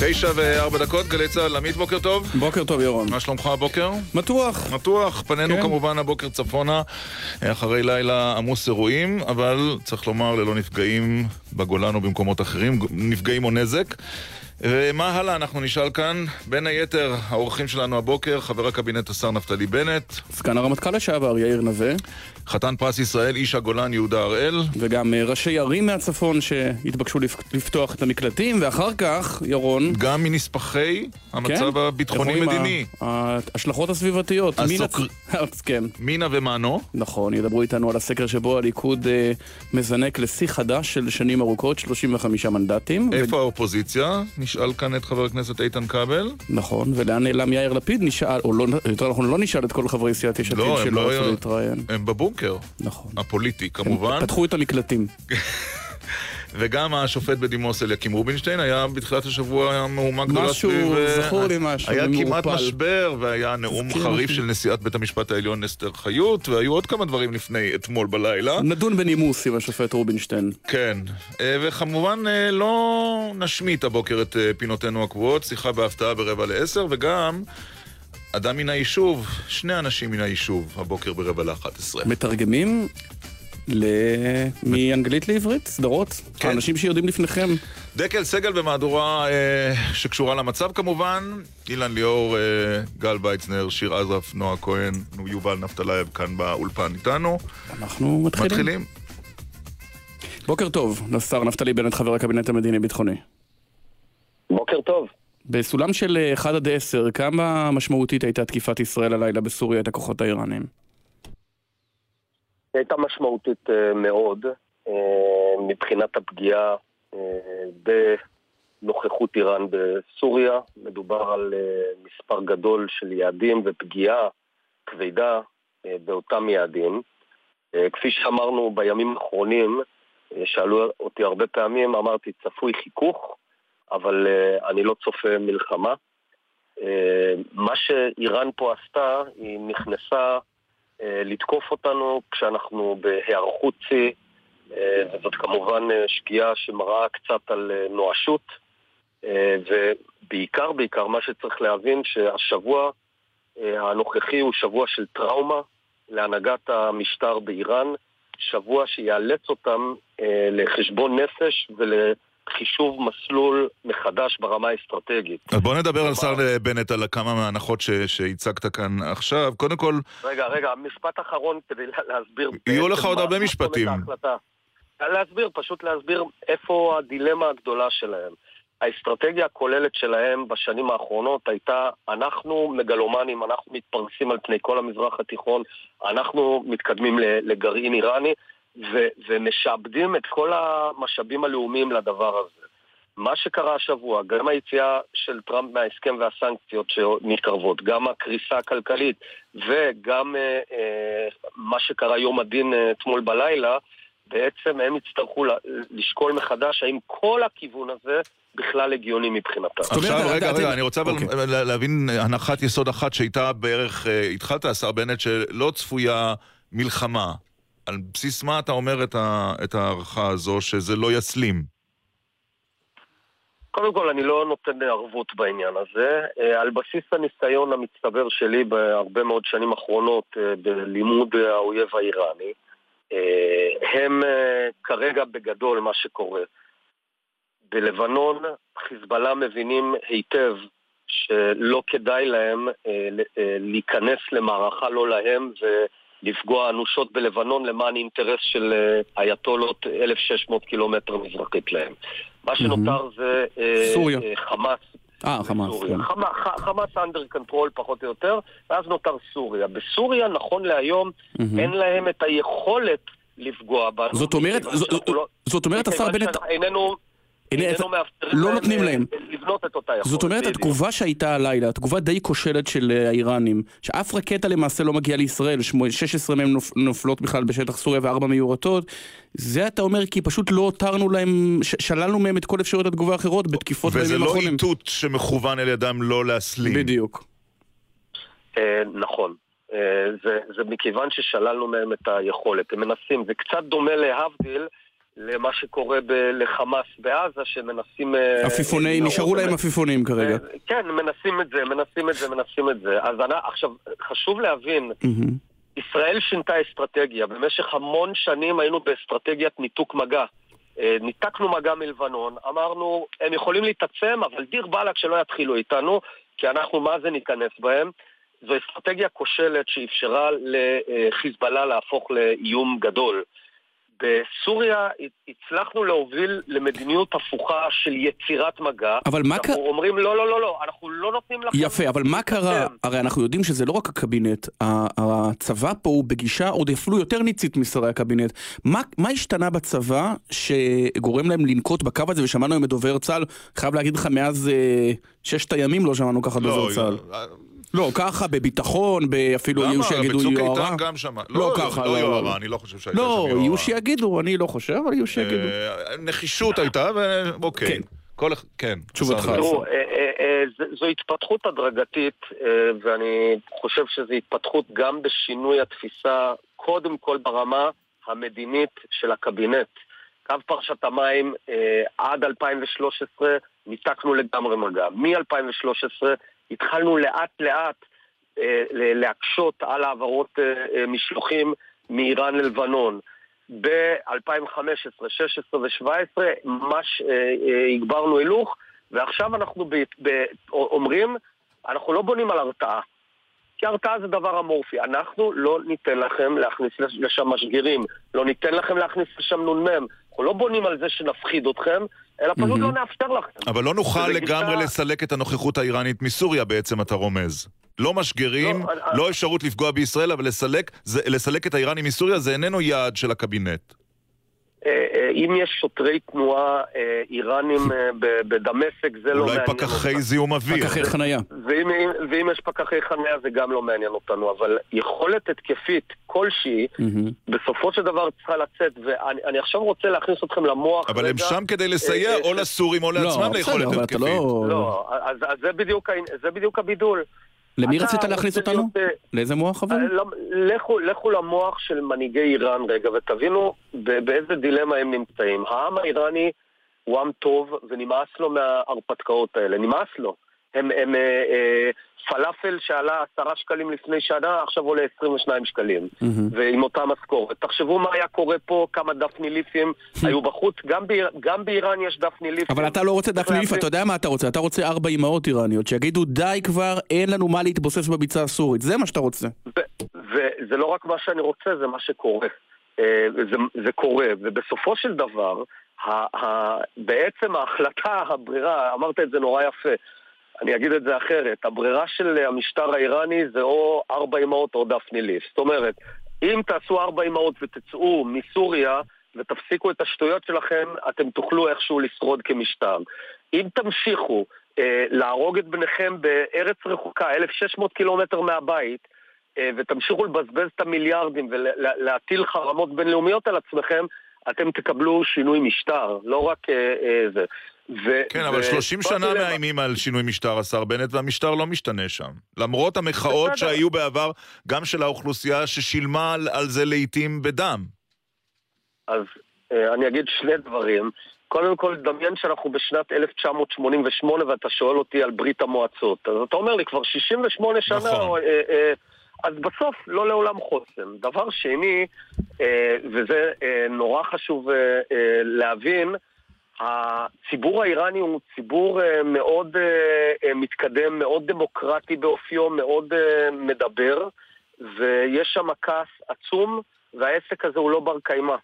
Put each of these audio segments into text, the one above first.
תשע וארבע דקות, גלי צה"ל, עמית בוקר טוב. בוקר טוב ירון. מה שלומך הבוקר? מתוח. מתוח, פנינו כן. כמובן הבוקר צפונה, אחרי לילה עמוס אירועים, אבל צריך לומר ללא נפגעים בגולן או במקומות אחרים, נפגעים או נזק. ומה הלאה? אנחנו נשאל כאן, בין היתר, האורחים שלנו הבוקר, חבר הקבינט השר נפתלי בנט, סגן הרמטכ"ל לשעבר יאיר נווה, חתן פרס ישראל, איש הגולן יהודה הראל, וגם אה, ראשי ערים מהצפון שהתבקשו לפ- לפתוח את המקלטים, ואחר כך, ירון, גם מנספחי המצב כן? הביטחוני-מדיני. ההשלכות הסביבתיות. הסוקר- אז כן, מינה ומנו. נכון, ידברו איתנו על הסקר שבו הליכוד אה, מזנק לשיא חדש של שנים ארוכות, 35 מנדטים. איפה האופוזיציה? נשאל כאן את חבר הכנסת איתן כבל. נכון, ולאן נעלם יאיר לפיד? נשאל, או לא, יותר נכון, לא נשאל את כל חברי סיעת יש עתיד לא, שלא לא רצו היו- להתראיין. הם בבונקר, נכון. הפוליטי כמובן. פתחו את המקלטים. וגם השופט בדימוס אליקים רובינשטיין היה בתחילת השבוע מהומה גדולה משהו, סביב... אה, זכור לי משהו, היה כמעט מעורפל. משבר, והיה נאום מזכיר חריף משהו. של נשיאת בית המשפט העליון אסתר חיות, והיו עוד כמה דברים לפני אתמול בלילה. נדון בנימוס עם השופט רובינשטיין. כן, אה, וכמובן אה, לא נשמיט הבוקר את פינותינו הקבועות, שיחה בהפתעה ברבע לעשר, וגם אדם מן היישוב, שני אנשים מן היישוב, הבוקר ברבע לאחת עשרה. מתרגמים ל... מאנגלית לעברית, סדרות. כן. האנשים שיודעים לפניכם. דקל סגל במהדורה אה, שקשורה למצב כמובן, אילן ליאור, אה, גל ויצנר, שיר עזרף, נועה כהן, יובל נפתלייב כאן באולפן איתנו. אנחנו מתחילים. מתחילים. בוקר טוב, לשר נפתלי בנט, חבר הקבינט המדיני-ביטחוני. בוקר טוב. בסולם של אה, 1 עד 10, כמה משמעותית הייתה תקיפת ישראל הלילה בסוריה את הכוחות האיראנים? הייתה משמעותית אה, מאוד אה, מבחינת הפגיעה אה, בנוכחות איראן בסוריה. מדובר על מספר גדול של יעדים ופגיעה כבדה באותם יעדים. כפי שאמרנו בימים האחרונים, שאלו אותי הרבה פעמים, אמרתי צפוי חיכוך, אבל אה, אני לא צופה מלחמה. אה, מה שאיראן פה עשתה, היא נכנסה אה, לתקוף אותנו כשאנחנו בהיערכות שיא, אה, וזאת כמובן אה, שגיאה שמראה קצת על נואשות, ובעיקר, בעיקר, מה שצריך להבין שהשבוע הנוכחי הוא שבוע של טראומה להנהגת המשטר באיראן, שבוע שיאלץ אותם לחשבון נפש ולחישוב מסלול מחדש ברמה האסטרטגית. אז בואו נדבר על שר בנט, על כמה מההנחות ש- שהצגת כאן עכשיו. קודם כל, רגע, רגע, משפט אחרון כדי לה- להסביר. יהיו לך עוד הרבה משפטים. להסביר, פשוט להסביר איפה הדילמה הגדולה שלהם. האסטרטגיה הכוללת שלהם בשנים האחרונות הייתה, אנחנו מגלומנים, אנחנו מתפרסים על פני כל המזרח התיכון, אנחנו מתקדמים לגרעין איראני, ו- ומשעבדים את כל המשאבים הלאומיים לדבר הזה. מה שקרה השבוע, גם היציאה של טראמפ מההסכם והסנקציות שמתקרבות, גם הקריסה הכלכלית וגם אה, אה, מה שקרה יום הדין אה, אתמול בלילה, בעצם הם יצטרכו לשקול מחדש האם כל הכיוון הזה בכלל הגיוני מבחינתם. עכשיו, רגע, רגע, אני רוצה אבל אוקיי. לה- להבין הנחת יסוד אחת שהייתה בערך, אה, התחלת, השר בנט, שלא צפויה מלחמה. על בסיס מה אתה אומר את ה- את ההערכה הזו שזה לא יסלים? קודם כל, אני לא נותן ערבות בעניין הזה. אה, על בסיס הניסיון המצטבר שלי בהרבה מאוד שנים אחרונות אה, בלימוד האויב האיראני, אה, הם כרגע בגדול מה שקורה. בלבנון חיזבאללה מבינים היטב שלא כדאי להם להיכנס למערכה לא להם ולפגוע אנושות בלבנון למען אינטרס של אה, אייתולות 1,600 קילומטר מזרחית להם. מה שנותר זה אה, סוריה. אה, חמאס אה, חמאס. כן. חמאס under control פחות או יותר, ואז נותר סוריה. בסוריה, נכון להיום. אין להם את היכולת לפגוע בנו. זאת אומרת, לא- זאת אומרת, השר בנט, איננו לא נותנים אה, להם. לבנות את אותה יכולת. זאת אומרת, בדיוק. התגובה שהייתה הלילה, תגובה די כושלת של אה, האיראנים, שאף רקטה למעשה לא מגיעה לישראל, שמו- 16 מהם נופ- נופלות בכלל בשטח סוריה וארבע מיורטות, זה אתה אומר כי פשוט לא הותרנו להם, ש- שללנו מהם את כל אפשרויות התגובה האחרות בתקיפות וזה בימים לא האחרונים. איתות שמכוון על ידם לא להסלים. בדיוק. אה, נכון. זה, זה מכיוון ששללנו מהם את היכולת. הם מנסים, זה קצת דומה להבדיל למה שקורה ב- לחמאס בעזה, שמנסים... אה, עפיפוני, אה, נשארו להם עפיפונים כרגע. אה, כן, מנסים את זה, מנסים את זה, מנסים את זה. אז אני, עכשיו, חשוב להבין, מהמם. ישראל שינתה אסטרטגיה. במשך המון שנים היינו באסטרטגיית ניתוק מגע. אה, ניתקנו מגע מלבנון, אמרנו, הם יכולים להתעצם, אבל דיר באלק שלא יתחילו איתנו, כי אנחנו מה זה ניכנס בהם. זו אסטרטגיה כושלת שאפשרה לחיזבאללה להפוך לאיום גדול. בסוריה הצלחנו להוביל למדיניות הפוכה של יצירת מגע. אבל מה אנחנו קרה... אומרים, לא, לא, לא, לא, אנחנו לא נותנים לכם... יפה, אבל מה קרה? להתקדם." הרי אנחנו יודעים שזה לא רק הקבינט, הצבא פה הוא בגישה עוד אפילו יותר ניצית משרי הקבינט. מה, מה השתנה בצבא שגורם להם לנקוט בקו הזה, ושמענו היום את דובר צה"ל, חייב להגיד לך, מאז אה, ששת הימים לא שמענו ככה דובר צה"ל. אה, לא, ככה, בביטחון, אפילו יהיו למה? שיגידו בצוק יוהרה. איתן גם שמע. לא ככה, לא לא, יוהרה, לא. אני לא חושב שהייתה שם לא, יוהרה. יהיו שיגידו, אני לא חושב, אבל יהיו שיגידו. אה, נחישות הייתה, ואוקיי. כן. כל אחד, כן. תשובתך. תראו, אה, אה, אה, זו התפתחות הדרגתית, אה, ואני חושב שזו התפתחות גם בשינוי התפיסה, קודם כל ברמה המדינית של הקבינט. קו פרשת המים אה, עד 2013 ניתקנו לגמרי מגע. מ-2013 התחלנו לאט לאט אה, להקשות על העברות אה, אה, משלוחים מאיראן ללבנון. ב-2015, 16 ו-17 ממש הגברנו הילוך, ועכשיו אנחנו ב- ב- אומרים, אנחנו לא בונים על הרתעה. כי הרתעה זה דבר אמורפי. אנחנו לא ניתן לכם להכניס לשם משגרים, לא ניתן לכם להכניס לשם נ"מ. אנחנו לא בונים על זה שנפחיד אתכם, אלא פשוט מהמם. לא נאפשר לכם. אבל לא נוכל לגמרי גישה- לסלק את הנוכחות האיראנית מסוריה בעצם, אתה רומז. לא משגרים, לא, אני- לא אפשרות לפגוע בישראל, אבל לסלק, זה, לסלק את האיראנים מסוריה זה איננו יעד של הקבינט. אה, אה, אם יש שוטרי תנועה אה, איראנים בדמשק, זה לא אולי מעניין פקחי אותנו. זיהום אוויר. פקחי חנייה. ואם, ואם יש פקחי חניה זה גם לא מעניין אותנו, אבל יכולת התקפית כלשהי, מהמם. בסופו של דבר צריכה לצאת, ואני אני עכשיו רוצה להכניס אתכם למוח אבל הם רגע. שם כדי לסייע אה, או לסורים או לא, לעצמם ליכולת התקפית. לא... לא, אז, אז זה, בדיוק, זה בדיוק הבידול. למי רצית להכניס אותנו? להיות, אה, לאיזה מוח אבל? אה, לא, לכו, לכו למוח של מנהיגי איראן רגע, ותבינו באיזה דילמה הם נמצאים. העם האיראני הוא עם טוב, ונמאס לו מההרפתקאות האלה, נמאס לו. הם, הם אה, אה, פלאפל שעלה עשרה שקלים לפני שנה, עכשיו עולה 22 שקלים. מהמם. ועם אותה משכורת. תחשבו מה היה קורה פה, כמה דפני ליפים היו בחוץ, גם, באיר, גם באיראן יש דפני ליפים. אבל אתה לא רוצה דפני ליף, אתה יודע מה אתה רוצה? אתה רוצה ארבע אמהות איראניות שיגידו די כבר, אין לנו מה להתבוסס בביצה הסורית. זה מה שאתה רוצה. וזה לא רק מה שאני רוצה, זה מה שקורה. אה, זה, זה קורה, ובסופו של דבר, ה- ה- בעצם ההחלטה, הברירה, אמרת את זה נורא יפה, אני אגיד את זה אחרת, הברירה של המשטר האיראני זה או ארבע אמהות או דפני ליף. זאת אומרת, אם תעשו ארבע אמהות ותצאו מסוריה ותפסיקו את השטויות שלכם, אתם תוכלו איכשהו לשרוד כמשטר. אם תמשיכו אה, להרוג את בניכם בארץ רחוקה, 1,600 קילומטר מהבית, אה, ותמשיכו לבזבז את המיליארדים ולהטיל חרמות בינלאומיות על עצמכם, אתם תקבלו שינוי משטר, לא רק אה, אה, זה. ו- כן, אבל ו- 30 פה שנה הדילמה. מאיימים על שינוי משטר, השר בנט, והמשטר לא משתנה שם. למרות המחאות בסדר. שהיו בעבר, גם של האוכלוסייה ששילמה על, על זה לעיתים בדם. אז אה, אני אגיד שני דברים. קודם כל, דמיין שאנחנו בשנת 1988 ואתה שואל אותי על ברית המועצות. אז אתה אומר לי, כבר 68 שנה, נכון. או, אה, אה, אז בסוף לא לעולם חוסן. דבר שני, אה, וזה אה, נורא חשוב אה, להבין, הציבור האיראני הוא ציבור אה, מאוד אה, אה, מתקדם, מאוד דמוקרטי באופיו, מאוד מדבר, ויש שם כעס עצום, והעסק הזה הוא לא בר קיימא.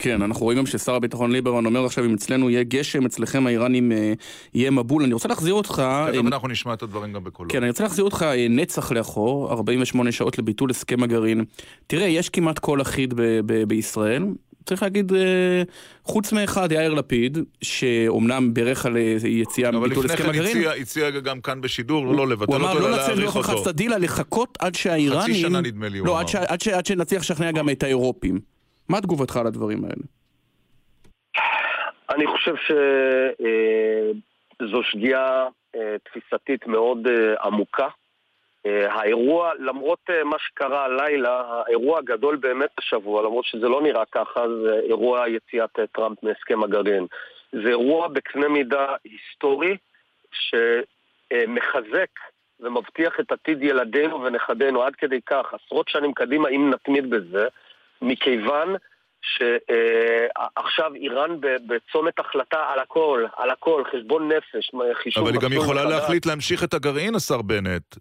כן, אנחנו רואים גם ששר הביטחון ליברמן אומר עכשיו אם אצלנו יהיה גשם, אצלכם האיראנים יהיה מבול. אני רוצה להחזיר אותך... תכף אה, אנחנו נשמע את הדברים גם בקולו. כן, אני רוצה להחזיר אותך נצח לאחור, 48 שעות לביטול הסכם הגרעין. תראה, יש כמעט קול אחיד ב- ב- בישראל. צריך להגיד, אה, חוץ מאחד, יאיר לפיד, שאומנם בירך על אה, יציאה אבל מביטול לפני הסכם כן הגרעין. הציע, הציע גם כאן בשידור לא לבטל הוא אמר אותו, לא אלא לצאת להאריך באופן חד אותו. צדדי, אלא לחכות עד שהאיראנים... חצי שנה נדמה לי, הוא לא, אמר. עד, ש... עד, ש... עד שנצליח לשכנע גם את האירופים. מה תגובתך על הדברים האלה? אני חושב שזו שגיאה אה, תפיסתית מאוד עמוקה. האירוע, למרות מה שקרה הלילה, האירוע הגדול באמת השבוע, למרות שזה לא נראה ככה, זה אירוע יציאת טראמפ מהסכם הגרעין. זה אירוע בקנה מידה היסטורי שמחזק ומבטיח את עתיד ילדינו ונכדינו עד כדי כך, עשרות שנים קדימה, אם נתמיד בזה, מכיוון שעכשיו איראן בצומת החלטה על הכל, על הכל, חשבון נפש, חישוב... אבל היא גם יכולה להחליט להמשיך את הגרעין, השר בנט.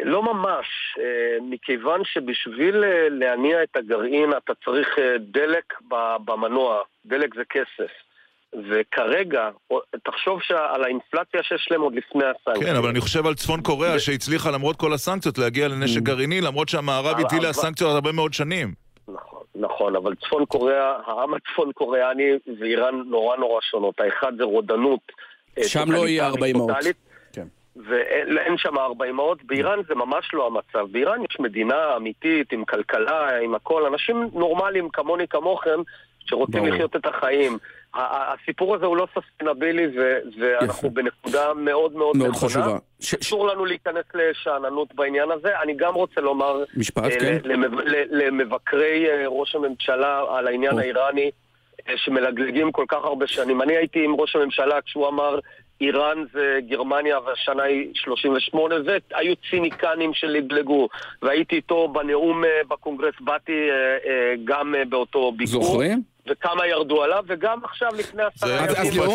לא ממש, אה, מכיוון שבשביל אה, להניע את הגרעין אתה צריך אה, דלק במנוע, דלק זה כסף. וכרגע, תחשוב על האינפלציה שיש להם עוד לפני הסנקציות. כן, אבל אני חושב על צפון קוריאה שהצליחה למרות כל הסנקציות להגיע לנשק mm. גרעיני, למרות שהמערב הטיל לה סנקציות הרבה מאוד שנים. נכון, נכון, אבל צפון קוריאה, העם הצפון קוריאני ואיראן נורא נורא שונות. האחד זה רודנות. שם לא יהיה ארבע אמהות. ואין שם ארבע אמהות. באיראן זה ממש לא המצב. באיראן יש מדינה אמיתית, עם כלכלה, עם הכל. אנשים נורמליים כמוני כמוכם, שרוצים ברור. לחיות את החיים. הסיפור הזה הוא לא ססטנבילי, ואנחנו בנקודה מאוד מאוד מאוד נכונה. חשובה. אסור לנו להיכנס לשאננות בעניין הזה. אני גם רוצה לומר... משפט, אה, כן. למבקרי אה, ראש הממשלה על העניין האיראני, אה, שמלגלגים כל כך הרבה שנים. אני הייתי עם ראש הממשלה כשהוא אמר... איראן זה גרמניה והשנה היא 38, והיו ציניקנים שלגלגו. והייתי איתו בנאום בקונגרס, באתי גם באותו ביקור. זוכרים? וכמה ירדו עליו, וגם עכשיו לפני עשרה ימים.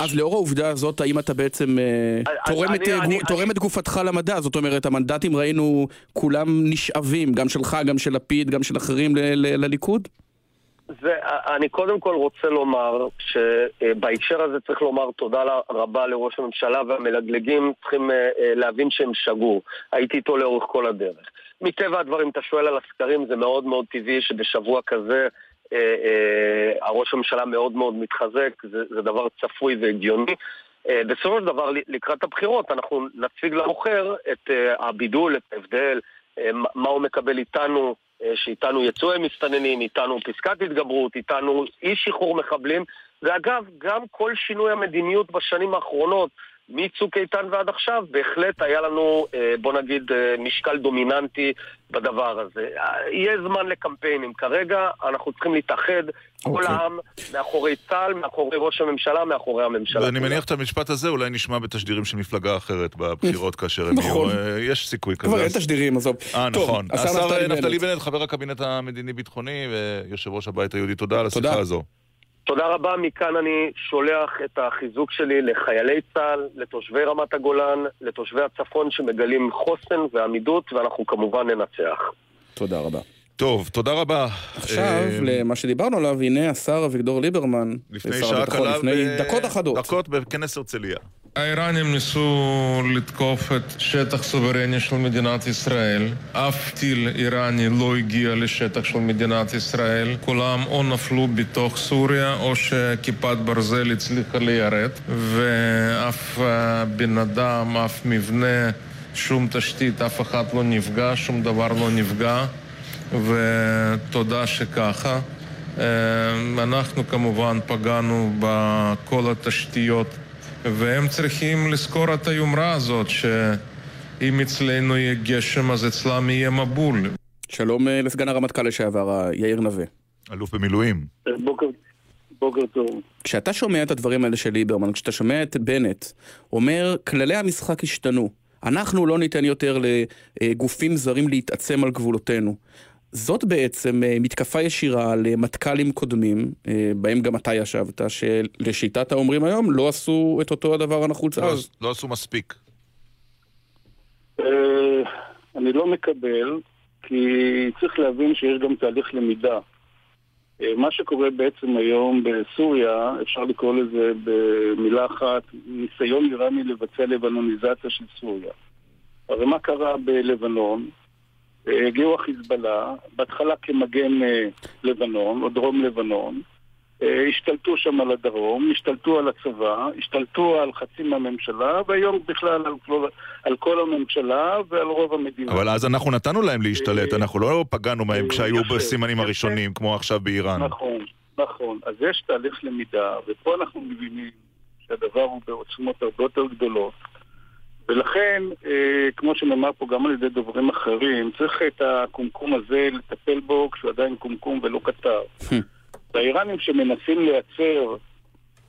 אז לאור העובדה הזאת, האם אתה בעצם אה, תורם את גופתך למדע? זאת אומרת, המנדטים ראינו כולם נשאבים, גם שלך, גם של לפיד, גם של אחרים לליכוד? זה, אני קודם כל רוצה לומר שבהקשר הזה צריך לומר תודה רבה לראש הממשלה והמלגלגים צריכים אה, אה, להבין שהם שגו. הייתי איתו לאורך כל הדרך. מטבע הדברים, אתה שואל על הסקרים, זה מאוד מאוד טבעי שבשבוע כזה אה, הראש הממשלה מאוד מאוד מתחזק, זה, זה דבר צפוי והגיוני. בסופו של דבר, לקראת הבחירות, אנחנו נציג למוכר את הבידול, את ההבדל, מה הוא מקבל איתנו, שאיתנו יצאו הם מסתננים, איתנו פסקת התגברות, איתנו אי שחרור מחבלים. ואגב, גם כל שינוי המדיניות בשנים האחרונות, מצוק איתן ועד עכשיו, בהחלט היה לנו, אה, בוא נגיד, אה, משקל דומיננטי בדבר הזה. יהיה זמן לקמפיינים. כרגע אנחנו צריכים להתאחד, כל okay. אוקיי. העם, מאחורי צה"ל, מאחורי ראש הממשלה, מאחורי הממשלה. ואני מניח את המשפט הזה אולי נשמע בתשדירים של מפלגה אחרת בבחירות כאשר הם יהיו. נכון. אה, יש סיכוי כזה. כבר אין תשדירים, עזוב. אה, נכון. השר נפתלי בנט, חבר הקבינט המדיני-ביטחוני ויושב ראש הבית היהודי, תודה על השיחה הזו. תודה רבה, מכאן אני שולח את החיזוק שלי לחיילי צה"ל, לתושבי רמת הגולן, לתושבי הצפון שמגלים חוסן ועמידות, ואנחנו כמובן ננצח. תודה רבה. טוב, תודה רבה. עכשיו, אה, למה שדיברנו עליו, הנה השר אביגדור ליברמן. לפני שעה קלה, לפני דקות אחדות. דקות בכנס הרצליה. האיראנים ניסו לתקוף את שטח סוברני של מדינת ישראל. אף טיל איראני לא הגיע לשטח של מדינת ישראל. כולם או נפלו בתוך סוריה או שכיפת ברזל הצליחה ליירט. ואף אה, בן אדם, אף מבנה, שום תשתית, אף אחד לא נפגע, שום דבר לא נפגע. ותודה שככה. אה, אנחנו כמובן פגענו בכל התשתיות והם צריכים לזכור את היומרה הזאת שאם אצלנו יהיה גשם אז אצלם יהיה מבול. שלום אה, לסגן הרמטכ"ל לשעבר, יאיר נווה. אלוף במילואים. בוקר, בוקר טוב. כשאתה שומע את הדברים האלה של ליברמן, כשאתה שומע את בנט, אומר, כללי המשחק השתנו. אנחנו לא ניתן יותר לגופים זרים להתעצם על גבולותינו. זאת בעצם אה, מתקפה ישירה למטכ"לים קודמים, אה, בהם גם אתה ישבת, שלשיטת האומרים היום לא עשו את אותו הדבר הנחוץ לא, אז. לא עשו מספיק. אה, אני לא מקבל, כי צריך להבין שיש גם תהליך למידה. מה שקורה בעצם היום בסוריה, אפשר לקרוא לזה במילה אחת, ניסיון איראני לבצע לבנוניזציה של סוריה. הרי מה קרה בלבנון? הגיעו החיזבאללה, בהתחלה כמגן אה, לבנון, או דרום לבנון, אה, השתלטו שם על הדרום, השתלטו על הצבא, השתלטו על חצי מהממשלה, והיום בכלל על כל, על כל הממשלה ועל רוב המדינה. אבל אז אנחנו נתנו להם להשתלט, אה, אנחנו לא פגענו מהם כשהיו בסימנים הראשונים, כמו עכשיו באיראן. נכון, נכון. אז יש תהליך למידה, ופה אנחנו מבינים שהדבר הוא בעוצמות הרבה יותר גדולות. ולכן, אה, כמו שנאמר פה גם על ידי דוברים אחרים, צריך את הקומקום הזה לטפל בו כשהוא עדיין קומקום ולא קטר. והאיראנים שמנסים לייצר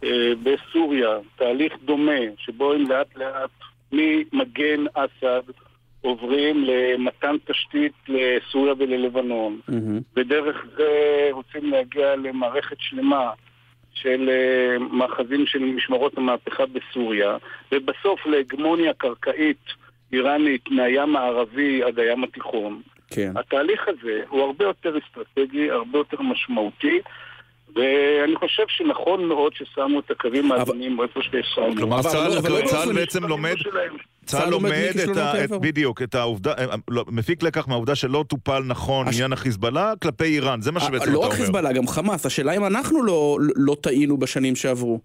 אה, בסוריה תהליך דומה, שבו הם לאט לאט ממגן אסד עוברים למתן תשתית לסוריה וללבנון, ודרך זה רוצים להגיע למערכת שלמה של אה, מאחזים של משמרות המהפכה בסוריה, ובסוף להגמוניה קרקעית איראנית מהים הערבי עד הים התיכון. כן. התהליך הזה הוא הרבה יותר אסטרטגי, הרבה יותר משמעותי, ואני חושב שנכון מאוד ששמו את הקווים האדומים איפה ששמו. כלומר, צה"ל לא- לא צה"ל באופן בעצם לומד... שלהם. צה"ל לומד את ה... את-. בדיוק, את העובדה, אה, לא, מפיק לקח מהעובדה שלא טופל נכון הש- עניין החיזבאללה כלפי איראן, זה מה שבעצם אתה לא אומר. רק חיזבאללה, גם חמאס. השאלה אם אנחנו לא- לא טעינו בשנים שעברו.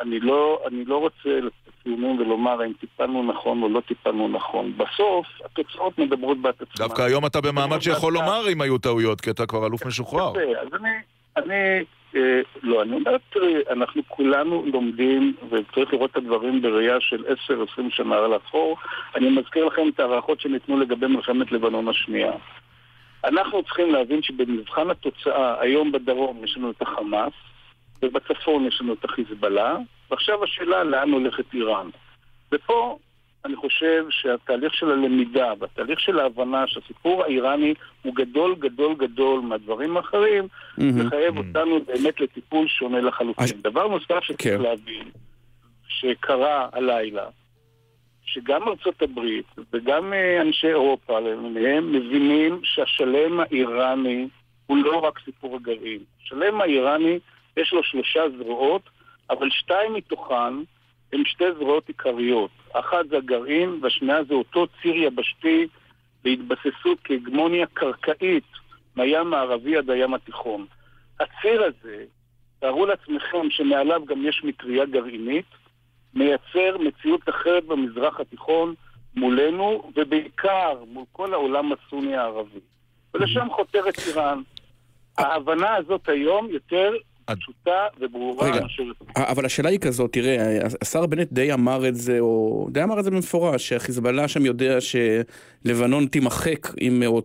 אני לא, אני לא רוצה לתת ציונים ולומר האם טיפלנו נכון או לא טיפלנו נכון. בסוף, התוצאות מדברות בעד עצמן. דווקא היום אתה במעמד שיכול לומר אם היו טעויות, כי אתה כבר אלוף משוחרר. יפה, אז אני, אני, אה, לא, אני אומר, תראי, אנחנו כולנו לומדים, וצריך לראות את הדברים בראייה של 10-20 שנה לאחור. אני מזכיר לכם את ההערכות שניתנו לגבי מלחמת לבנון השנייה. אנחנו צריכים להבין שבמבחן התוצאה, היום בדרום יש לנו את החמאס, ובצפון יש לנו את החיזבאללה, ועכשיו השאלה לאן הולכת איראן. ופה אני חושב שהתהליך של הלמידה והתהליך של ההבנה שהסיפור האיראני הוא גדול גדול גדול מהדברים האחרים, מהמם. מחייב אותנו באמת לטיפול שונה לחלוטין. אז- דבר נוסף שצריך כן. להבין, שקרה הלילה, שגם ארצות הברית וגם אה, אנשי אירופה למיניהם מבינים שהשלם האיראני הוא לא רק סיפור הגרעין. השלם האיראני יש לו שלושה זרועות, אבל שתיים מתוכן הן שתי זרועות עיקריות. אחת זה הגרעין והשנייה זה אותו ציר יבשתי בהתבססות כהגמוניה קרקעית מהים הערבי עד הים התיכון. הציר הזה, תארו לעצמכם שמעליו גם יש מטריה גרעינית, מייצר מציאות אחרת במזרח התיכון מולנו, ובעיקר מול כל העולם הסוני הערבי. ולשם חותרת איראן. ההבנה הזאת היום יותר פשוטה וברורה רגע. אבל השאלה היא כזאת, תראה, השר בנט די אמר את זה, או די אמר את זה במפורש, שהחיזבאללה שם יודע שלבנון תימחק אם, או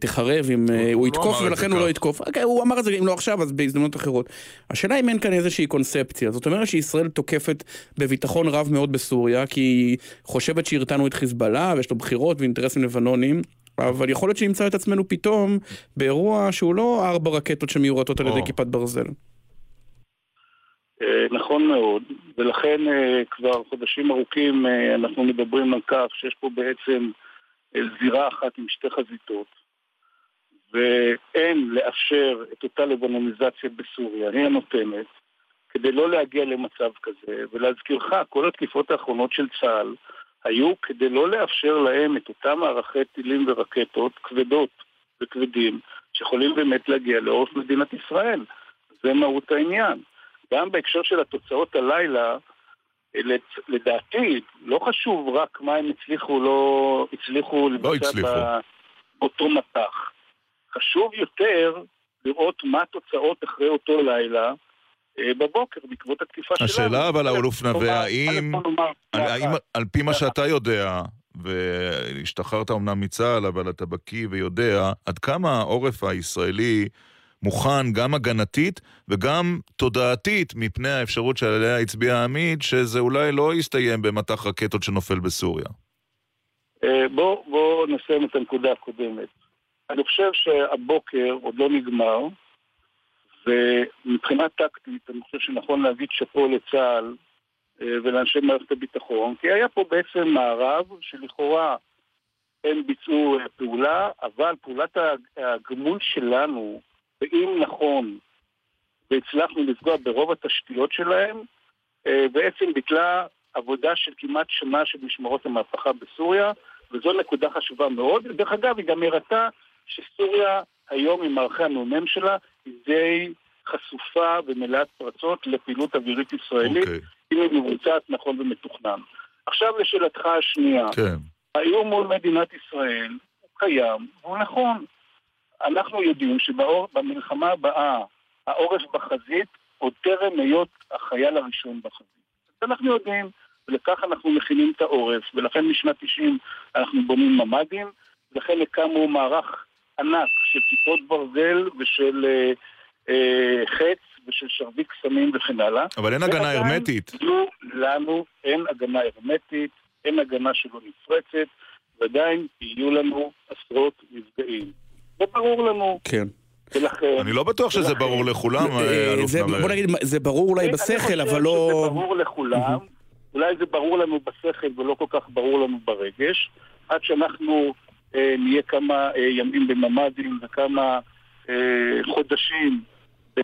תחרב אם הוא אה, לא הוא יתקוף, ולכן הוא. לא יתקוף. אוקיי, הוא אמר את זה, אם לא עכשיו, אז בהזדמנות אחרות. השאלה אם אין כאן איזושהי קונספציה. זאת אומרת שישראל תוקפת בביטחון רב מאוד בסוריה, כי היא חושבת שהרתענו את חיזבאללה, ויש לו בחירות ואינטרסים לבנונים. אבל יכול להיות שנמצא את עצמנו פתאום באירוע שהוא לא ארבע רקטות שמיורטות על ידי. כיפת ברזל. אה, נכון מאוד, ולכן אה, כבר חודשים ארוכים אה, אנחנו מדברים על כך שיש פה בעצם זירה אחת עם שתי חזיתות, ואין לאפשר את אותה לבנוניזציה בסוריה, היא הנותנת, כדי לא להגיע למצב כזה, ולהזכירך, כל התקיפות האחרונות של צה"ל היו כדי לא לאפשר להם את אותם מערכי טילים ורקטות כבדות וכבדים, שיכולים באמת להגיע לעורף מדינת ישראל. זה מהות העניין. גם בהקשר של התוצאות הלילה, לצ- לדעתי, לא חשוב רק מה הם הצליחו, לא הצליחו לבצע הצליחו. באותו מטח. חשוב יותר לראות מה התוצאות אחרי אותו לילה אה, בבוקר, בעקבות התקיפה שלנו. השאלה אבל, האלוף כלומר, נווה, האם- האם על פי מה שאתה יודע, והשתחררת אמנם מצה"ל, אבל אתה בקיא ויודע, עד כמה העורף הישראלי מוכן גם הגנתית וגם תודעתית מפני האפשרות שעליה הצביע עמית, שזה אולי לא יסתיים במטח רקטות שנופל בסוריה. אה, בוא, בוא נסיים את הנקודה הקודמת. אני חושב שהבוקר עוד לא נגמר, ומבחינה טקטית אני חושב שנכון להגיד שאפו לצה"ל אה, ולאנשי מערכת הביטחון, כי היה פה בעצם מערב שלכאורה הם ביצעו אה, פעולה, אבל פעולת הג- הגמול שלנו, ואם נכון, והצלחנו לפגוע ברוב התשתיות שלהם, אה, בעצם ביטלה עבודה של כמעט שנה של משמרות המהפכה בסוריה, וזו נקודה חשובה מאוד. ודרך אגב, היא גם הראתה שסוריה היום עם מערכי הנ"מ שלה היא די חשופה ומלאת פרצות לפעילות אווירית ישראלית, אוקיי, אם היא מבוצעת נכון ומתוכנן. עכשיו לשאלתך השנייה, כן. האיום מול מדינת ישראל הוא קיים והוא נכון. אנחנו יודעים שבמלחמה הבאה העורף בחזית עוד טרם היות החייל הראשון בחזית. אז אנחנו יודעים, ולכך אנחנו מכינים את העורף, ולכן משנת 90 אנחנו בונים ממ"דים, ולכן הקמנו מערך ענק של כיפות ברזל ושל אה, אה, חץ ושל שרביק סמים וכן הלאה. אבל אין הגנה הרמטית. לנו אין הגנה הרמטית, אין הגנה שלא נפרצת, ועדיין יהיו לנו עשרות נפגעים. זה ברור לנו. כן. ולכן... אני לא בטוח שזה ולכן- ברור לכולם, אה, אלוף זה- נווה. בוא נגיד, זה ברור אולי בשכל, אבל אני לא... חושב שזה ברור לכולם, אולי זה ברור לנו בשכל ולא כל כך ברור לנו ברגש, עד שאנחנו אה, נהיה כמה אה, ימים בממ"דים וכמה אה, חודשים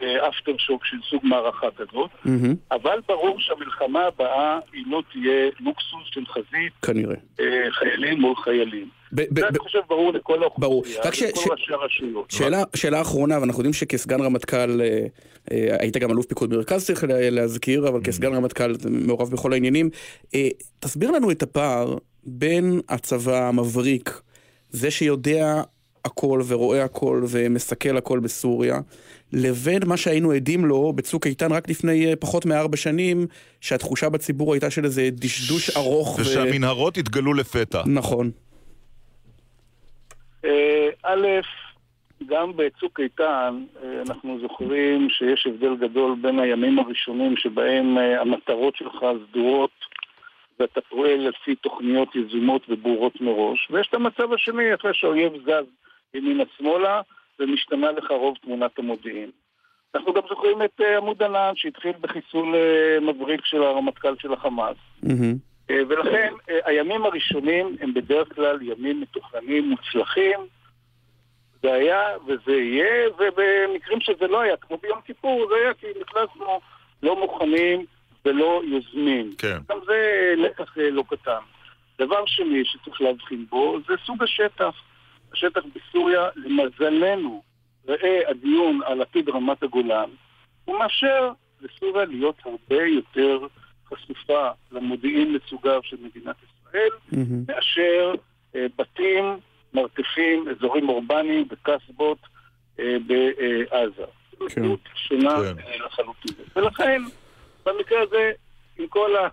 באפטר שוק של סוג מערכה כזאת, מהמם, אבל ברור שהמלחמה הבאה היא לא תהיה לוקסוס של חזית כנראה. אה, חיילים מול חיילים. ב- זה אני חושב ברור לכל. האוכלוסייה, רק ש- לכל ראשי הרשויות. שאלה, שאלה אחרונה, ואנחנו יודעים שכסגן רמטכ"ל, אה, אה, היית גם אלוף פיקוד מרכז צריך לה- להזכיר, אבל כסגן רמטכ"ל מעורב בכל העניינים. אה, תסביר לנו את הפער בין הצבא המבריק, זה שיודע הכל ורואה הכל ומסכל הכל בסוריה, לבין מה שהיינו עדים לו בצוק איתן רק לפני אה, פחות מארבע שנים, שהתחושה בציבור הייתה של איזה דשדוש ארוך. ו- ושהמנהרות התגלו לפתע. נכון. אה, א', גם בצוק איתן אה, אנחנו זוכרים שיש הבדל גדול בין הימים הראשונים שבהם המטרות שלך סדורות ואתה פועל לפי תוכניות יזומות וברורות מראש, ויש את המצב השני אחרי שהאויב זז ימינה שמאלה ומשתנה לך רוב תמונת המודיעין. אנחנו גם זוכרים את אה, עמוד ענן שהתחיל בחיסול אה, מבריק של הרמטכ"ל של החמאס. אה, ולכן הימים הראשונים הם בדרך כלל ימים מתוכננים, מוצלחים. זה היה וזה יהיה, ובמקרים שזה לא היה, כמו ביום כיפור, זה היה כי נכנסנו לא מוכנים ולא יוזמים. כן. גם זה לקח לא קטן. דבר שני שצריך להבחין בו זה סוג השטח. השטח בסוריה, למזלנו, ראה הדיון על עתיד רמת הגולן, הוא מאפשר לסוריה להיות הרבה יותר חשופה למודיעין לסוגיו של מדינת ישראל, מהמם. מאשר אה, בתים, מרתפים, אזורים אורבניים וקסבות אה, בעזה. זו כן. מציאות שונה כן. אה, לחלוטין. ולכן, במקרה הזה, עם כל ה...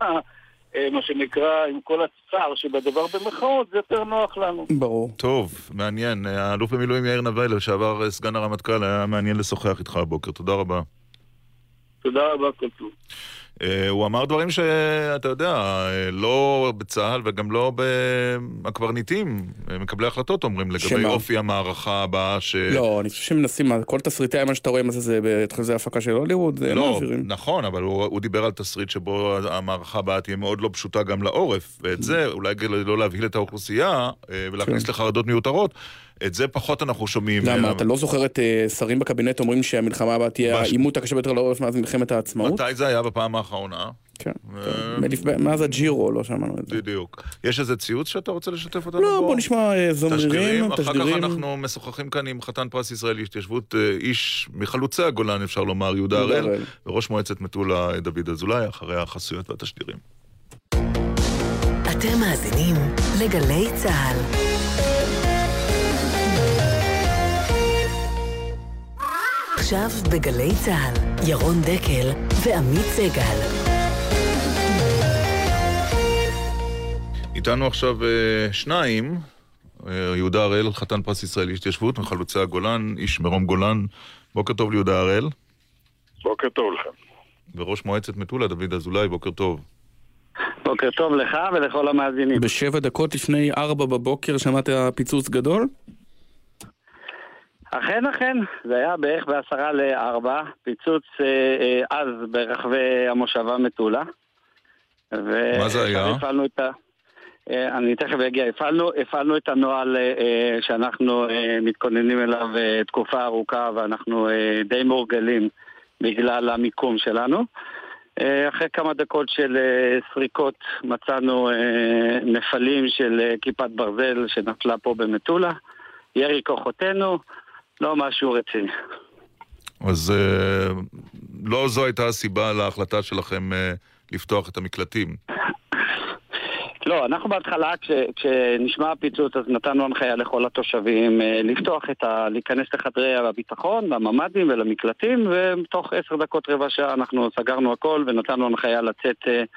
אה, מה שנקרא, עם כל הצער שבדבר במרכאות, זה יותר נוח לנו. ברור. טוב, מעניין. האלוף במילואים יאיר נווה, לשעבר אה, סגן הרמטכ"ל, היה מעניין לשוחח איתך הבוקר. תודה רבה. תודה רבה, כל טוב. אה, הוא אמר דברים שאתה יודע, לא בצה"ל וגם לא בקברניטים, מקבלי החלטות אומרים, לגבי שמה? אופי המערכה הבאה ש... לא, אני חושב שמנסים, כל תסריטי מה שאתה רואה, מה זה, זה זה הפקה של הוליווד, לא, מעבירים. נכון, אבל הוא, הוא דיבר על תסריט שבו המערכה הבאה תהיה מאוד לא פשוטה גם לעורף, ואת זה, אולי לא להבהיל את האוכלוסייה אה, ולהכניס כן. לחרדות מיותרות, את זה פחות אנחנו שומעים. למה, אה, אתה לא זוכר את אה, שרים בקבינט אומרים שהמלחמה הבאה תהיה. העימות הקשה ביותר לעורף מאז מלחמת העצמאות? מתי זה היה בפעם האחרונה? כן. אה, מאז הג'ירו לא שמענו את זה. בדיוק. יש איזה ציוץ שאתה רוצה לשתף אותנו לא, בו? בוא נשמע זמרים, תשדירים, אחר כך. אנחנו משוחחים כאן עם חתן פרס ישראל להתיישבות, איש מחלוצי הגולן אפשר לומר, יהודה הראל. וראש מועצת מטולה דוד אזולאי, אחרי החסויות והתשדירים. אתם מאזינים לגלי צה"ל. עכשיו בגלי צה"ל, ירון דקל ועמית סגל. איתנו עכשיו אה, שניים, אה, יהודה הראל, חתן פרס ישראל להתיישבות, מחלוצי הגולן, איש מרום גולן. בוקר טוב ליהודה הראל, בוקר טוב לכם. וראש מועצת מטולה דוד אזולאי, בוקר טוב. בוקר טוב לך ולכל המאזינים. בשבע דקות לפני ארבע בבוקר שמעת פיצוץ גדול? אכן אכן, זה היה בערך בעשרה לארבע, פיצוץ אה, אה, אז ברחבי המושבה מטולה. ו- מה זה היה? הפעלנו את ה... אה, אני תכף אגיע, הפעלנו, הפעלנו את הנוהל אה, אה, שאנחנו אה, מתכוננים אליו אה, תקופה ארוכה ואנחנו אה, די מורגלים בגלל המיקום שלנו. אה, אחרי כמה דקות של אה, סריקות מצאנו אה, נפלים של אה, כיפת ברזל שנפלה פה במטולה. ירי כוחותינו, לא משהו רציני. אז אה, לא זו הייתה הסיבה להחלטה שלכם אה, לפתוח את המקלטים. לא, אנחנו בהתחלה, כש, כשנשמע הפיצוץ, אז נתנו הנחיה לכל התושבים אה, לפתוח את ה... להיכנס לחדרי הביטחון, לממ"דים ולמקלטים, ותוך עשר דקות, רבע שעה, אנחנו סגרנו הכל ונתנו הנחיה לצאת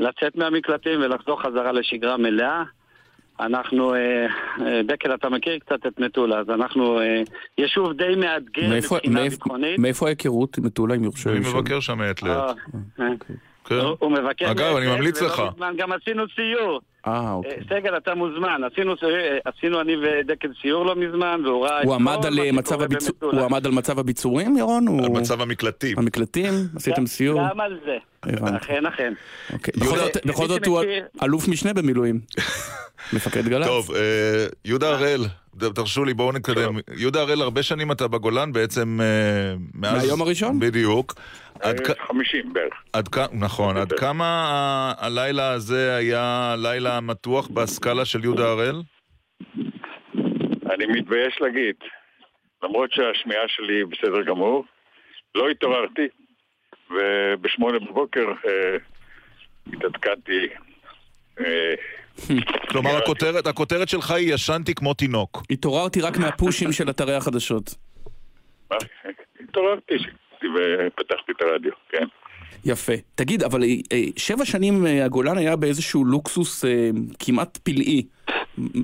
לצאת מהמקלטים ולחזור חזרה לשגרה מלאה. אנחנו, אה, אה, דקל, אתה מכיר קצת את מטולה, אז אנחנו אה, יישוב די מאתגר מבחינה ביטחונית. מאיפה ההיכרות עם מטולה, אם יורשה אני לי? לשאול? מבקר שם מעת אה, לעת. אה. כן. הוא- הוא מבקר... אגב, מעת אני לעת, ממליץ ולא לך. מזמן גם עשינו סיור. אה, אה, אוקיי. סגל, אתה מוזמן. עשינו, אה, עשינו אני ודקל סיור לא מזמן, והוא ראה הוא עמד על אה, מצב במטולה. הוא עמד על מצב הביצורים, ירון? על הוא- מצב המקלטים. המקלטים? עשיתם סיור? גם על זה. הבנתי. אכן, אכן. אוקיי. בכל זאת- בכל מי זאת הוא אלוף משנה במילואים. מפקד גל"צ. טוב, אה, יהודה הראל, תרשו לי, בואו נתקדם. יהודה הראל, הרבה שנים אתה בגולן, בעצם אה, מאז... מהיום הראשון? בדיוק. עד כ- 50 בערך. עד כ... נכון, עד כמה הלילה הזה היה לילה מתוח בסקאלה של יהודה הראל? אני מתבייש להגיד, למרות שהשמיעה שלי בסדר גמור, לא התעוררתי, ובשמונה בבוקר אה, התעדכנתי. אה, כלומר, הכותרת, הכותרת שלך היא ישנתי כמו תינוק. התעוררתי רק מהפושים של אתרי החדשות. מה? התעוררתי ופתחתי את הרדיו, כן. יפה. תגיד, אבל אה, אה, שבע שנים אה, הגולן היה באיזשהו לוקסוס כמעט פלאי.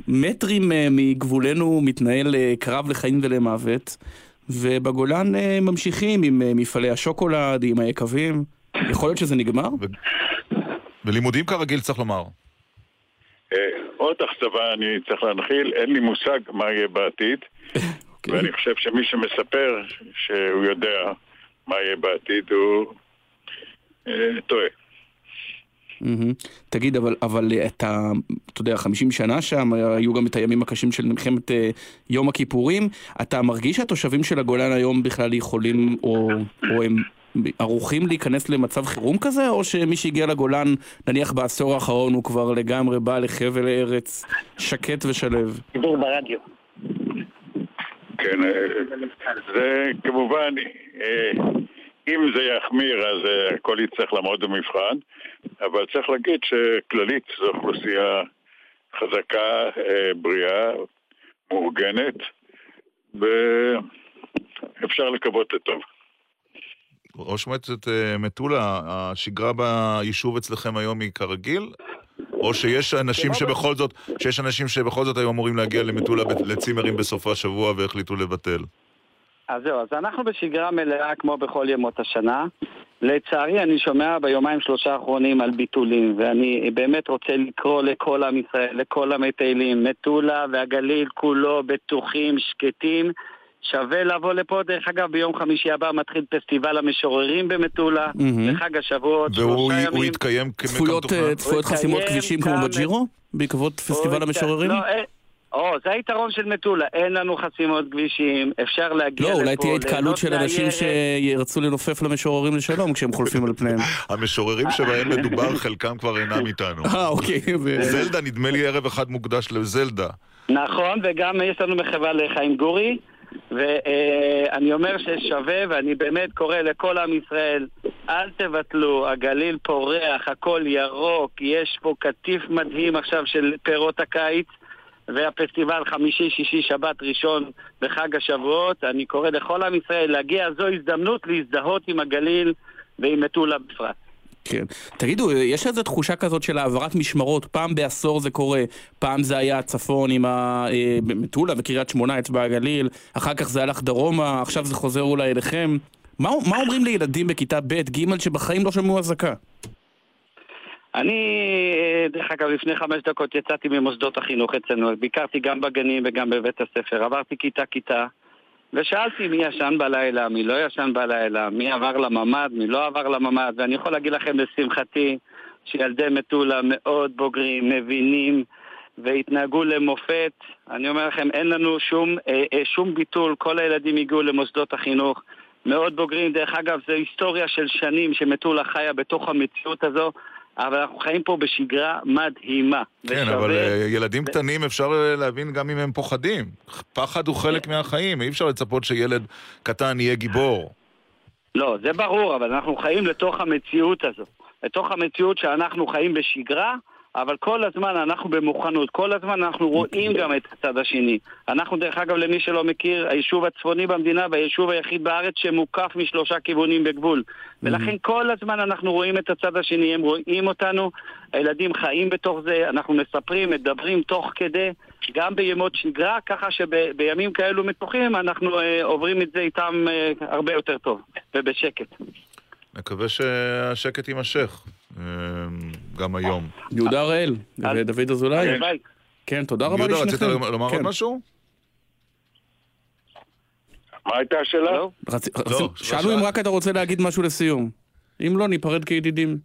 מטרים מגבולנו מתנהל קרב לחיים ולמוות, ובגולן ממשיכים עם מפעלי השוקולד, עם היקבים. יכול להיות שזה נגמר? ולימודים כרגיל, צריך לומר. עוד אכזבה אני צריך להנחיל, אין לי מושג מה יהיה בעתיד, אוקיי. ואני חושב שמי שמספר שהוא יודע מה יהיה בעתיד הוא אה, טועה. מהמם. תגיד, אבל, אבל אה, אתה, אתה יודע, 50 שנה שם, היו גם את הימים הקשים של מלחמת אה, יום הכיפורים. אתה מרגיש שהתושבים של הגולן היום בכלל יכולים, או, או הם ערוכים להיכנס למצב חירום כזה, או שמי שהגיע לגולן, נניח בעשור האחרון, הוא כבר לגמרי בא לחבל ארץ שקט ושלב? דיבור ברדיו. כן, אה, זה כמובן, אה, אם זה יחמיר אז אה, הכל יצטרך לעמוד במבחן, אבל צריך להגיד שכללית זו אוכלוסייה חזקה, אה, בריאה, מאורגנת, ואפשר לקוות לטוב. ראש מועצת מטולה, השגרה ביישוב אצלכם היום היא כרגיל? או שיש אנשים שבכל זאת, שיש אנשים שבכל זאת היו אמורים להגיע למטולה לצימרים בסוף השבוע והחליטו לבטל? אז זהו, אז אנחנו בשגרה מלאה כמו בכל ימות השנה. לצערי, אני שומע ביומיים שלושה האחרונים על ביטולים, ואני באמת רוצה לקרוא לכל עם ישראל, לכל המטיילים, מטולה והגליל כולו בטוחים, שקטים. שווה לבוא לפה, דרך אגב, ביום חמישי הבא מתחיל פסטיבל המשוררים במטולה. לחג השבועות, והוא שלושה הוא ימים. יתקיים צפויות, כמתוכנן? אה, צפויות חסימות יתקיים כבישים כמו בג'ירו? בעקבות פסטיבל המשוררים? לא, אין- או, זה היתרון של מטולה, אין לנו חסימות כבישים, אפשר להגיע לא, לפה, אולי תהיה התקהלות של אנשים. שירצו לנופף למשוררים לשלום כשהם חולפים על פניהם. המשוררים שבהם מדובר, חלקם כבר אינם איתנו. אה, אוקיי. זלדה, נדמה לי ערב אחד מוקדש לזלדה. נכון, וגם יש לנו מחווה לחיים גורי, ואני אומר ששווה, ואני באמת קורא לכל עם ישראל, אל תבטלו, הגליל פורח, הכל ירוק, יש פה קטיף מדהים עכשיו של פירות הקיץ. והפסטיבל חמישי, שישי, שבת, ראשון בחג השבועות. אני קורא לכל עם ישראל להגיע, זו הזדמנות להזדהות עם הגליל ועם מטולה בפרט. כן. תגידו, יש איזו תחושה כזאת של העברת משמרות, פעם בעשור זה קורה, פעם זה היה הצפון עם המטולה וקריית שמונה, אצבע הגליל, אחר כך זה הלך דרומה, עכשיו זה חוזר אולי אליכם. מה, מה אומרים לילדים בכיתה ב', ג', שבחיים לא שמעו אזעקה? אני, אה, דרך אגב, לפני חמש דקות יצאתי ממוסדות החינוך אצלנו, ביקרתי גם בגנים וגם בבית הספר, עברתי כיתה-כיתה, ושאלתי מי ישן בלילה, מי לא ישן בלילה, מי עבר לממ"ד, מי לא עבר לממ"ד, ואני יכול להגיד לכם לשמחתי, שילדי מטולה מאוד בוגרים, מבינים, והתנהגו למופת. אני אומר לכם, אין לנו שום, אה, אה, שום ביטול, כל הילדים הגיעו למוסדות החינוך. מאוד בוגרים, דרך אגב, זו היסטוריה של שנים שמטולה חיה בתוך המציאות הזו, אבל אנחנו חיים פה בשגרה מדהימה. כן, ושווה- אבל אה, ילדים קטנים אפשר אה, להבין גם אם הם פוחדים. פחד הוא חלק מהחיים, אי אפשר לצפות שילד קטן יהיה גיבור. לא, זה ברור, אבל אנחנו חיים לתוך המציאות הזו. לתוך המציאות שאנחנו חיים בשגרה, אבל כל הזמן אנחנו במוכנות, כל הזמן אנחנו רואים גם את הצד השני. אנחנו, דרך אגב, למי שלא מכיר, היישוב הצפוני במדינה והיישוב היחיד בארץ שמוקף משלושה כיוונים בגבול. ולכן כל הזמן אנחנו רואים את הצד השני, הם רואים אותנו, הילדים חיים בתוך זה, אנחנו מספרים, מדברים תוך כדי, גם בימות שגרה, ככה שבימים כאלו מתוחים אנחנו אה, עוברים את זה איתם אה, הרבה יותר טוב ובשקט. נקווה שהשקט יימשך, גם היום. יהודה הראל ודוד אזולאי. כן, תודה רבה יהודה, לשניכם. רצית לומר עוד כן. משהו? מה הייתה השאלה? לא? לא, רצ- שאלנו אם רק אתה רוצה להגיד משהו לסיום. אם לא, ניפרד כידידים.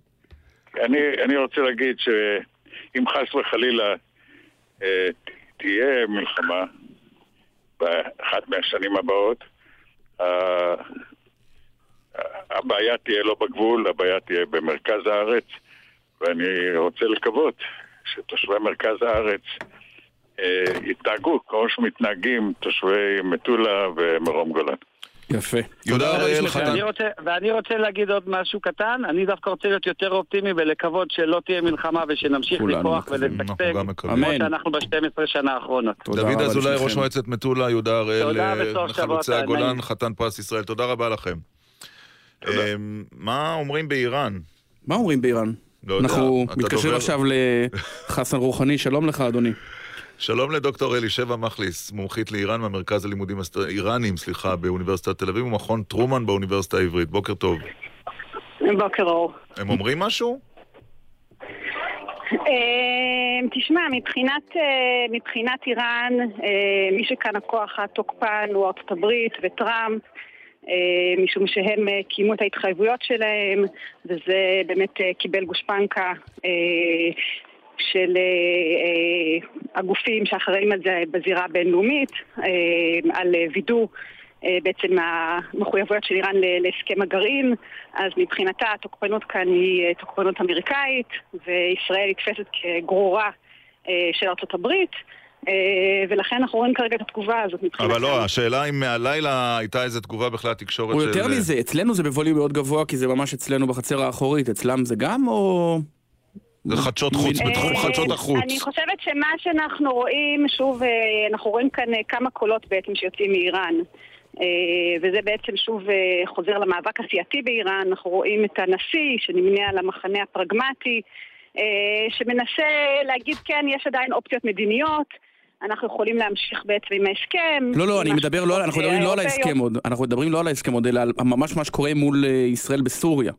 אני, אני רוצה להגיד שאם חס וחלילה אה, תהיה מלחמה באחת מהשנים הבאות, אה, הבעיה תהיה לא בגבול, הבעיה תהיה במרכז הארץ, ואני רוצה לקוות שתושבי מרכז הארץ אה, יתנהגו כמו שמתנהגים תושבי מטולה ומרום גולן. יפה. יהודה תודה רבה. חתן. ואני רוצה, ואני רוצה להגיד עוד משהו קטן, אני דווקא רוצה להיות יותר אופטימי ולקוות שלא תהיה מלחמה ושנמשיך גם מקווים. כמו. שאנחנו ב-12 שנה האחרונות. דוד אזולאי. ראש מועצת מטולה, יהודה הראל, אה, טוב, הגולן. חתן פרס ישראל, תודה רבה לכם. אה, מה אומרים באיראן? מה אומרים באיראן? לא יודע, אנחנו מתקשרים? עכשיו לחסן רוחני, שלום לך אדוני. שלום לדוקטור אלישבע מכליס, מומחית לאיראן מהמרכז ללימודים אסט- איראנים, סליחה, באוניברסיטת תל אביב ומכון טרומן באוניברסיטה העברית. בוקר טוב. בוקר אור. הם אומרים משהו? אה, תשמע, מבחינת, אה, מבחינת איראן, אה, מי שכאן הכוח התוקפן הוא ארצות הברית וטראמפ, משום שהם אה, קיימו את ההתחייבויות שלהם, וזה באמת אה, קיבל גושפנקה אה, של אה, אה, הגופים שאחראים על זה בזירה הבינלאומית, אה, על אה, וידוא אה, בעצם המחויבויות של איראן להסכם הגרעין, אז מבחינתה התוקפנות כאן היא אה, תוקפנות אמריקאית, וישראל נתפסת כגרורה אה, של ארצות הברית, אה, ולכן אנחנו רואים כרגע את התגובה הזאת מבחינתה. אבל לא, השאלה אם מהלילה הייתה איזו תגובה בכלל לתקשורת או של... יותר מזה, אצלנו זה בווליום מאוד גבוה, כי זה ממש אצלנו בחצר האחורית, אצלם זה גם או... זה חדשות חוץ, בתחום אה, חדשות החוץ. אני חושבת שמה שאנחנו רואים, שוב, אה, אנחנו רואים כאן אה, כמה קולות בעצם שיוצאים מאיראן. אה, וזה בעצם שוב אה, חוזר למאבק הסיעתי באיראן, אנחנו רואים את הנשיא שנמנה על המחנה הפרגמטי, אה, שמנסה להגיד כן, יש עדיין אופציות מדיניות, אנחנו יכולים להמשיך בעצם עם ההסכם. לא, לא, אני מדבר, לא, אנחנו מדברים לא על האירופאיות. ההסכם עוד, אנחנו מדברים לא על ההסכם עוד, אלא על ממש מה שקורה מול אה, ישראל בסוריה.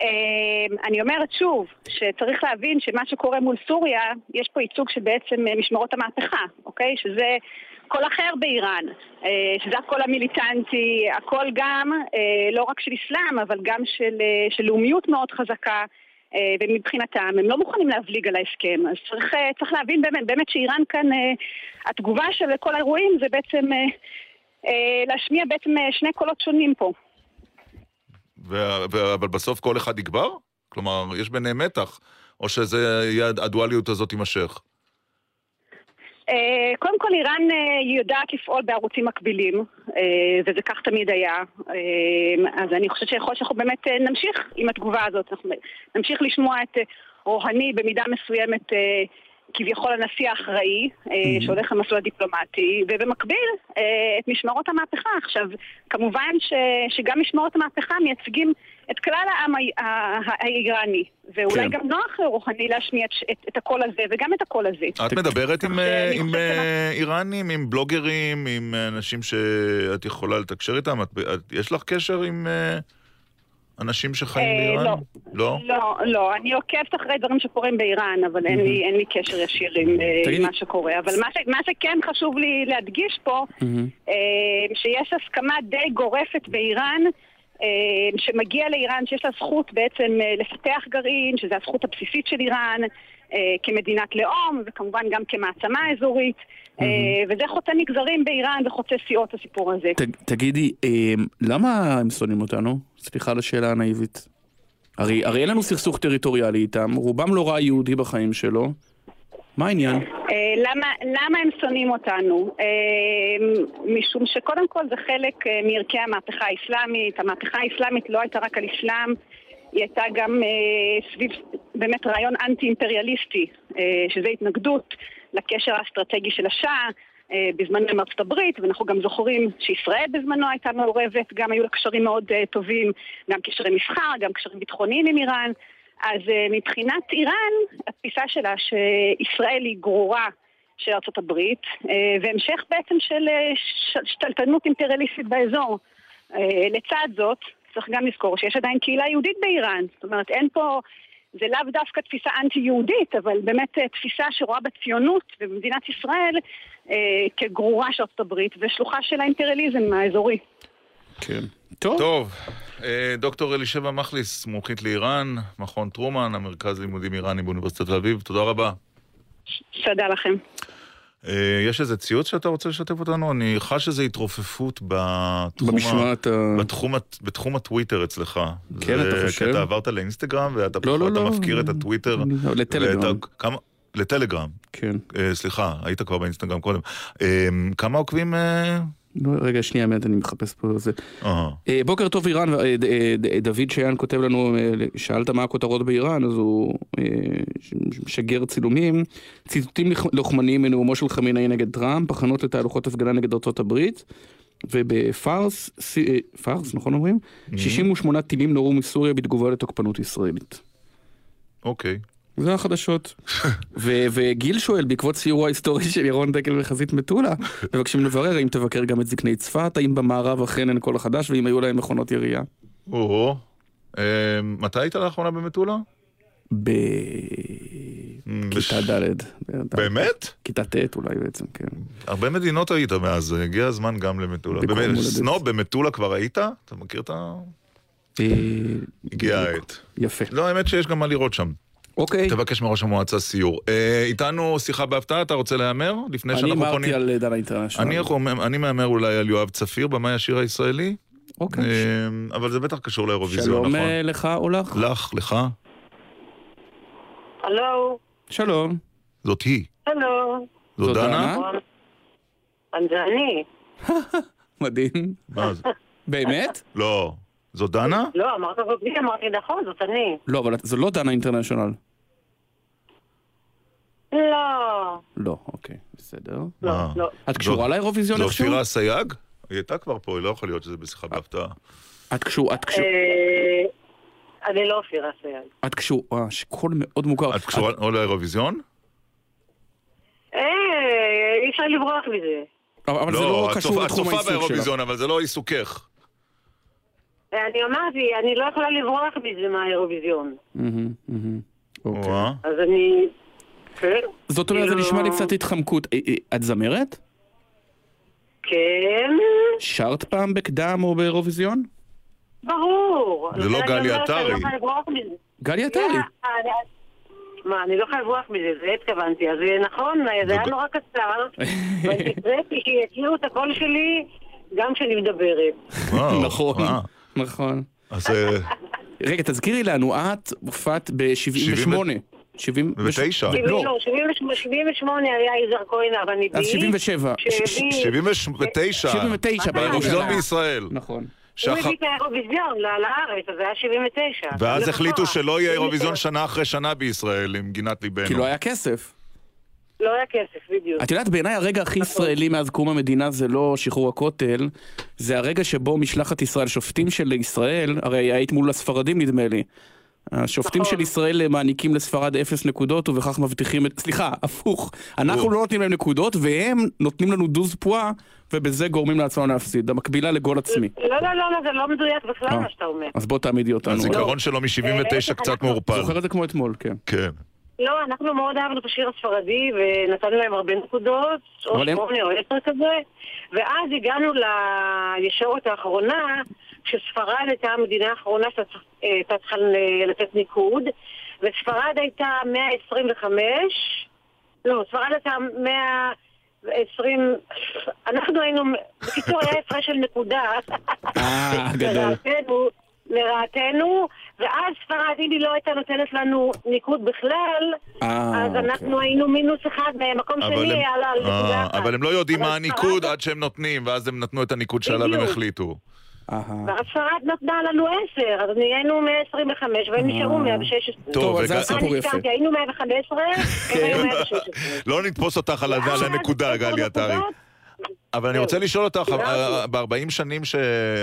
אמ, אני אומרת שוב, שצריך להבין שמה שקורה מול סוריה, יש פה ייצוג של בעצם אה, משמרות המהפכה, אוקיי? שזה קול אחר באיראן, אה, שזה הקול המיליטנטי, הקול גם אה, לא רק של אסלאם, אבל גם של, אה, של לאומיות מאוד חזקה. אה, ומבחינתם הם לא מוכנים להבליג על ההסכם, אז צריך, אה, צריך להבין באמת, באמת שאיראן כאן, אה, התגובה של כל האירועים זה בעצם להשמיע בעצם שני קולות שונים פה. אבל בסוף כל אחד יגבר? כלומר, יש ביניהם מתח, או שזה הדואליות הזאת תימשך? אה, קודם כל איראן אה, יודעת לפעול בערוצים מקבילים, אה, וזה כך תמיד היה. אז אני חושבת שיכול שאנחנו באמת נמשיך עם התגובה הזאת. אנחנו נמשיך לשמוע את רוהני במידה מסוימת כביכול הנשיא האחראי, שהולך למסלול הדיפלומטי, ובמקביל את משמרות המהפכה. עכשיו, כמובן ש, שגם משמרות המהפכה מייצגים את כלל העם ה- ה- האיראני, ואולי כן. גם נוח לרוהני להשמיע את, את, את הקול הזה וגם את הקול הזה. את מדברת עם, אה, עם אה, איראנים, עם בלוגרים, עם אה, אנשים שאת יכולה לתקשר איתם? את, את, יש לך קשר עם אנשים שחיים אה, באיראן? לא. לא? לא, לא, אני עוקבת אחרי דברים שקורים באיראן, אבל אין לי, אין לי קשר ישיר עם, עם מה שקורה. אבל מה, ש, מה שכן חשוב לי להדגיש פה, אה, שיש הסכמה די גורפת באיראן, שמגיע לאיראן, שיש לה זכות בעצם אה, לפתח גרעין, שזו הזכות הבסיסית של איראן, אה, כמדינת לאום, וכמובן גם כמעצמה אזורית, אה, וזה חוצה מגזרים באיראן וחוצה סיעות הסיפור הזה. ת- תגידי, אה, למה הם שונאים אותנו? סליחה על השאלה הנאיבית. הרי הרי אין לנו סכסוך טריטוריאלי איתם, רובם לא ראה יהודי בחיים שלו. מה העניין? אה, למה, למה הם שונאים אותנו? אה, משום שקודם כל זה חלק אה, מערכי המהפכה האסלאמית. המהפכה האסלאמית לא הייתה רק על אסלאם, היא הייתה גם סביב באמת רעיון אנטי-אימפריאליסטי, שזה התנגדות לקשר האסטרטגי של השאה אה, בזמנו עם ארצות הברית, ואנחנו גם זוכרים שישראל בזמנו הייתה מעורבת, גם היו לה קשרים מאוד טובים, גם קשרי מסחר, גם קשרים ביטחוניים עם איראן. אז אה, מבחינת איראן, התפיסה שלה שישראל היא גרורה של הברית, אה, והמשך בעצם של אה, שתלטנות אימפריאליסטית באזור. לצד זאת, צריך גם לזכור שיש עדיין קהילה יהודית באיראן. זאת אומרת, אין פה... זה לאו דווקא תפיסה אנטי-יהודית, אבל באמת תפיסה שרואה בציונות ובמדינת ישראל אה, כגרורה של ארצות הברית ושלוחה של האימפריאליזם האזורי. כן. טוב. טוב, אה, דוקטור אלישבע מכליס, מומחית לאיראן, מכון טרומן, המרכז לימודים איראני באוניברסיטת תל אביב, תודה רבה. תודה לכם. אה, יש איזה ציוץ שאתה רוצה לשתף אותנו? אני חש איזו התרופפות בתחום, במשמעת ה... בתחום, בתחום הטוויטר אצלך. כן, זה אתה חושב? כי אתה עברת לאינסטגרם ואתה לא, לא, לא. מפקיר את הטוויטר. לא, לטלגרם. ואתה- כמה- לטלגרם. כן. אה, סליחה, היית כבר באינסטגרם קודם. אה, כמה עוקבים? אה? לא, רגע, שנייה, באמת, אני מחפש פה זה. אהה. אה, בוקר טוב איראן, אה, ד- אה, ד- דוד שיין כותב לנו, אה, שאלת מה הכותרות באיראן, אז הוא אה, ש- משגר צילומים, ציטוטים לוחמניים מנאומו של חמינאי נגד טראמפ, הכנות לתהלוכות הפגנה נגד ארצות הברית, ובפארס, אה, פארס, נכון אומרים? 68 טילים נורו מסוריה בתגובה לתוקפנות ישראלית. אוקיי. זה החדשות. ו- וגיל שואל, בעקבות סיורו ההיסטורי של ירון דקל בחזית מטולה, מבקשים לברר האם תבקר גם את זקני צפת, האם במערב אכן אין כל חדש, ואם היו להם מכונות ירייה. או, אה, מתי היית לאחרונה במטולה? בכיתה ד'. באמת? כיתה ט' אולי בעצם, כן. הרבה מדינות היית מאז, הגיע הזמן גם למטולה. סנוב במטולה כבר היית? אתה מכיר את ה... אה, הגיע בדיוק. העת. יפה. לא, האמת שיש גם מה לראות שם. אוקיי. תבקש מראש המועצה סיור. אה, איתנו שיחה בהפתעה, אתה רוצה להמר? לפני אני שאנחנו אמרתי פונים... על דנה אינטרנשיונל. אני יכול- אני מהמר אולי על יואב צפיר, במאי השיר הישראלי, אוקיי. אה, אבל זה בטח קשור לאירוויזיון, שלום נכון? אה, לך או לך? לך, לך, הלו, שלום. זאת היא. הלו, זאת? דנה? זה אני. מדהים. מה זה? באמת? לא. זאת דנה? לא, אמרת זאת לי, אמרתי נכון, זאת אני. לא, אבל זו לא דנה אינטרנשיונל. לא, לא, אוקיי, בסדר. לא? לא. את קשורה לאירוויזיון זו איכשהו? אופירה אסייג? היא הייתה כבר פה, היא לא יכול להיות שזה בשיחה בהפתעה. את קשור, את קשור, אה, אני לא אופירה סייג. את קשור, אה, שקול מאוד מוכר. את קשורה או לאירוויזיון? אה, אי אפשר לברוח מזה. אבל זה לא את קשור צופה- לתחום את צופה העיסוק שלך. באירוויזיון, אבל זה לא עיסוקך. אה, אני אמרתי, אני לא יכולה לברוח מזה מהאירוויזיון. אוקיי. אז אני... כן, זאת אומרת, זה כאילו- נשמע לי קצת התחמקות. אה, אה, את זמרת? כן, שרת פעם בקדם או באירוויזיון? ברור. זה לא אני גלי עטרי. לא. גלי עטרי. מה, אני לא יכולה לברוח מזה, זה התכוונתי. אז אה, נכון, זה היה נורא קצר, ואני הקראתי שיכירו את הקול שלי גם כשאני מדברת. נכון. נכון. אז רגע, תזכירי לנו, את הופעת ב-78. ותשע. לא, 78 היה יזהר כהן הרניבי. אז 77. שהביא- 79. 79 באירוויזיון. בישראל. נכון. הוא הביא את האירוויזיון לארץ, אז זה היה 79. ואז זה החליטו נכון. שלא יהיה אירוויזיון שנה אחרי שנה בישראל, עם גינת ליבנו. כי לא היה כסף. לא היה כסף, בדיוק. את יודעת, בעיניי הרגע הכי ישראלי מאז קום המדינה זה לא שחרור הכותל, זה הרגע שבו משלחת ישראל, שופטים של ישראל, הרי היית מול הספרדים נדמה לי. השופטים נכון. של ישראל מעניקים לספרד אפס נקודות ובכך מבטיחים את... סליחה, הפוך. אנחנו. לא נותנים להם נקודות והם נותנים לנו דוז פועה ובזה גורמים לעצמם להפסיד. המקבילה לגול עצמי. לא, לא, לא, לא, זה לא מדויק בכלל אה. מה שאתה אומר. אז בוא תעמידי אותנו. הזיכרון שלו אה, מ-79 קצת אנחנו- מעורפל. זוכר את זה כמו אתמול, כן. כן. לא, אנחנו מאוד אהבנו את השיר הספרדי ונתנו להם הרבה נקודות, או שמונה או עשר כזה, ואז הגענו לישורת האחרונה, שספרד הייתה המדינה האחרונה שהייתה צריכה ל- לתת ניקוד, וספרד הייתה 125, לא, ספרד הייתה 120, אנחנו היינו, בקיצור היה הפרש של נקודה. אה, גדול. לרעתנו, לרעתנו, ואז ספרד, אם היא לא הייתה נותנת לנו ניקוד בכלל, אה, אז אוקיי. אנחנו היינו מינוס אחד, במקום שני הם- היה לה על נקודה אה, אחת. אבל הם לא יודעים מה הניקוד עד שהם נותנים, ואז הם נתנו את הניקוד שעליו הם בדיוק. החליטו. אהה. ואז ספרד נתנה לנו 10, אז נהיינו 125 והם נשארו 116. טוב, אז זה הסיפור אה, יפה. נזכרתי, היינו 115, הם היו 116. לא נתפוס אותך על על הנקודה, גלי עטרי. אבל אני רוצה לשאול אותך, ב-40 שנים, ש...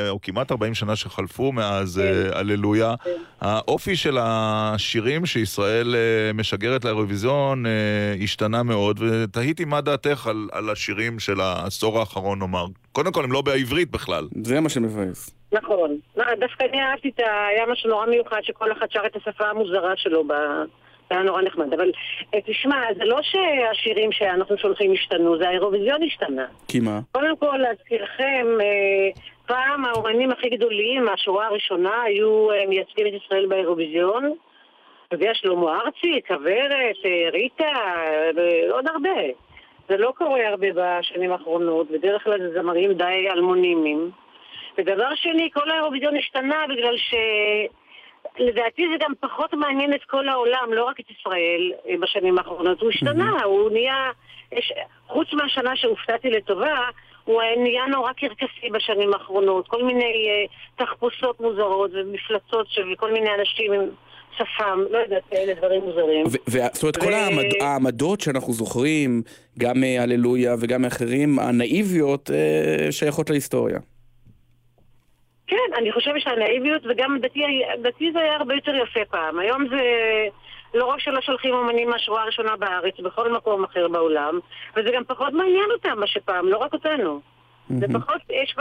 או כמעט 40 שנה שחלפו מאז אה, הללויה, האופי של השירים שישראל אה, משגרת לאירוויזיון אה, השתנה מאוד, ותהיתי מה דעתך על, על השירים של העשור האחרון, נאמר. קודם כל, הם לא בעברית בכלל. זה מה שמבאס. נכון. לא, דווקא אני אהבתי את ה... היה משהו נורא מיוחד שכל אחד שר את השפה המוזרה שלו ב... היה נורא נחמד. אבל אה, תשמע, זה לא שהשירים שאנחנו שולחים השתנו, זה האירוויזיון השתנה. כי מה? קודם כל, להזכירכם, אה, פעם האומנים הכי גדולים מהשורה הראשונה היו אה, מייצגים את ישראל באירוויזיון. אתה יודע, שלמה ארצי, כוורת, ריטה, ועוד הרבה. זה לא קורה הרבה בשנים האחרונות, בדרך כלל זה זמרים די אלמונימיים. ודבר שני, כל האירוויזיון השתנה בגלל ש... לדעתי זה גם פחות מעניין את כל העולם, לא רק את ישראל אה, בשנים האחרונות. הוא השתנה, הוא נהיה... יש, חוץ מהשנה שהופתעתי לטובה, הוא היה- נהיה נורא קרקסי בשנים האחרונות. כל מיני אה, תחפושות מוזרות ומפלצות של כל מיני אנשים עם שפם, לא יודעת, כאלה דברים מוזרים. זאת אומרת, כל העמד, העמדות שאנחנו זוכרים, גם מהללויה וגם מאחרים, הנאיביות, אה, שייכות להיסטוריה. כן, אני חושבת שהנאיביות, וגם דתי, דתי זה היה הרבה יותר יפה פעם. היום זה... לא רק שלא שולחים אומנים מהשורה הראשונה בארץ, בכל מקום אחר בעולם, וזה גם פחות מעניין אותם מה שפעם, לא רק אותנו. זה פחות, יש,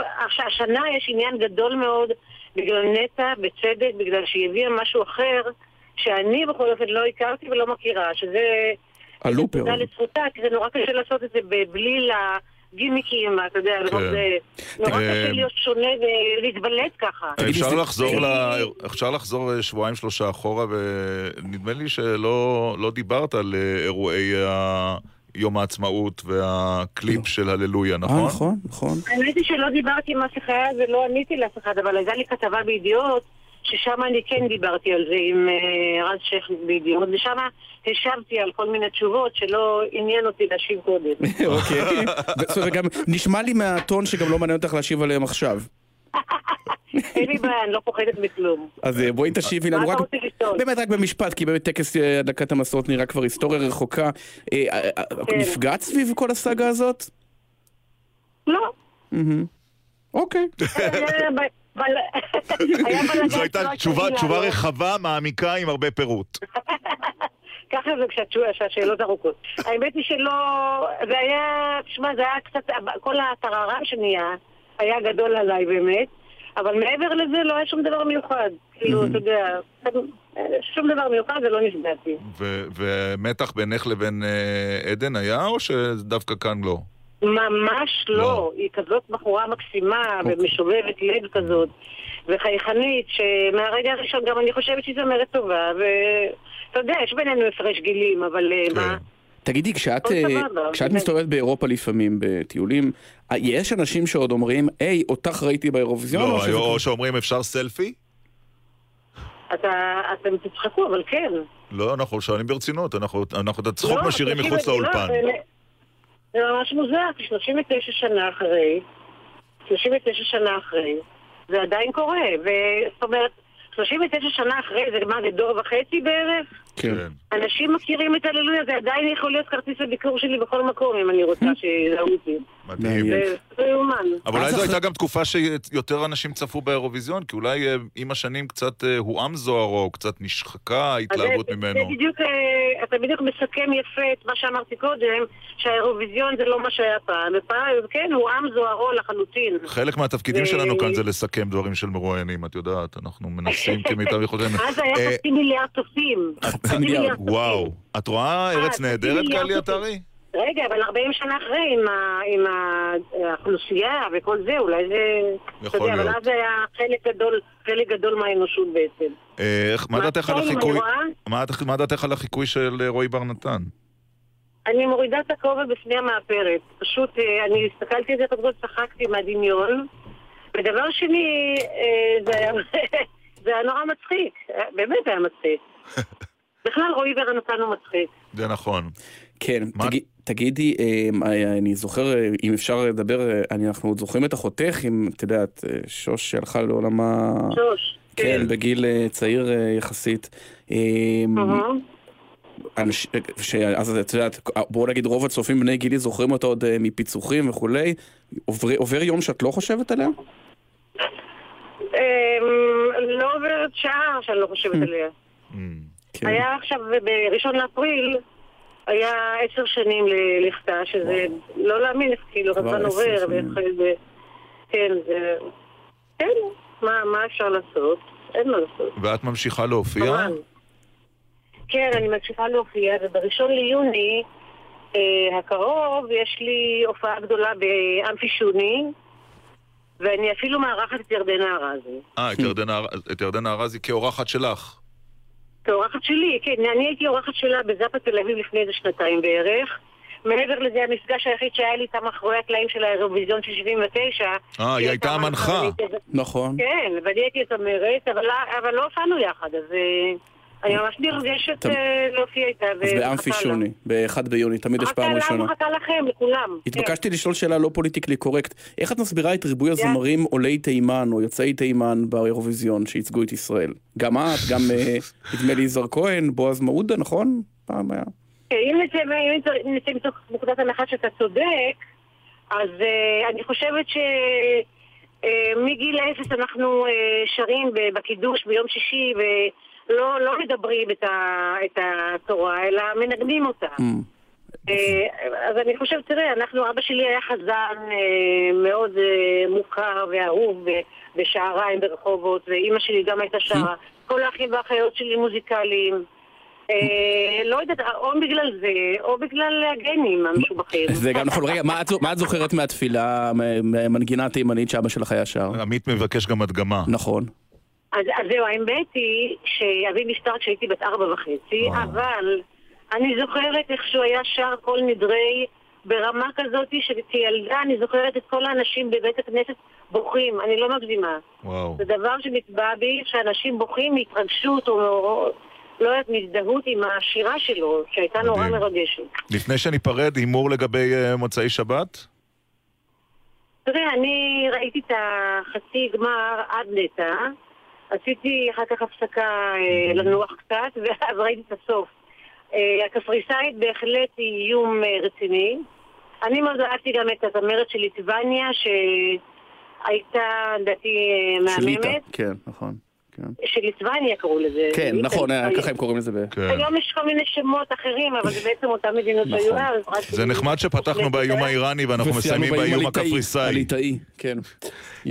השנה יש עניין גדול מאוד בגלל נטע, בצדק, בגלל שהיא הביאה משהו אחר, שאני בכל אופן לא הכרתי ולא מכירה, שזה... הלופר. תודה לזכותה, כי זה נורא קשה לעשות את זה בלי הגימיקים, אתה יודע, כן. זה נורא אה, קשה להיות שונה ולהתבלט ככה. אפשר לחזור, אה, שבועיים שלושה אחורה, ונדמה לי שלא לא דיברת על אה, אירועי ה... יום העצמאות והקליפ של הללויה, אה, נכון? נכון, נכון. האמת היא שלא דיברתי עם אף אחד ולא עניתי לאף אחד, אבל הייתה לי כתבה בידיעות, ששם אני כן דיברתי על זה עם רז שייח בידיעות, ושם השבתי על כל מיני תשובות שלא עניין אותי להשיב קודם. אוקיי. וגם נשמע לי מהטון שגם לא מעניין אותך להשיב עליהם עכשיו. אין לי בעיה, אני לא פוחדת מכלום. אז אה, בואי תשיבי מה לנו אתה רק... רוצה לשאול? באמת רק במשפט, כי באמת טקס אה, הדלקת המסורת נראה כבר היסטוריה רחוקה. אה, כן. נפגעת סביב כל הסאגה הזאת? לא. אוקיי. זו הייתה תשובה. רחבה, מעמיקה, עם הרבה פירוט. ככה זה כשהשאלות ארוכות. האמת היא שלא... זה היה... תשמע, זה היה קצת... כל הטררם שנהיה היה גדול עליי באמת, אבל מעבר לזה לא היה שום דבר מיוחד. כאילו, אתה יודע, שום דבר מיוחד ולא נפגעתי. ומתח בינך לבין אה, עדן היה, או שדווקא כאן לא? ממש לא. לא. היא כזאת בחורה מקסימה ומשובבת לב כזאת, וחייכנית, שמהרגע הראשון גם אני חושבת שהיא זמרת טובה, ואתה יודע, יש בינינו הפרש גילים, אבל אה, כן. מה? תגידי, כשאת, סבבה. כשאת כן. מסתובבת באירופה לפעמים בטיולים, אה, יש אנשים שעוד אומרים, היי, אותך ראיתי באירוויזיון? לא, או שאומרים אפשר סלפי? אתה, אתם תצחקו, אבל כן. לא, אנחנו שואלים ברצינות, אנחנו אנחנו את הצחוק לא, משאירים מחוץ לא, לאולפן. זה- ממש מוזר, כי 39 שנה אחרי, 39 שנה אחרי, זה עדיין קורה, וזאת אומרת, 39 שנה אחרי, זה מה, זה דור וחצי בערך? כן. כן. אנשים מכירים את הללויה, זה עדיין יכול להיות כרטיס הביקור שלי בכל מקום, אם אני רוצה שיזהו אותי. מדהים. מעניין. זה לא יאומן. אבל אולי זו הייתה גם תקופה שיותר אנשים צפו באירוויזיון, כי אולי אה, עם השנים קצת אה, הועם זוהרו, קצת נשחקה ההתלהבות ממנו. זה בדיוק, אה, אתה בדיוק מסכם יפה את מה שאמרתי קודם, שהאירוויזיון זה לא מה שהיה פעם. ופעם, כן, הוא עם זוהרו לחלוטין. חלק מהתפקידים שלנו כאן זה לסכם דברים של מרואיינים, את יודעת, אנחנו מנסים כמיטב יכולתנו. אז היה חצי מיליארד צופים. חצי מיליארד. וואו, את רואה ארץ נהדרת, גלי. עטרי? רגע, אבל 40 שנה אחרי, עם, ה, עם האוכלוסייה וכל זה, אולי זה... יכול יודע, להיות. אבל אז זה היה חלק גדול, חלק גדול מהאנושות בעצם. אה, איך- מה דעתך על החיקוי? מה דעתך- על החיקוי של אה, רועי בר נתן? אני מורידה את הכובע בפני המאפרת. פשוט, אה, אני הסתכלתי על זה, כל צחקתי מהדמיון. ודבר שני, זה היה, זה היה נורא מצחיק. באמת היה מצחיק. בכלל רועי ברנתן הוא מצחיק. זה נכון. כן, מה- תגיד, תגידי, אה, אני זוכר, אה, אם אפשר לדבר, אה, אני- אנחנו עוד זוכרים את אחותך, אם את יודעת, שוש שהלכה לעולמה, שוש. כן, בגיל אה, צעיר יחסית. אהה. אנש- שאז את יודעת, בואו נגיד רוב הצופים בני גילי זוכרים אותה עוד מפיצוחים וכולי. עובר, עובר יום שאת לא חושבת עליה? אמ, לא עוברת שעה שאני לא חושבת עליה. כן. היה עכשיו בראשון לאפריל, היה עשר שנים ללכתה, שזה לא להאמין, כאילו, הזמן עשר עובר. ואיך זה... כן, זה... כן, מה מה אפשר לעשות? אין מה לעשות. ואת ממשיכה להופיע? כן, אני ממשיכה להופיע, ובראשון ליוני אה, הקרוב יש לי הופעה גדולה באמפי שוני, ואני אפילו מארחת את ירדנה ארזי. אה, את ירדנה ארזי כאורחת שלך. כאורחת שלי, כן, אני הייתי אורחת שלה בזאפה תל אביב לפני איזה שנתיים בערך. מעבר לזה, המפגש היחיד שהיה לי איתה מאחורי הקלעים של האירוויזיון של 79. אה, היא הייתה המנחה. נכון. כן, ואני הייתי זמרת, אבל, אבל לא הופענו יחד, אז אה, אני ממש נרגשת טוב. אה, להופיע איתה. אז באמפי. שוני, ב-1 ביוני, תמיד יש פעם ראשונה. לה, מחכה לכם, לכולם. התבקשתי לשאול שאלה לא פוליטיקלי קורקט. איך את מסבירה את ריבוי הזמרים עולי תימן או יוצאי תימן באירוויזיון שייצגו את ישראל? גם את, גם אה, נדמה לי יזהר כהן, בועז מעודה, נכון? פעם היה. כן, אם נצא מתוך נקודת הנחה שאתה צודק, אז אה, אני חושבת ש... מגיל אפס אנחנו שרים בקידוש ביום שישי ולא לא מדברים את, ה, את התורה, אלא מנגנים אותה. Mm. אה, אז אני חושבת, תראה, אנחנו, אבא שלי היה חזן אה, מאוד אה, מוכר ואהוב בשעריים ברחובות, ואימא שלי גם הייתה שרה. כל האחים והאחיות שלי מוזיקליים. אה, לא יודעת, או בגלל זה, או בגלל הגנים המשובחים. זה גם נכון. רגע, מה את זוכרת מהתפילה, מ- מהמנגינה התימנית שאבא שלך היה שר? עמית מבקש גם הדגמה. נכון. אז, אז זהו, האמת היא שאבי נפטר כשהייתי בת ארבע וחצי, אבל אני זוכרת איך שהוא היה שר כל נדרי ברמה כזאת שכילדה אני זוכרת את כל האנשים בבית הכנסת בוכים, אני לא מגזימה. וואו. זה דבר שנצבע בי, שאנשים בוכים מהתרגשות או, או לא יודעת, מהזדהות עם השירה שלו, שהייתה נורא מדהים. מרגשת. לפני שניפרד, הימור לגבי אה, מוצאי שבת? תראה, אני ראיתי את החצי גמר עד נטע, עשיתי אחר כך הפסקה אה, לנוח קצת, ואז ראיתי את הסוף. אה, הקפריסאית בהחלט היא איום אה, רציני. אני אהבתי גם את הזמרת של ליטבניה, שהייתה, לדעתי. מהממת. כן, נכון. כן. של ליטבניה קראו לזה. כן, נכון, אה. ככה הם קוראים לזה. ב- כן. היום יש כל מיני שמות אחרים, אבל זה בעצם אותן מדינות נכון. שהיו אז. רק- זה נחמד שפתחנו באיום האיראני ואנחנו מסיימים באיום. הקפריסאי. הליטאי, כן.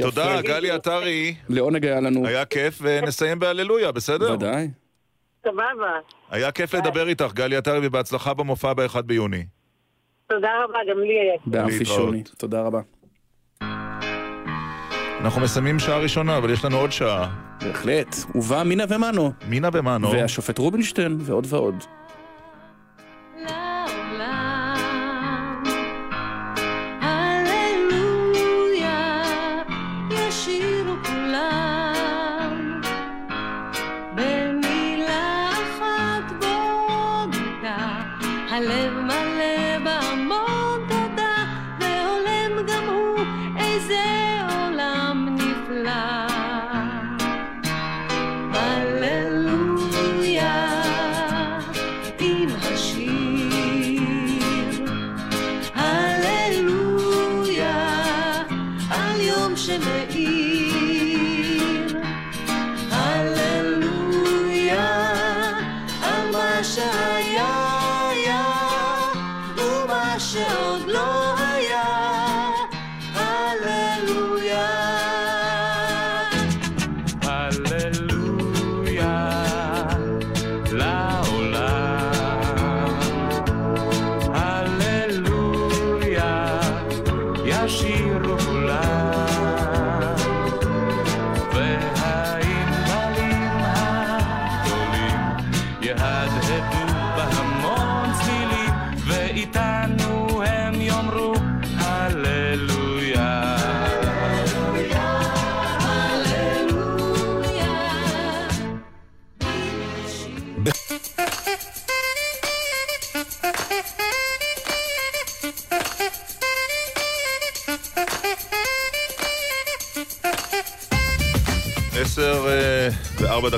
תודה. גלי עטרי, לעונג היה לנו. היה כיף, ונסיים בהללויה, בסדר? ודאי. סבבה. היה כיף לדבר איתך, גלי עטרי, ובהצלחה במופע ב-1 ביוני. תודה רבה, גם לי היה. באמפי להתראות. שוני. תודה רבה. אנחנו מסיימים שעה ראשונה, אבל יש לנו עוד שעה. בהחלט. ובא מינה ומנו. מינה ומנו. והשופט רובינשטיין ועוד ועוד.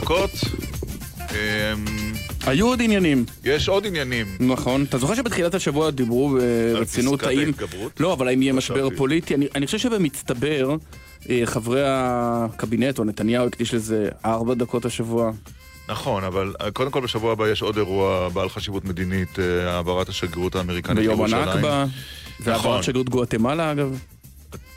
דקות. אמ, היו עוד עניינים. יש עוד עניינים. נכון. אתה זוכר שבתחילת השבוע דיברו ברצינות פסקת האם... ההתגברות? לא, אבל האם יהיה משבר חשבתי. פוליטי? אני, אני חושב שבמצטבר, אה, חברי הקבינט או נתניהו הקדיש לזה ארבע דקות השבוע. נכון, אבל אה, קודם כל בשבוע הבא יש עוד אירוע בעל חשיבות מדינית, אה, העברת השגרירות האמריקנית ביום לירושלים. הנכבה. נכון. והעברת שגרירות גואטמלה אגב.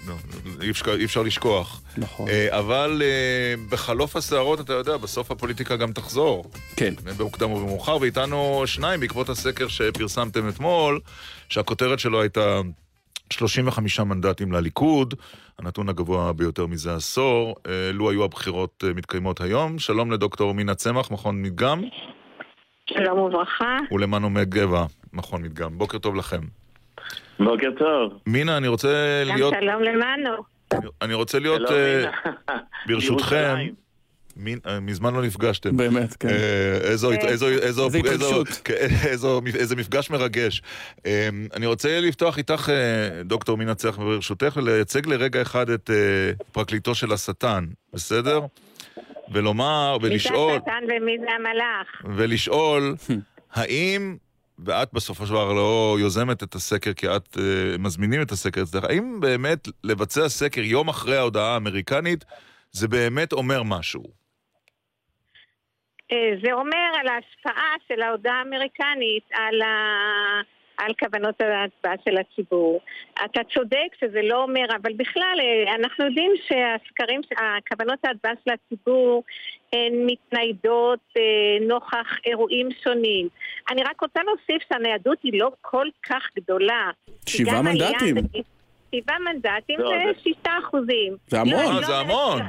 לא, אי אפשר, אי אפשר לשכוח. נכון. אה, אבל אה, בחלוף הסערות, אתה יודע, בסוף הפוליטיקה גם תחזור. כן. במוקדם או במאוחר, ואיתנו שניים בעקבות הסקר שפרסמתם אתמול, שהכותרת שלו הייתה 35 מנדטים לליכוד, הנתון הגבוה ביותר מזה עשור. אה, לו היו הבחירות מתקיימות היום. שלום לדוקטור מינה צמח, מכון מדגם, שלום וברכה. ולמנו מגבע, מכון מדגם. בוקר טוב לכם. בוקר טוב. מינה, אני רוצה גם להיות... שלום למנו. אני רוצה להיות, שלום, אה. ברשותכם, אה, מזמן לא נפגשתם. באמת, כן. איזה מפגש מרגש. אה, אני רוצה לפתוח איתך, דוקטור מינה צח, ברשותך, לייצג לרגע אחד את פרקליטו של השטן, בסדר? ולומר, ולשאול, מי זה השטן ומי זה המלאך? ולשאול, האם, ואת בסופו של דבר לא יוזמת את הסקר כי את uh, מזמינים את הסקר אצלך, האם באמת לבצע סקר יום אחרי ההודעה האמריקנית, זה באמת אומר משהו? אה, זה אומר על ההשפעה של ההודעה האמריקנית על, ה... על כוונות ההצבעה של הציבור. אתה צודק שזה לא אומר, אבל בכלל אה, אנחנו יודעים שהסקרים, כוונות ההצבעה של הציבור הן מתניידות אה, נוכח אירועים שונים. אני רק רוצה להוסיף שהניידות היא לא כל כך גדולה. שבעה מנדטים. שבעה מנדטים לא, זה שישה אחוזים. זה המון. לא, אה, לא זה המון.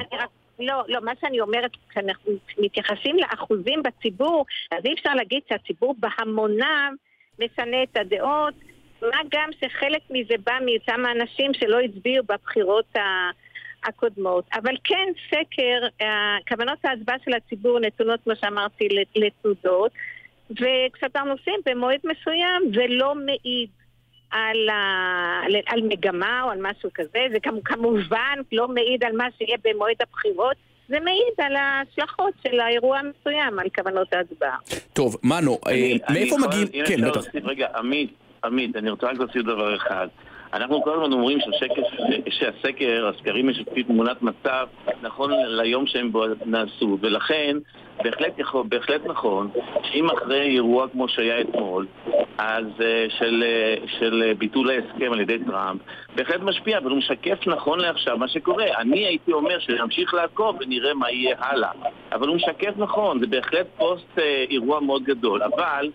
לא, לא, מה שאני אומרת, כשאנחנו מתייחסים לאחוזים בציבור, אז אי אפשר להגיד שהציבור בהמוניו משנה את הדעות, מה גם שחלק מזה בא מאותם האנשים שלא הצביעו בבחירות. הקודמות. אבל כן, סקר, אה, כוונות ההצבעה של הציבור נתונות, כמו שאמרתי, לתנודות, וכשאתה עושים במועד מסוים זה לא מעיד על, ה... על מגמה או על משהו כזה, זה כמובן לא מעיד על מה שיהיה במועד הבחירות, זה מעיד על ההשלכות של האירוע המסוים, על כוונות ההצבעה. טוב, מנו, אה, מאיפה מגיעים... כן, בטח. רגע, עמית, עמית, אני רוצה רק להוסיף דבר אחד. אנחנו כל הזמן אומרים שהשקף, שהסקר, הסקרים משקפים תמונת מצב נכון ליום שהם נעשו, ולכן בהחלט, יכול, בהחלט נכון שאם אחרי אירוע כמו שהיה אתמול, אז אה, של, אה, של אה, ביטול ההסכם על ידי טראמפ, בהחלט משפיע, אבל הוא משקף נכון לעכשיו מה שקורה. אני הייתי אומר שנמשיך לעקוב ונראה מה יהיה הלאה, אבל הוא משקף נכון, זה בהחלט פוסט אירוע מאוד גדול, אבל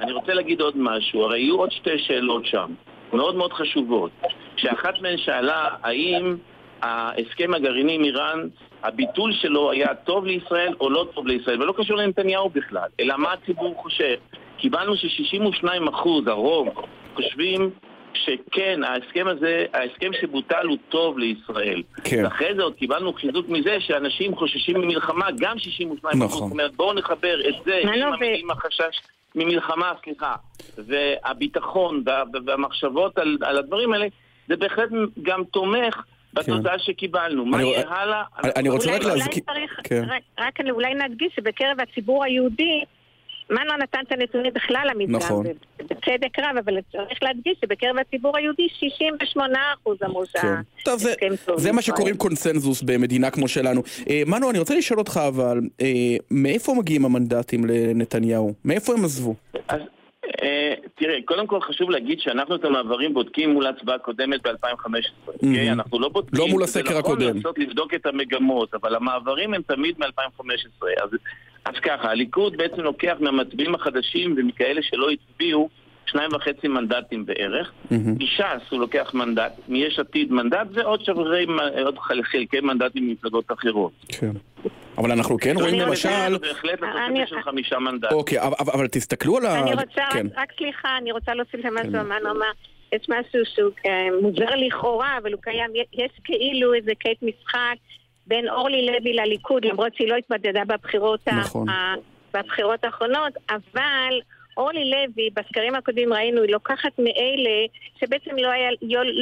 אני רוצה להגיד עוד משהו, הרי יהיו עוד שתי שאלות שם, מאוד מאוד חשובות, שאחת מהן שאלה האם ההסכם הגרעיני עם איראן, הביטול שלו היה טוב לישראל או לא טוב לישראל, ולא קשור לנתניהו בכלל, אלא מה הציבור חושב. קיבלנו ש-62% הרוב חושבים שכן, ההסכם הזה, ההסכם שבוטל הוא טוב לישראל. כן. ואחרי זה עוד קיבלנו חיזוק מזה שאנשים חוששים ממלחמה, גם 62%. נכון. זאת אומרת, בואו נחבר את זה עם, ו- עם החשש ממלחמה, סליחה, והביטחון וה- והמחשבות על, על הדברים האלה, זה בהחלט גם תומך בתוצאה שקיבלנו. מה יהיה הלאה? אני- רוצה רק להזכיר... כן. רק, רק אולי נדגיש שבקרב הציבור היהודי, מנו נתן את הנתונים בכלל למדגם, נכון. ובצדק רב, אבל צריך להדגיש שבקרב הציבור היהודי 68% אמרו כן. טוב, זה, שההסכם טוב. זה מה. שקוראים קונסנזוס במדינה כמו שלנו. אה, מנו, אני רוצה לשאול אותך אבל, אה, מאיפה מגיעים המנדטים לנתניהו? מאיפה הם עזבו? אז תראה, קודם כל חשוב להגיד שאנחנו את המעברים בודקים מול ההצבעה הקודמת ב-2015. אוקיי? אנחנו לא בודקים... לא מול זה הסקר נכון הקודם. לנסות לבדוק את המגמות, אבל המעברים הם תמיד מ-2015. אז, ככה, הליכוד בעצם לוקח מהמצביעים החדשים ומכאלה שלא הצביעו שניים וחצי מנדטים בערך. מש"ס הוא לוקח מנדט, מיש עתיד מנדט ועוד חלקי מנדטים ממפלגות אחרות. כן. אבל אנחנו כן רואים אני למשל... בהחלט אני- לתוספת של חמישה מנדטים. אוקיי, אבל, אבל תסתכלו על ה... אני רוצה, כן. רק, סליחה, אני רוצה להוסיף למה שמנו אמר. יש משהו שהוא אה, מוזר לכאורה, אבל הוא קיים. יש כאילו איזה קט משחק בין אורלי לוי לליכוד, למרות שהיא לא התמודדה בבחירות, נכון. ה- בבחירות האחרונות, אבל אורלי לוי, בסקרים הקודמים ראינו, היא לוקחת מאלה שבעצם לא היה,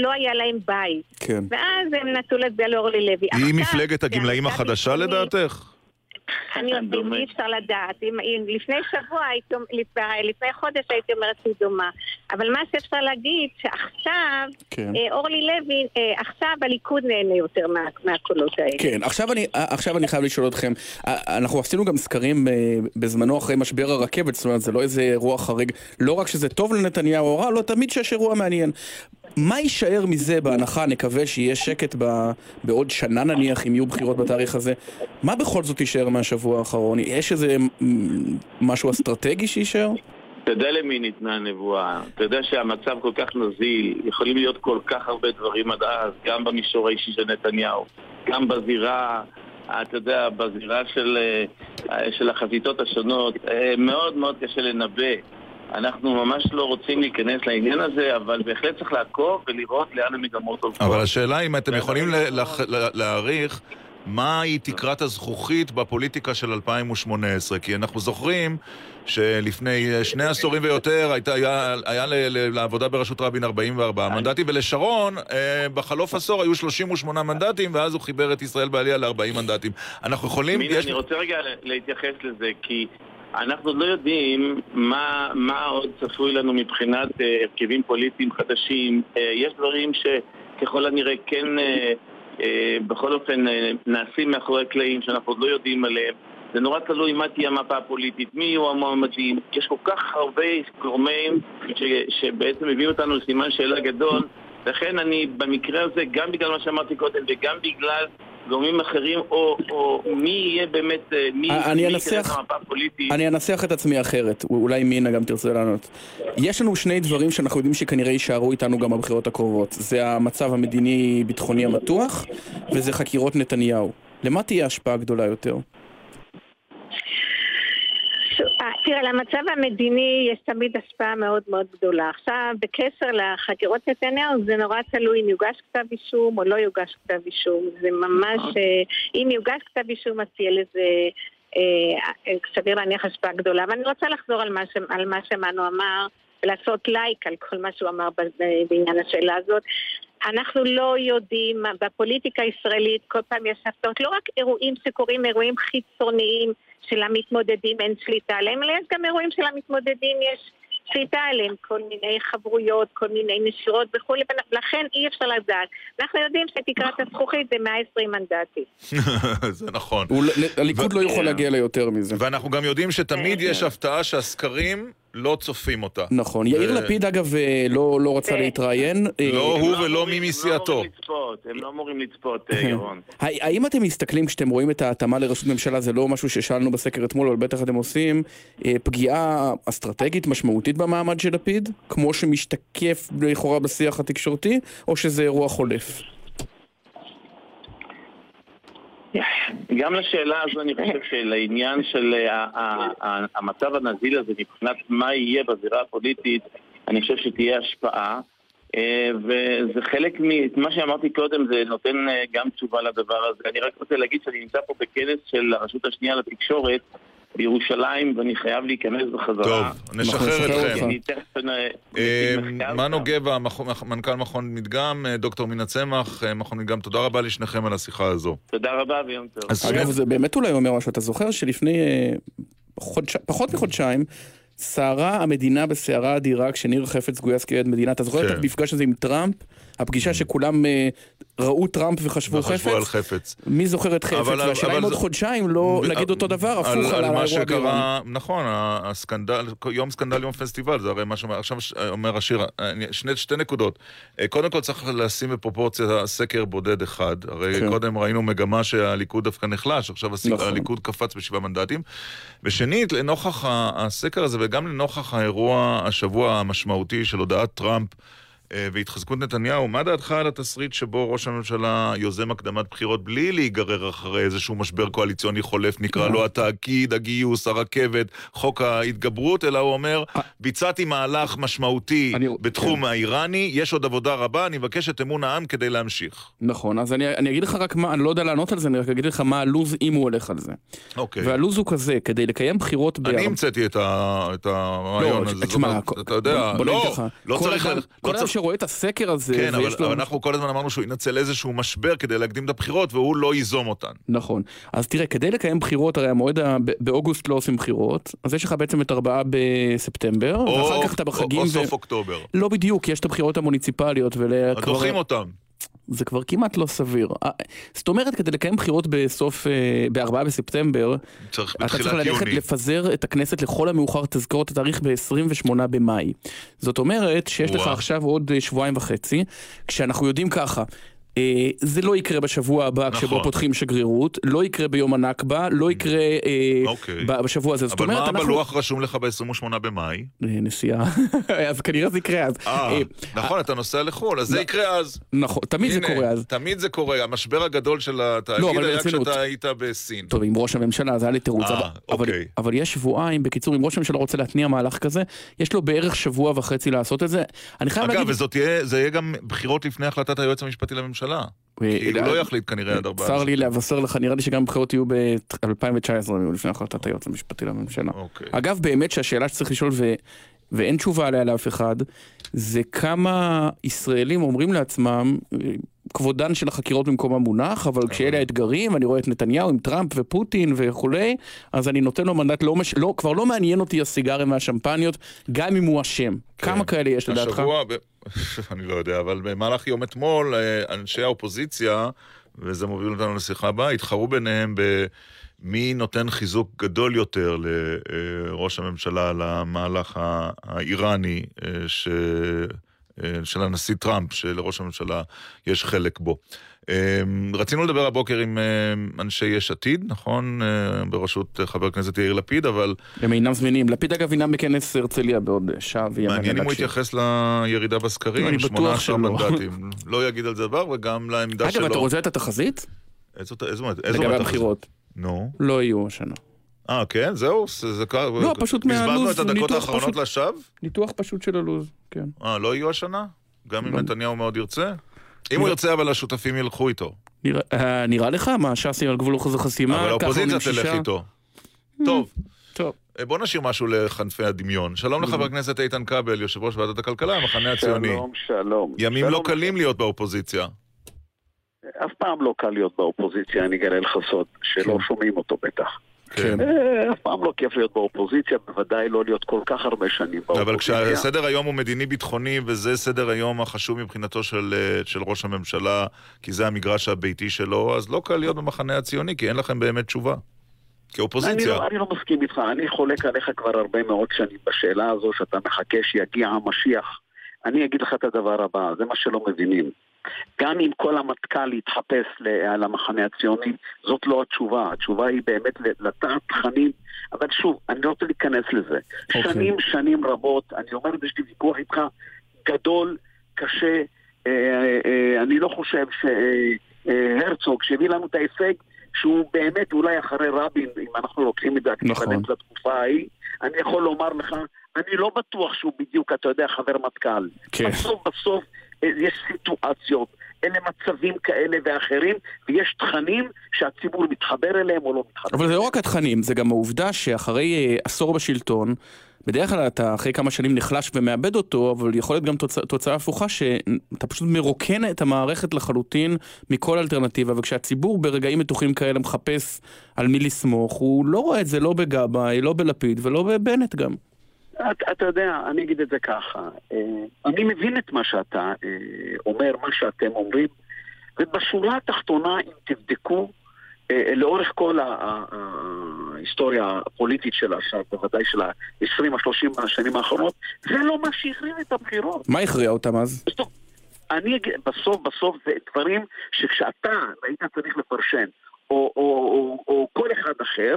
לא היה להם בית. כן. ואז הם נטו להצביע לאורלי לוי. היא מפלגת הגמלאים זה החדשה. לדעתך? אני אי אפשר לדעת. אם, אם לפני שבוע, הייתי, לפני, חודש הייתי אומרת שהיא דומה. אבל מה שאפשר להגיד, שעכשיו, כן. אה, אורלי לוי, אה, עכשיו הליכוד נהנה יותר מה, מהקולות האלה. כן, עכשיו אני, עכשיו אני חייב לשאול אתכם, אה, אנחנו עשינו גם סקרים אה, בזמנו אחרי משבר הרכבת, זאת אומרת זה לא איזה אירוע חריג, לא רק שזה טוב לנתניהו או רע, לא תמיד שיש אירוע מעניין. מה יישאר מזה בהנחה, נקווה שיהיה שקט ב, בעוד שנה נניח, אם יהיו בחירות בתאריך הזה, מה בכל זאת יישאר מהשבוע האחרון? יש איזה משהו אסטרטגי שיישאר? אתה יודע למי ניתנה הנבואה, אתה יודע שהמצב כל כך נזיל, יכולים להיות כל כך הרבה דברים עד אז, גם במישור האישי של נתניהו, גם בזירה, אתה יודע, בזירה של, אה, של החזיתות השונות, אה, מאוד מאוד קשה לנבא. אנחנו ממש לא רוצים להיכנס לעניין הזה, אבל בהחלט צריך לעקוב ולראות לאן המגמות הולכות. אבל השאלה אם אתם יכולים להעריך מהי תקרת הזכוכית בפוליטיקה של 2018, כי אנחנו זוכרים שלפני שני עשורים ויותר הייתה, היה, היה ל, ל, לעבודה בראשות רבין 44 מנדטים, ולשרון אה, בחלוף עשור היו 38 מנדטים, ואז הוא חיבר את ישראל בעלייה ל-40 מנדטים. אנחנו יכולים... מינה, אני רוצה רגע להתייחס לזה, כי אנחנו לא יודעים מה, מה עוד צפוי לנו מבחינת אה, הרכבים פוליטיים חדשים. אה, יש דברים שככל הנראה כן, אה, בכל אופן, אה, נעשים מאחורי הקלעים שאנחנו עוד לא יודעים עליהם. זה נורא תלוי מה תהיה המפה הפוליטית, מי יהיו המועמדים. יש כל כך הרבה גורמים ש, שבעצם הביאו אותנו לסימן שאלה גדול. לכן אני במקרה הזה, גם בגלל מה שאמרתי קודם וגם בגלל גורמים אחרים, או, או מי יהיה באמת, אה, מי, אני מי אנסח- ייכנס למפה הפוליטית. אני אנסח את עצמי אחרת, אולי מינה גם תרצה לענות. יש לנו שני דברים שאנחנו יודעים שכנראה יישארו איתנו גם בבחירות הקרובות. זה המצב המדיני-ביטחוני המתוח, וזה חקירות נתניהו. למה תהיה השפעה גדולה יותר? אה, תראה, למצב המדיני יש תמיד השפעה מאוד מאוד גדולה. עכשיו, בקשר לחקירות נתניהו, זה נורא תלוי אם יוגש כתב אישום או לא יוגש כתב אישום. זה ממש, אה, אם יוגש כתב אישום, אז תהיה לזה, אה, אה, סביר להניח השפעה גדולה. אבל אני רוצה לחזור על מה, ש, על מה שמנו אמר, ולעשות לייק על כל מה שהוא אמר בעניין השאלה הזאת. אנחנו לא יודעים, בפוליטיקה הישראלית כל פעם יש הפתעות, לא רק אירועים שקורים, אירועים חיצוניים של המתמודדים אין שליטה עליהם, אלא יש גם אירועים של המתמודדים יש שליטה עליהם, כל מיני חברויות, כל מיני נשירות וכולי, ולכן אי אפשר לדעת. אנחנו יודעים שתקרת הזכוכית זה 120 מנדטים. זה נכון. הליכוד לא יכול להגיע ליותר מזה. ואנחנו גם יודעים שתמיד יש הפתעה שהסקרים לא צופים אותה. נכון. יאיר ו- לפיד אגב אה, לא לא רצה להתראיין. אה, לא הוא ולא מי הם מסיעתו. לא אמורים לצפות, הם לא אמורים לצפות, אה, ירון. הא- האם אתם מסתכלים כשאתם רואים את ההתאמה לראשות ממשלה, זה לא משהו ששאלנו בסקר אתמול, אבל בטח אתם עושים, פגיעה אסטרטגית משמעותית במעמד של לפיד, כמו שמשתקף לכאורה בשיח התקשורתי, או שזה אירוע חולף? גם לשאלה הזו אני חושב שלעניין של אה, ה- ה- המצב הנזיל הזה מבחינת מה יהיה בזירה הפוליטית, אני חושב שתהיה השפעה. אה, וזה חלק מ... מה שאמרתי קודם זה נותן אה, גם תשובה לדבר הזה. אני רק רוצה להגיד שאני נמצא פה בכנס של הרשות השנייה לתקשורת בירושלים ואני חייב להיכנס בחזרה. טוב, נשחרר אתכם. אני תכף... אה, אה, מנו גבע, מנכ"ל מכון מדגם, אה, דוקטור מינה צמח, מכון מדגם, תודה רבה לשניכם על השיחה הזו. תודה רבה ויום טוב. אגב, זה באמת אולי אומר משהו, אתה זוכר שלפני. פחות מחודשיים, סערה המדינה בסערה אדירה כשניר חפץ גויס כעד מדינה. אתה זוכר כן. את המפגש הזה עם טראמפ? הפגישה שכולם אה, ראו טראמפ וחשבו וחשבו על חפץ? חפץ. מי זוכר את חפץ? אבל- והשאלה אבל אם עוד זה- חודשיים לא נגיד אותו דבר, הפוך על על האירוע מה באיראן. שקרה, נכון, הסקנדל, יום סקנדל, יום פסטיבל, זה הרי מה שאומר, עכשיו ש- אומר השיר, אני- שני, שתי נקודות. אה, קודם כל צריך לשים בפרופורציה סקר בודד אחד, הרי כן. קודם ראינו מגמה שהליכוד דווקא נחלש, עכשיו הס- נכון. הליכוד קפץ בשבעה מנדטים. ושנית, לנוכח הסקר הזה וגם לנוכח האירוע השבוע המשמעותי של הודעת טראמפ, אה, והתחזקות נתניהו, מה דעתך על התסריט שבו ראש הממשלה יוזם הקדמת בחירות בלי להיגרר אחרי איזשהו משבר קואליציוני חולף, נקרא לו התאגיד, הגיוס, הרכבת, חוק ההתגברות, אלא הוא אומר, ביצעתי מהלך משמעותי בתחום האיראני, יש עוד עבודה רבה, אני מבקש את אמון העם כדי להמשיך. נכון, אז אני, אני אגיד לך רק מה, אני לא יודע לענות על זה, אני רק אגיד לך מה הלו"ז אם הוא הולך על זה. אוקיי. והלו"ז הוא כזה, כדי לקיים בחירות אני המצאתי את ה- את הרעיון הזה, זאת תשמע, אתה יודע, לא, לא צריך... שרואה את הסקר הזה, כן, אבל, לו... אבל אנחנו כל הזמן אמרנו שהוא ינצל איזשהו משבר כדי להקדים את הבחירות, והוא לא ייזום אותן. נכון. אז תראה, כדי לקיים בחירות, הרי המועד, ה... באוגוסט לא עושים בחירות, אז יש לך בעצם את ארבעה בספטמבר, או- ואחר כך אתה בחגים... או, או ו- סוף אוקטובר. לא בדיוק, יש את הבחירות המוניציפליות, ול... דוחים אותם. זה כבר כמעט לא סביר. אה, זאת אומרת, כדי לקיים בחירות בסוף, אה, בארבעה בספטמבר, צריך אתה צריך ללכת יוני. לפזר את הכנסת לכל המאוחר, תזכור את התאריך ב-28 במאי. זאת אומרת שיש לך וואו. עכשיו עוד אה, שבועיים וחצי, כשאנחנו יודעים ככה. אה, זה לא יקרה בשבוע הבא נכון. כשבו פותחים שגרירות, לא יקרה ביום הנכבה, לא יקרה אה, אוקיי. בשבוע הזה. אבל אומרת, מה אנחנו... בלוח רשום לך ב-28 במאי? אה, נסיעה. אז כנראה זה יקרה אז. אה, נכון, אתה נוסע לחו"ל, אז זה. יקרה אז. נכון, תמיד זה קורה אז. תמיד זה קורה, המשבר הגדול של התאגיד לא, היה. כשאתה היית בסין. טוב, עם ראש הממשלה, זה היה לי תירוץ. אבל- אבל, אוקיי. אבל יש שבועיים, בקיצור, אם ראש הממשלה רוצה להתניע מהלך כזה, יש לו בערך שבוע וחצי לעשות את זה. אני חייב אגב, להגיד... תהיה, זה יהיה גם בחירות לפני החלטת היועץ המשפטי לממשלה. אה, כי הוא אה, לא יחליט כנראה עד ארבעה. צר לי לבשר לך, נראה לי שגם בחירות יהיו ב-2019, לפני החלטת היועץ המשפטי לממשלה. אוקיי. אגב, באמת שהשאלה שצריך לשאול. ואין תשובה עליה לאף אחד, זה כמה ישראלים אומרים לעצמם, אה, כבודן של החקירות במקומם מונח, אבל כשאלה האתגרים, אני רואה את נתניהו עם טראמפ ופוטין וכולי, אז אני נותן לו מנדט, לא, מש... לא, כבר לא מעניין אותי הסיגרים והשמפניות, גם אם הוא אשם. כמה כאלה יש לדעתך? כן. השבוע, ב- אני לא יודע, אבל במהלך יום אתמול, אה, אנשי האופוזיציה, וזה מוביל אותנו לשיחה הבאה, התחרו ביניהם במי נותן חיזוק גדול יותר לראש הממשלה למהלך ה- האיראני אה, ש... אה, של הנשיא טראמפ, שלראש הממשלה יש חלק בו. אה, רצינו לדבר הבוקר עם אה, אנשי יש עתיד, נכון? אה, בראשות חבר הכנסת יאיר לפיד, אבל הם אינם זמינים. לפיד אגב ינם בכנס הרצליה בעוד שעה ויאמן מעניין אם הוא. יתייחס לירידה בסקרים, אני בטוח 18 שלא. מנדטים. לא יגיד על זה דבר, וגם לעמדה שלו. אגב, אתה רוצה את התחזית? איזו איזו- איזו לגבי? הבחירות. נו. לא יהיו השנה. אה, כן? זהו? זה זה קר. לא, פשוט בזבזנו מהלו"ז, את הדקות האחרונות פשוט. לשווא? ניתוח פשוט של הלו"ז, כן. אה, לא יהיו השנה? גם אם לא. נתניהו מאוד ירצה? אם לא. הוא ירצה, אבל השותפים ילכו איתו. נראה- אה, נראה לך? מה, ש"ס על גבול אחוז החסימה? אבל האופוזיציה תלך? איתו. טוב. טוב. אה, בוא נשאיר משהו לחנפי הדמיון. שלום לחבר הכנסת איתן כבל, יושב ראש ועדת הכלכלה, המחנה הציוני. שלום, שלום. ימים. לא קלים להיות באופוזיציה. אף פעם לא קל להיות באופוזיציה, אני אגלה לך סוד, שלא שומעים אותו בטח. כן. אה, אף פעם לא כיף להיות באופוזיציה, בוודאי לא להיות כל כך הרבה שנים באופוזיציה. אבל כשסדר היום הוא מדיני-ביטחוני, וזה סדר היום החשוב מבחינתו של, אה, של ראש הממשלה, כי זה המגרש הביתי שלו, אז לא קל להיות במחנה הציוני, כי אין לכם באמת תשובה. אני כאופוזיציה. לא, אני לא מסכים איתך, אני חולק עליך כבר הרבה מאוד שנים בשאלה הזו שאתה מחכה שיגיע המשיח. אני אגיד לך את הדבר הבא, זה מה שלא מבינים. גם אם כל המטכ"ל יתחפש על המחנה הציוני, זאת לא התשובה. התשובה היא באמת לטעת תכנים, אבל שוב, אני לא רוצה להיכנס לזה. אוקיי. שנים, שנים רבות, אני אומר את זה, יש לי ויכוח איתך, גדול, קשה. אה, אה, אה, אני לא חושב שהרצוג, שהביא לנו את ההישג, שהוא באמת אולי אחרי רבין, אם אנחנו לוקחים את זה נכון. לתקופה ההיא, אני יכול לומר לך, אני לא בטוח שהוא בדיוק, אתה יודע, חבר מטכ"ל. כן. בסוף בסוף אה, יש סיטואציות, אלה מצבים כאלה ואחרים, ויש תכנים שהציבור מתחבר אליהם או לא מתחבר. אבל זה לא רק התכנים, זה גם העובדה שאחרי אה, עשור בשלטון, בדרך כלל אתה אחרי כמה שנים נחלש ומאבד אותו, אבל יכול להיות גם תוצא, תוצאה הפוכה שאתה פשוט מרוקן את המערכת לחלוטין מכל אלטרנטיבה, וכשהציבור ברגעים מתוחים כאלה מחפש על מי לסמוך, הוא לא רואה את זה לא בגבאי, לא בלפיד ולא בבנט גם. אתה, אתה יודע, אני אגיד את זה ככה, אה, אני מבין את מה שאתה אה, אומר, מה שאתם אומרים, ובשורה התחתונה, אם תבדקו, אה, לאורך כל ההיסטוריה הפוליטית של עכשיו, בוודאי של ה-20 ה-30 השנים האחרונות, זה לא מה שהכריע את הבחירות. מה הכריע אותם אז? אני אגיד, בסוף בסוף זה דברים שכשאתה היית צריך לפרשן, או, או, או, או כל אחד אחר,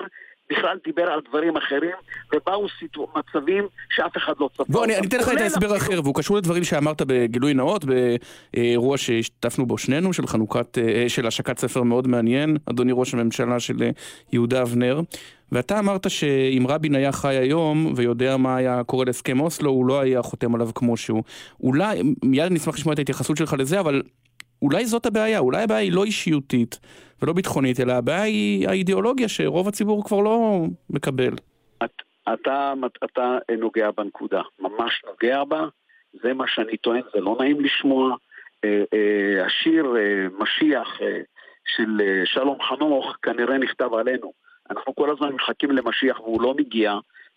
בכלל דיבר על דברים אחרים, ובאו סיטו- מצבים שאף אחד לא צפה. בוא, אני. אני אתן לך את ההסבר אפילו- אחר, והוא קשור לדברים שאמרת בגילוי נאות, באירוע שהשתתפנו בו שנינו, של חנוכת, אה, של השקת ספר מאוד מעניין, אדוני ראש הממשלה של אה, יהודה אבנר. ואתה אמרת שאם רבין היה חי היום ויודע מה היה קורה להסכם אוסלו, הוא לא היה חותם עליו כמו שהוא. אולי, מיד נשמח לשמוע את ההתייחסות שלך לזה, אבל אולי זאת הבעיה, אולי הבעיה היא לא אישיותית ולא ביטחונית, אלא הבעיה היא האידיאולוגיה שרוב הציבור כבר לא מקבל. אתה, אתה נוגע בנקודה, ממש נוגע בה, זה מה שאני טוען, זה לא נעים לשמוע. אה, אה, השיר אה, משיח אה, של אה, שלום חנוך כנראה נכתב עלינו. אנחנו כל הזמן מחכים למשיח והוא לא מגיע,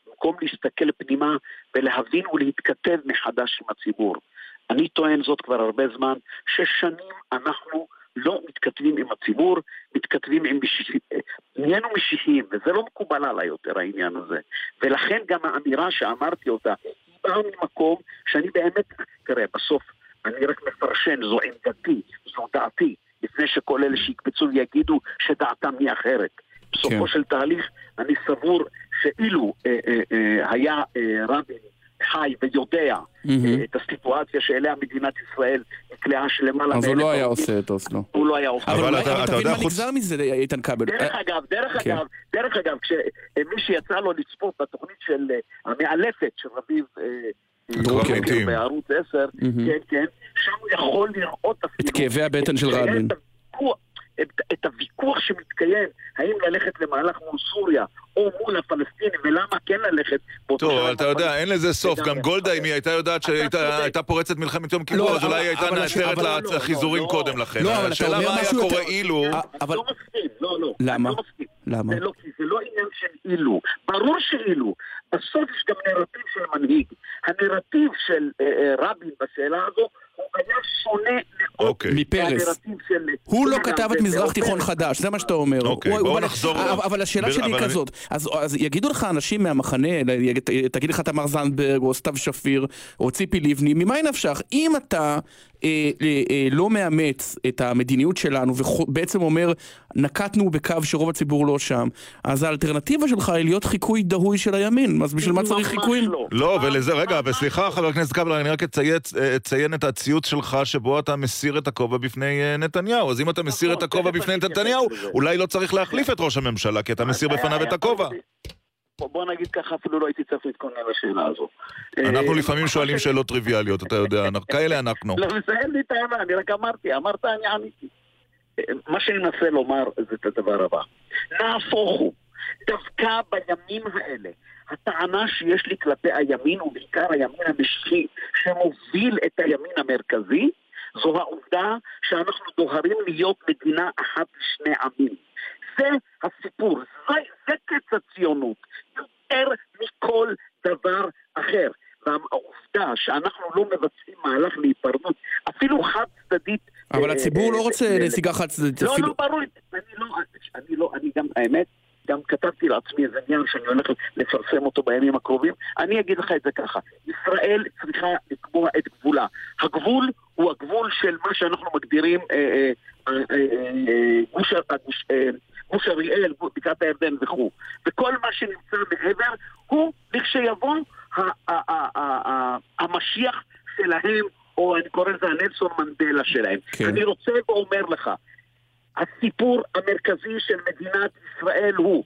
במקום להסתכל פנימה ולהבין ולהתכתב מחדש עם הציבור. אני טוען זאת כבר הרבה זמן, ששנים אנחנו לא מתכתבים עם הציבור, מתכתבים עם משיחים, נהיינו משיחיים, וזה לא מקובל עליי יותר העניין הזה. ולכן גם האמירה שאמרתי אותה, היא באה ממקום שאני באמת, תראה, בסוף אני רק מפרשן, זו עמדתי, זו דעתי, לפני שכל אלה שיקפצו ויגידו שדעתם היא אחרת. בסופו כן. של תהליך, אני סבור שאילו אה, אה, אה, היה אה, רבין חי ויודע. אה, את הסיטואציה שאליה מדינת ישראל נקלעה שלמעלה אז הוא לא מאלף היה עושה את אוסלו. הוא לא היה עושה. אבל אתה- אבל אתה תבין יודע, מה חוץ- נגזר מזה, איתן כבל. דרך אה, אגב, דרך כן. אגב, דרך אגב, כשמי שיצא לו לצפות בתוכנית של אה, המאלפת של רביב דרוקר. בערוץ 10, מהמם. כן, כן, שם הוא יכול לראות. את כאבי הבטן של רבין. את את, הוויכוח שמתקיים, האם ללכת למהלך מול סוריה או מול הפלסטינים, ולמה כן ללכת באותו טוב, אבל אתה יודע, אין לזה סוף. גם גולדה, אם היא הייתה יודעת שהייתה הייתה פורצת מלחמת יום כיפור, לא, אז אולי היא הייתה נעצרת אבל- לא, לחיזורים לא, קודם לכן. השאלה מה היה קורה אילו... אה, אני אבל- לא מסכים, לא, לא. למה? לא. למה? זה לא, כי זה לא עניין של אילו. ברור שאילו. בסוף יש גם נרטיב של מנהיג. הנרטיב של אה, אה, רבין בשאלה הזו הוא היה שונה מאוד אוקיי. מפרס. הוא לא כתב את מזרח תיכון חדש, זה מה שאתה אומר. אוקיי, בואו נחזור אבל- השאלה שלי היא כזאת, אז יגידו לך אנשים מהמחנה, תגיד לך תמר זנדברג, או סתיו שפיר, או ציפי לבני, ממה נפשך? אם אתה אה, אה, אה, לא מאמץ את המדיניות שלנו, ובעצם אומר, נקטנו בקו שרוב הציבור לא שם, אז האלטרנטיבה שלך היא להיות חיקוי דהוי של הימין, אז בשביל מה צריך ממש חיקויים? לא. לא, ולזה, רגע, וסליחה, לא. חבר הכנסת קבלר, אני רק אציין- אציין את הציוץ שלך שבו אתה מסיר את הכובע בפני אה, נתניהו. אז אם אתה מסיר נכון, את הכובע תכף בפני נתניהו. אולי לא צריך להחליף את ראש הממשלה, כי אתה מסיר בפניו את הכובע. בוא- נגיד ככה, אפילו לא הייתי צריך להתכונן לשאלה הזו. אנחנו אה, לפעמים שואלים שאלות טריוויאליות, אתה יודע, כאלה אנחנו. לא, זה אין לי טענה, אני רק אמרתי, אמרת, אני עניתי. אה, מה שאני מנסה לומר זה את הדבר הבא. נהפוך הוא, דווקא בימים האלה, הטענה שיש לי כלפי הימין, ובעיקר הימין המשיחי, שמוביל את הימין המרכזי, זו העובדה שאנחנו דוהרים להיות מדינה אחת לשני עמים. זה הסיפור, זה, זה קץ הציונות, יותר מכל דבר אחר. והעובדה שאנחנו לא מבצעים מהלך להיפרדות, אפילו חד צדדית... אבל אה, הציבור אה, לא רוצה אה, נסיגה חד צדדית, לא. לא, ברור, לא, אני לא, אני גם, האמת, גם כתבתי לעצמי איזה עניין שאני הולך לפרסם אותו בימים הקרובים. אני אגיד לך את זה ככה, ישראל צריכה לקבוע את גבולה. הגבול הוא הגבול של מה שאנחנו מגדירים אה, אה, אה, גוש אריאל, בקעת הירדן וכו'. וכל מה שנמצא מעבר הוא לכשיבוא המשיח שלהם, או אני קורא לזה הנלסון מנדלה שלהם. כן. אני רוצה ואומר לך, הסיפור המרכזי של מדינת ישראל הוא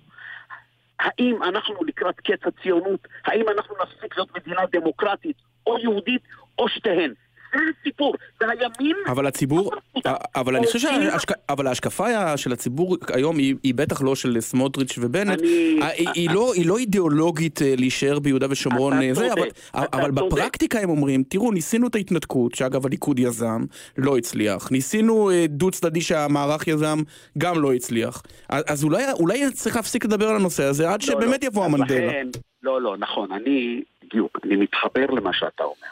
האם אנחנו לקראת קץ הציונות, האם אנחנו נפסיק להיות מדינה דמוקרטית או יהודית או שתיהן. זה הסיפור, והימין... אבל הציבור, אבל אני חושב שההשק... אבל ההשקפה של הציבור היום היא, בטח לא של סמוטריץ' ובנט, היא, לא, היא לא אידיאולוגית אה, להישאר ביהודה ושומרון, אה, זה, אבל. בפרקטיקה הם אומרים, תראו, ניסינו את ההתנתקות, שאגב הליכוד יזם, לא הצליח, ניסינו אה, דו צדדי שהמערך יזם, גם לא הצליח, אז, אולי, צריך להפסיק לדבר על הנושא הזה עד לא, שבאמת לא. יבוא המנדלה. לא, לא, נכון, אני, בדיוק, אני מתחבר למה שאתה אומר.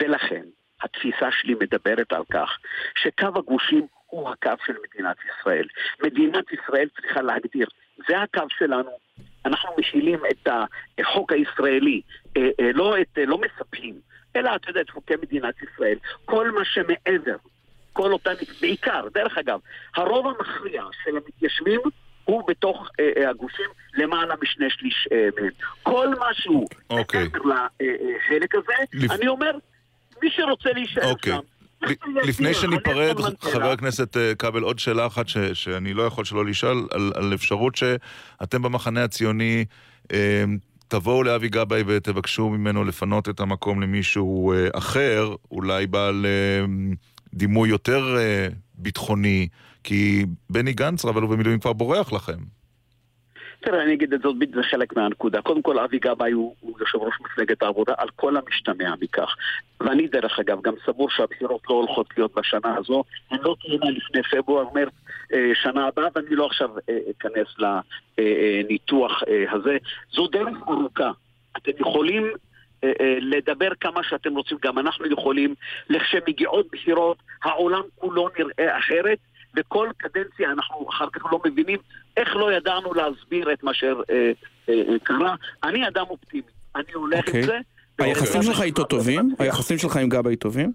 ולכן, התפיסה שלי מדברת על כך שקו הגושים הוא הקו של מדינת ישראל. מדינת ישראל צריכה להגדיר, זה הקו שלנו. אנחנו משילים את החוק הישראלי, אה, אה, לא, את, אה, לא מספחים, אלא, אתה יודע, את חוקי מדינת ישראל. כל מה שמעבר, כל אותן, בעיקר, דרך אגב, הרוב המכריע של המתיישבים הוא בתוך אה, אה, הגושים למעלה משני שליש אה, מהם. כל משהו אוקיי. מעבר לחלק הזה, לפ- אני אומר, מי שרוצה להישאר אוקיי. שם, לפני שניפרד. חבר הכנסת אה, כבל, עוד שאלה אחת ש- שאני לא יכול שלא לשאול, על, על אפשרות שאתם במחנה הציוני אה, תבואו לאבי גבאי ותבקשו ממנו לפנות את המקום למישהו אה, אחר, אולי בעל אה, דימוי יותר אה, ביטחוני, כי בני גנץ, רב אלוף במילואים, כבר בורח לכם. תראה, אני אגיד את זאת, זה חלק מהנקודה. קודם כל, אבי גבאי הוא, הוא יושב ראש מפלגת העבודה על כל המשתמע מכך. ואני, דרך אגב, גם סבור שהבחירות לא הולכות להיות בשנה הזו. הן לא תהיינה לפני פברואר, מרץ, אה, שנה הבאה, ואני לא עכשיו אה, אכנס לניתוח אה, הזה. זו דרך ארוכה. אתם יכולים לדבר כמה שאתם רוצים, גם אנחנו יכולים. לכשמגיעות בחירות, העולם כולו נראה אחרת. וכל קדנציה אנחנו אחר כך לא מבינים איך לא ידענו להסביר את מה שקרה. אה, אה, קרה. אני אדם אופטימי, אני הולך אוקיי. עם זה. היחסים שלך איתו טובים? היחסים שלך עם גבאי טובים?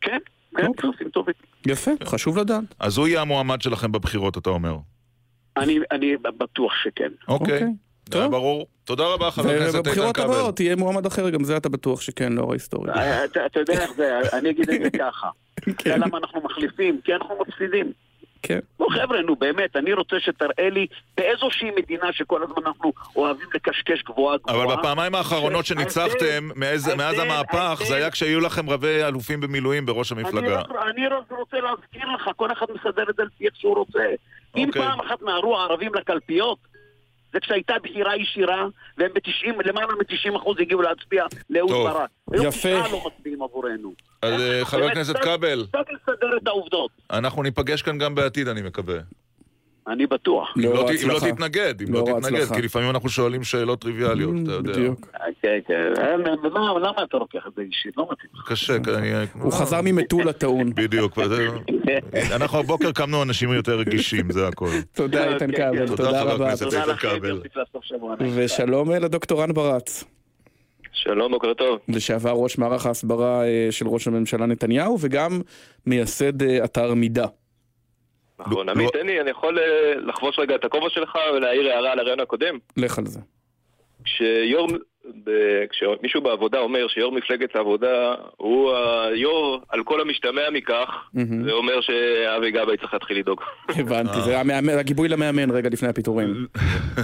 כן, כן, יחסים טובים. יפה, חשוב לדעת. אז הוא יהיה המועמד שלכם בבחירות, אתה אומר. אני, אני בטוח שכן. אוקיי. זה היה ברור. תודה רבה, חבר הכנסת איתן ובבחירות כבל. הבאות תהיה מועמד אחר, גם זה אתה בטוח שכן, לאור ההיסטוריה. אה, אתה יודע איך זה, אני אגיד את זה ככה. אתה יודע למה אנחנו מחליפים? כי אנחנו מפסידים. כן. לא חבר'ה, נו באמת, אני רוצה שתראה לי באיזושהי מדינה שכל הזמן אנחנו אוהבים לקשקש גבוהה גבוהה. אבל בפעמיים האחרונות שניצחתם, מאז המהפך, זה היה כשהיו לכם רבי אלופים במילואים בראש המפלגה. אני, רק- רוצה להזכיר לך, כל אחד מסדר את זה לפי איך שהוא רוצה. אם אוקיי. פעם אחת נהרו הערבים לקלפיות, זה כשהייתה בחירה ישירה, והם ב-90, למעלה מ-90 אחוז הגיעו להצביע לאהוד טוב. ברק. היום יפה. תשעה לא מצביעים עבורנו. אז אה, חבר הכנסת כבל, קצת לסדר את העובדות. אנחנו ניפגש כאן גם בעתיד, אני מקווה. אני בטוח. אם לא אם לא ההצלחה. תתנגד, אם לא תתנגד. כי לפעמים אנחנו שואלים שאלות טריוויאליות, אתה יודע. בדיוק. כן, כן. אה, למה למה אתה לוקח את זה אישית? לא מתאים. קשה, כי אני... הוא חזר ממטולה טעון. בדיוק, אנחנו הבוקר קמנו אנשים יותר רגישים, זה הכל. תודה איתן כן, כבל, תודה, תודה חבר רבה. הכנסת תודה איתן לכם. ושלום אה, לדוקטור רן ברץ, שלום, בוקר טוב. לשעבר ראש מערך ההסברה אה, של ראש הממשלה נתניהו, וגם מייסד אה, אתר מידה. נכון. לא- עמית, תן לי, אני יכול אה, לחבוש רגע את הכובע שלך ולהעיר הערה על הרעיון הקודם? לך על זה. כשיו"ר, ב- כשמישהו בעבודה אומר שיו"ר מפלגת העבודה הוא היו"ר על כל המשתמע מכך. זה אומר שאבי גבאי צריך להתחיל לדאוג. הבנתי, זה המאמן- הגיבוי למאמן רגע לפני הפיטורים.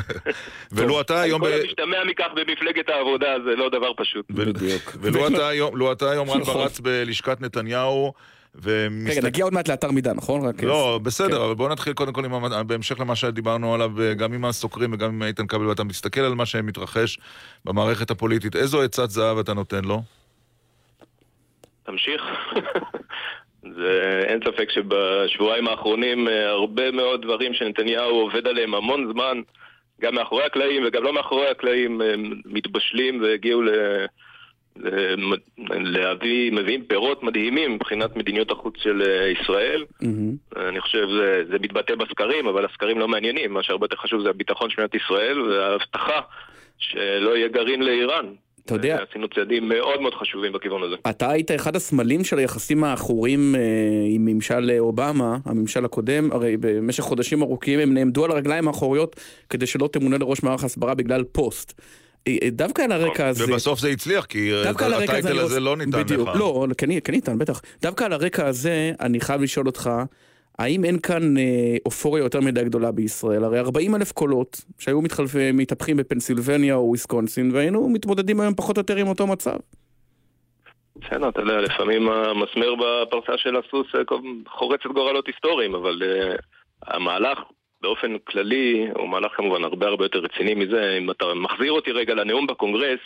ולו אתה היום... כל המשתמע מכך במפלגת העבודה זה לא דבר פשוט. בדיוק. ולו אתה היום- לו אתה היום רן נכון. ברץ בלשכת נתניהו, ומסתכל... רגע, נגיע עוד מעט לאתר מידה, נכון? רק- לא, כן. בסדר, אבל בואו נתחיל קודם כל, עם, המ- בהמשך למה שדיברנו עליו, אה, גם עם הסוקרים וגם עם איתן כבל, ואתה מסתכל על מה שמתרחש במערכת הפוליטית, איזו עצת זהב אתה נותן לו? תמשיך. זה, אין ספק שבשבועיים האחרונים אה, הרבה מאוד דברים שנתניהו עובד עליהם המון זמן, גם מאחורי הקלעים וגם לא מאחורי הקלעים, מתבשלים והגיעו ל... ל- להביא, מביאים פירות מדהימים מבחינת מדיניות החוץ של אה, ישראל. מהמם. אני חושב שזה זה מתבטא בסקרים, אבל הסקרים לא מעניינים. מה שהרבה יותר חשוב זה הביטחון של מדינת ישראל וההבטחה שלא יהיה גרעין לאיראן. אתה יודע, עשינו צעדים מאוד מאוד חשובים בכיוון הזה. אתה היית אחד הסמלים של היחסים העכורים אה, עם ממשל אובמה, הממשל הקודם, הרי במשך חודשים ארוכים הם נעמדו על הרגליים האחוריות כדי שלא תמונה לראש מערך הסברה בגלל פוסט. דווקא על הרקע הזה... ובסוף זה הצליח, כי אה, ה title אני הזה לא ניתן בדיוק, לך. לא, כן, כן ניתן, בטח. דווקא על הרקע הזה, אני חייב לשאול אותך, האם אין כאן אה, אופוריה יותר מדי גדולה בישראל? הרי 40 אלף קולות שהיו מתחלפים, מתהפכים בפנסילבניה או וויסקונסין, והיינו מתמודדים היום פחות או יותר עם אותו מצב. בסדר, אתה יודע, לפעמים המסמר בפרסה של הסוס אה, חורץ את גורלות היסטוריים, אבל אה, המהלך באופן כללי הוא מהלך כמובן הרבה הרבה יותר רציני מזה. אם אתה מחזיר אותי רגע לנאום בקונגרס,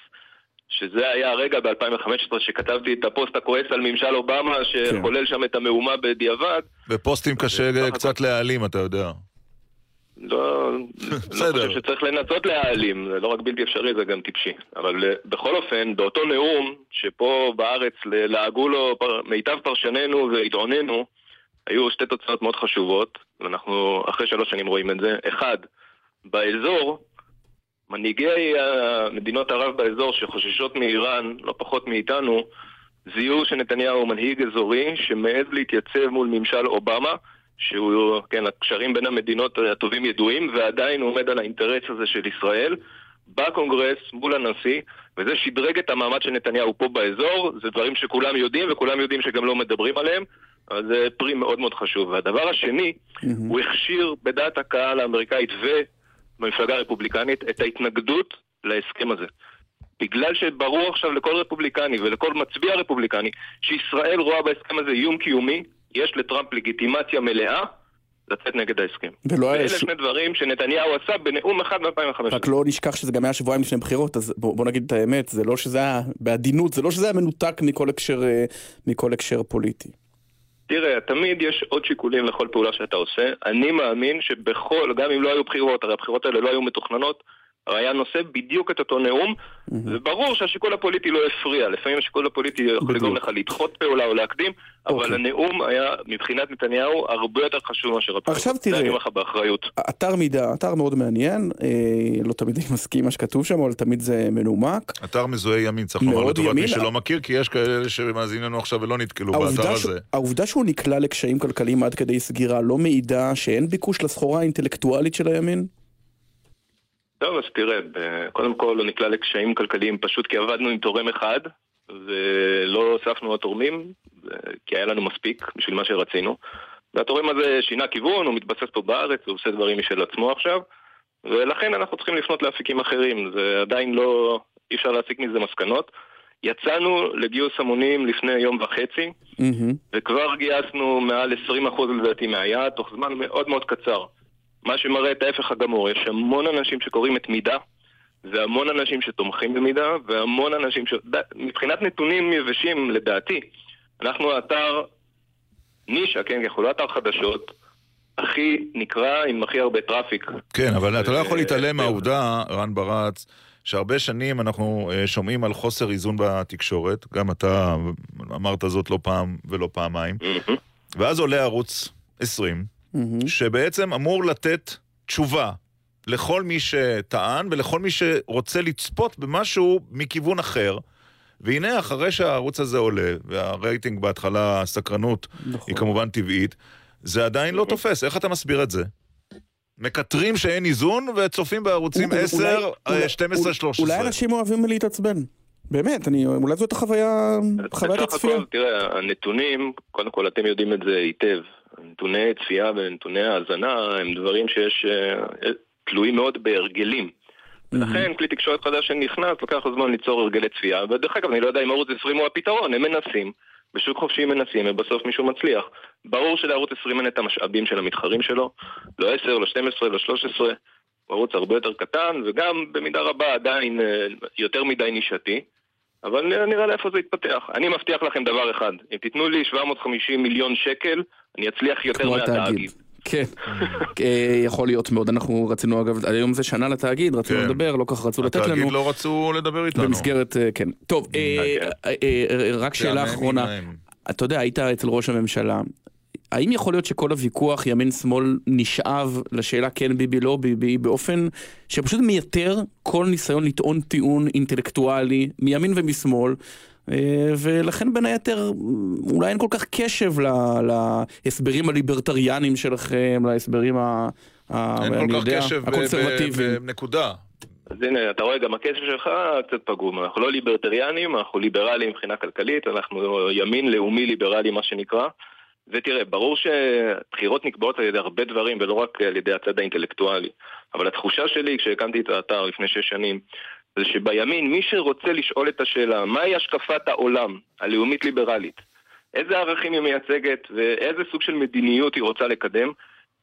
שזה היה הרגע ב-2015 שכתבתי את הפוסט הכועס על ממשל אובמה, שחולל שם את המהומה בדיעבד, בפוסטים קשה קצת להעלים, אתה יודע. לא, לא חושב שצריך לנסות להעלים, זה לא רק בלתי אפשרי, זה גם טיפשי. אבל אה, בכל אופן, באותו נאום, שפה בארץ לעגו לו מיטב פרשנינו ועיתוננו, היו שתי תוצאות מאוד חשובות, ואנחנו אחרי שלוש שנים רואים את זה. אחד, באזור, מנהיגי מדינות ערב באזור שחוששות מאיראן, לא פחות מאיתנו, זיהו שנתניהו הוא מנהיג אזורי שמעז להתייצב מול ממשל אובמה שהוא, כן, הקשרים בין המדינות הטובים ידועים, ועדיין הוא עומד על האינטרס הזה של ישראל בקונגרס מול הנשיא, וזה שדרג את המעמד של נתניהו פה באזור, זה דברים שכולם יודעים, וכולם יודעים שגם לא מדברים עליהם, אבל זה פרי מאוד מאוד חשוב. והדבר השני, הוא הכשיר בדעת הקהל האמריקאית ובמפלגה הרפובליקנית את ההתנגדות להסכם הזה. בגלל שברור עכשיו לכל רפובליקני ולכל מצביע רפובליקני שישראל רואה בהסכם הזה איום קיומי, יש לטראמפ לגיטימציה מלאה לצאת נגד ההסכם. ולא היה ואלה ש- שני דברים שנתניהו עשה בנאום אחד ב-2015. רק לא נשכח שזה גם היה שבועיים לפני בחירות, אז בוא, בוא נגיד את האמת, זה לא שזה היה, בעדינות, זה לא שזה היה מנותק מכל הקשר, אה, מכל הקשר פוליטי. תראה, תמיד יש עוד שיקולים לכל פעולה שאתה עושה. אני מאמין שבכל, גם אם לא היו בחירות, הרי הבחירות האלה לא היו מתוכננות, היה נושא בדיוק את אותו נאום, וברור שהשיקול הפוליטי לא הפריע. לפעמים השיקול הפוליטי יכול לגרום לך לדחות פעולה או להקדים, אוקיי. אבל הנאום היה מבחינת נתניהו הרבה יותר חשוב מאשר הבחירות. עכשיו זה תראה. אני אומר לך באחריות. אתר מידע, אתר מאוד מעניין, אה, לא תמיד אני מסכים מה שכתוב שם, אבל תמיד זה מנומק. אתר מזוהה ימין, צריך לומר מאוד לטובת ימין. מי שלא מכיר, כי יש כאלה שמאזינים לנו עכשיו ולא נתקלו באתר ש... הזה. העובדה שהוא נקלע לקשיים כלכליים עד כדי סגירה לא מעידה שאין ביקוש לסחורה האינטלקטואלית של הימין? טוב, אז תראה, קודם כל הוא נקלע לקשיים כלכליים פשוט כי עבדנו עם תורם אחד ולא הוספנו עוד תורמים, כי היה לנו מספיק בשביל מה שרצינו. והתורם הזה שינה כיוון, הוא מתבסס פה בארץ, הוא עושה דברים משל עצמו עכשיו, ולכן אנחנו צריכים לפנות לאפיקים אחרים, זה עדיין לא, אי אפשר להסיק מזה מסקנות. יצאנו לגיוס המונים לפני יום וחצי, וכבר גייסנו מעל 20% לדעתי מהיעד, תוך זמן מאוד מאוד קצר. מה שמראה את ההפך הגמור, יש המון אנשים שקוראים את מידה, והמון אנשים שתומכים במידה, והמון אנשים ש... מבחינת נתונים יבשים, לדעתי, אנחנו האתר נישה, כן, כי אנחנו לא אתר חדשות, הכי נקרא עם הכי הרבה traffic. כן, אבל אתה לא יכול אה, להתעלם מהעובדה, רן ברץ, שהרבה שנים אנחנו אה, שומעים על חוסר איזון בתקשורת, גם אתה אמרת זאת לא פעם ולא פעמיים, ואז עולה ערוץ 20, שבעצם אמור לתת תשובה לכל מי שטען ולכל מי שרוצה לצפות במשהו מכיוון אחר. והנה, אחרי שהערוץ הזה עולה, והרייטינג בהתחלה, הסקרנות היא כמובן טבעית, זה עדיין לא תופס. איך אתה מסביר את זה? מקטרים שאין איזון וצופים בערוצים אולי- 10, אולי- 12, 13. אולי אנשים אוהבים להתעצבן. באמת, אני, אולי זאת החוויה, חוויית בסך הצפייה. הכל, תראה, הנתונים, קודם כל אתם יודעים את זה היטב. נתוני צפייה ונתוני האזנה הם דברים שיש, אה, תלויים מאוד בהרגלים. ולכן כלי תקשורת חדש שנכנס, לוקח לו זמן ליצור הרגלי צפייה, ודרך אגב, אני לא יודע אם ערוץ 20 הוא הפתרון, הם מנסים. בשוק חופשי הם מנסים, ובסוף מישהו מצליח. ברור שלערוץ 20 אין את המשאבים של המתחרים שלו, לא 10, לא 12, לא 13, הוא ערוץ הרבה יותר קטן, וגם במידה רבה עדיין אה, יותר מדי נישתי. אבל נראה- לאיפה זה יתפתח. אני מבטיח לכם דבר אחד, אם תיתנו לי 750 מיליון שקל, אני אצליח יותר מהתאגיד. התאגיד. כן, אה, יכול להיות מאוד. אנחנו רצינו, אגב, היום זה שנה לתאגיד, רצינו כן. לדבר, לא כך רצו לתת לנו. התאגיד לא רצו לדבר איתנו. במסגרת, אה, כן. טוב, אה, אה, רק שאלה אחרונה. אתה יודע, היית אצל ראש הממשלה. האם יכול להיות שכל הוויכוח ימין-שמאל נשאב לשאלה כן ביבי לא ביבי באופן שפשוט מייתר כל ניסיון לטעון טיעון אינטלקטואלי מימין ומשמאל אה, ולכן בין היתר אולי אין כל כך קשב ל- להסברים הליברטריאנים שלכם, להסברים ה... אין כל כך יודע, קשב בנקודה. אז הנה, אתה רואה, גם הקשב שלך קצת פגום. אנחנו לא ליברטריאנים, אנחנו ליברליים מבחינה כלכלית, אנחנו ימין לאומי ליברלי, מה שנקרא. ותראה, ברור שבחירות נקבעות על ידי הרבה דברים, ולא רק על ידי הצד האינטלקטואלי. אבל התחושה שלי, כשהקמתי את האתר לפני שש שנים, זה שבימין, מי שרוצה לשאול את השאלה, מהי השקפת העולם הלאומית-ליברלית, איזה ערכים היא מייצגת ואיזה סוג של מדיניות היא רוצה לקדם,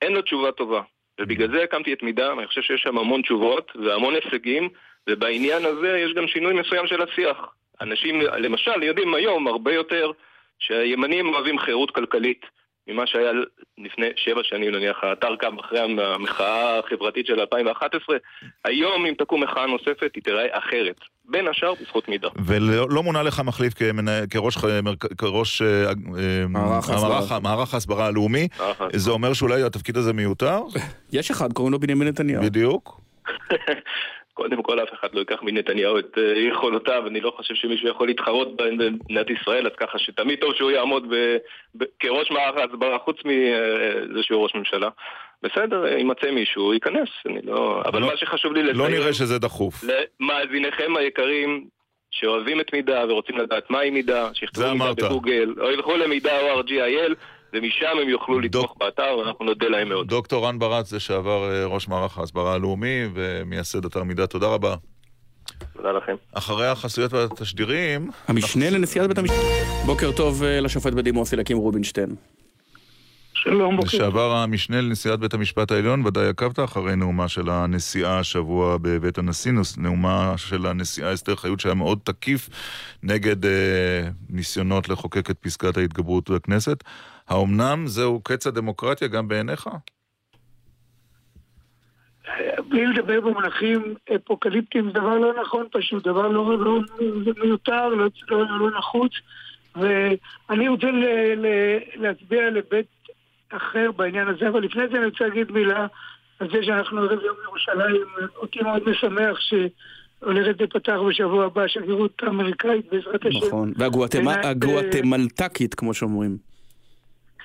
אין לו תשובה טובה. ובגלל זה הקמתי את מידה, ואני חושב שיש שם המון תשובות והמון הישגים, ובעניין הזה יש גם שינוי מסוים של השיח. אנשים, למשל, יודעים היום הרבה יותר שהימנים אוהבים חירות כלכלית ממה שהיה לפני שבע שנים, נניח, האתר קם אחרי המחאה החברתית של 2011. היום, אם תקום מחאה נוספת, היא תיראה אחרת. בין השאר בזכות מידה. ולא לא מונה לך מחליף כמנהל- כראש, מרכ- כראש אה, אה, מערך המערך- ההסברה. מערך ההסברה הלאומי. זה אומר שאולי התפקיד הזה מיותר? יש אחד, קוראים לו בנימין נתניהו. בדיוק. קודם כל אף אחד לא ייקח מנתניהו את אה, יכולותיו, אני לא חושב שמישהו יכול להתחרות במדינת ישראל, אז ככה שתמיד טוב שהוא יעמוד ב, ב, כראש מערך ההסברה, חוץ מזה שהוא ראש ממשלה. בסדר, יימצא מישהו, הוא ייכנס, אני לא... אבל לא- מה שחשוב לי לציין... לא נראה שזה דחוף. למאזיניכם היקרים, שאוהבים את מידה ורוצים לדעת מהי מידה, שיכתבו מידה אמרת. בגוגל, או ילכו למידה או RGIL, ומשם הם יוכלו לתמוך באתר, ואנחנו נודה להם מאוד. דוקטור רן ברץ, לשעבר אה, ראש מערך ההסברה הלאומי ומייסד אתר מידה, תודה רבה. תודה לכם. אחרי החסויות והתשדירים... המשנה לנשיאת בית המשפט. בוקר טוב אה, לשופט בדימוס אליקים רובינשטיין. שלום, בוקר. לשעבר המשנה לנשיאת בית המשפט העליון, ודאי עקבת אחרי נאומה של הנשיאה השבוע בבית הנשיא, נאומה של הנשיאה אסתר חיות שהיה מאוד תקיף נגד אה, ניסיונות לחוקק את פסקת ההתגברות בכנסת. האומנם זהו קץ הדמוקרטיה גם בעיניך? בלי לדבר במונחים אפוקליפטיים, זה דבר לא נכון פשוט, דבר לא, לא זה מיותר, לא, לא, לא נחוץ. ואני רוצה ל, ל, להצביע לבית אחר בעניין הזה, אבל לפני זה אני רוצה להגיד מילה על זה שאנחנו ערב יום ירושלים. אותי מאוד משמח שהולכת להיפתח בשבוע הבא השגרירות האמריקאית בעזרת השם. נכון. והגואטמלטקית, כמו שאומרים.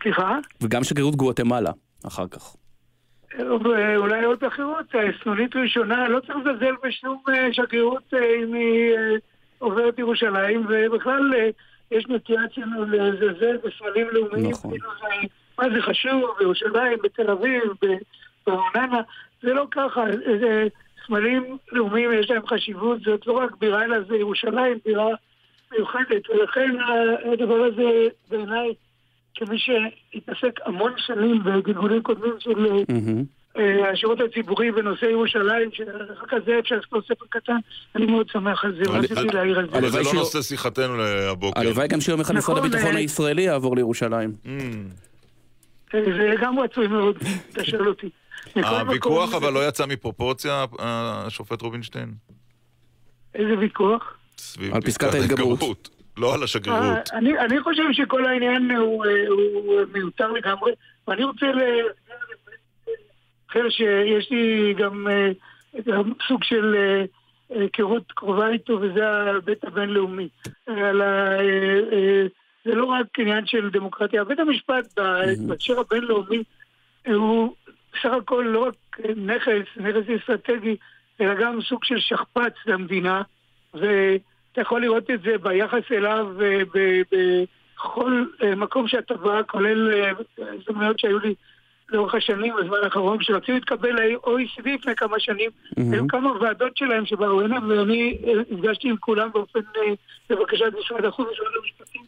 סליחה? וגם שגרירות גואטמלה, אחר כך. אולי עוד אחרות, סנונית ראשונה, לא צריך לזלזל בשום אה, שגרירות אה, אם היא אה, עוברת ירושלים, ובכלל אה, יש נטייה אצלנו לזלזל בסמלים לאומיים, נכון. כאילו זה, מה זה חשוב, בירושלים, בתל אביב, ברעננה, זה לא ככה, זה סמלים לאומיים יש להם חשיבות, זאת לא רק בירה, אלא זה ירושלים, בירה מיוחדת, ולכן הדבר הזה בעיניי, כמי שהתעסק המון שנים בגלגולים קודמים של אה, אה, השירות הציבורי בנושא ירושלים, שאחר כך זה אפשר לכתוב ספר קטן, אני מאוד שמח על זה, ורציתי להעיר על זה. אבל זה לא נושא שיחתנו להבוקר. הלוואי גם שיום אחד משרד נכון, הביטחון אה, הישראלי יעבור לירושלים. אה, זה גם רצוי מאוד, אתה שואל אותי. הוויכוח אבל לא יצא מפרופורציה, השופט רובינשטיין? איזה ויכוח? סביב על פסקת ההתגברות. לא על השגרירות. אה, אני, אני חושב שכל העניין הוא, אה, הוא מיותר לגמרי, ואני רוצה ל... אחר שיש לי גם, אה, גם סוג של אה, אה, היכרות קרובה איתו, וזה ההיבט הבינלאומי. אה, על ה, אה, אה, זה לא רק עניין של דמוקרטיה. בית המשפט בהקשר הבינלאומי אה, הוא בסך הכל לא רק נכס, נכס אסטרטגי, אלא גם סוג של שכפ"ץ למדינה, ואתה יכול לראות את זה ביחס אליו אה, בכל אה, מקום שאתה בא, כולל אה, הזדמנויות שהיו לי לאורך השנים, בזמן האחרון, כשרצינו להתקבל ל-OECD לפני כמה שנים, היו כמה ועדות שלהם שבאו הנה, ואני נפגשתי עם כולם באופן, לבקשת משרד החוץ ומשרד המשפטים.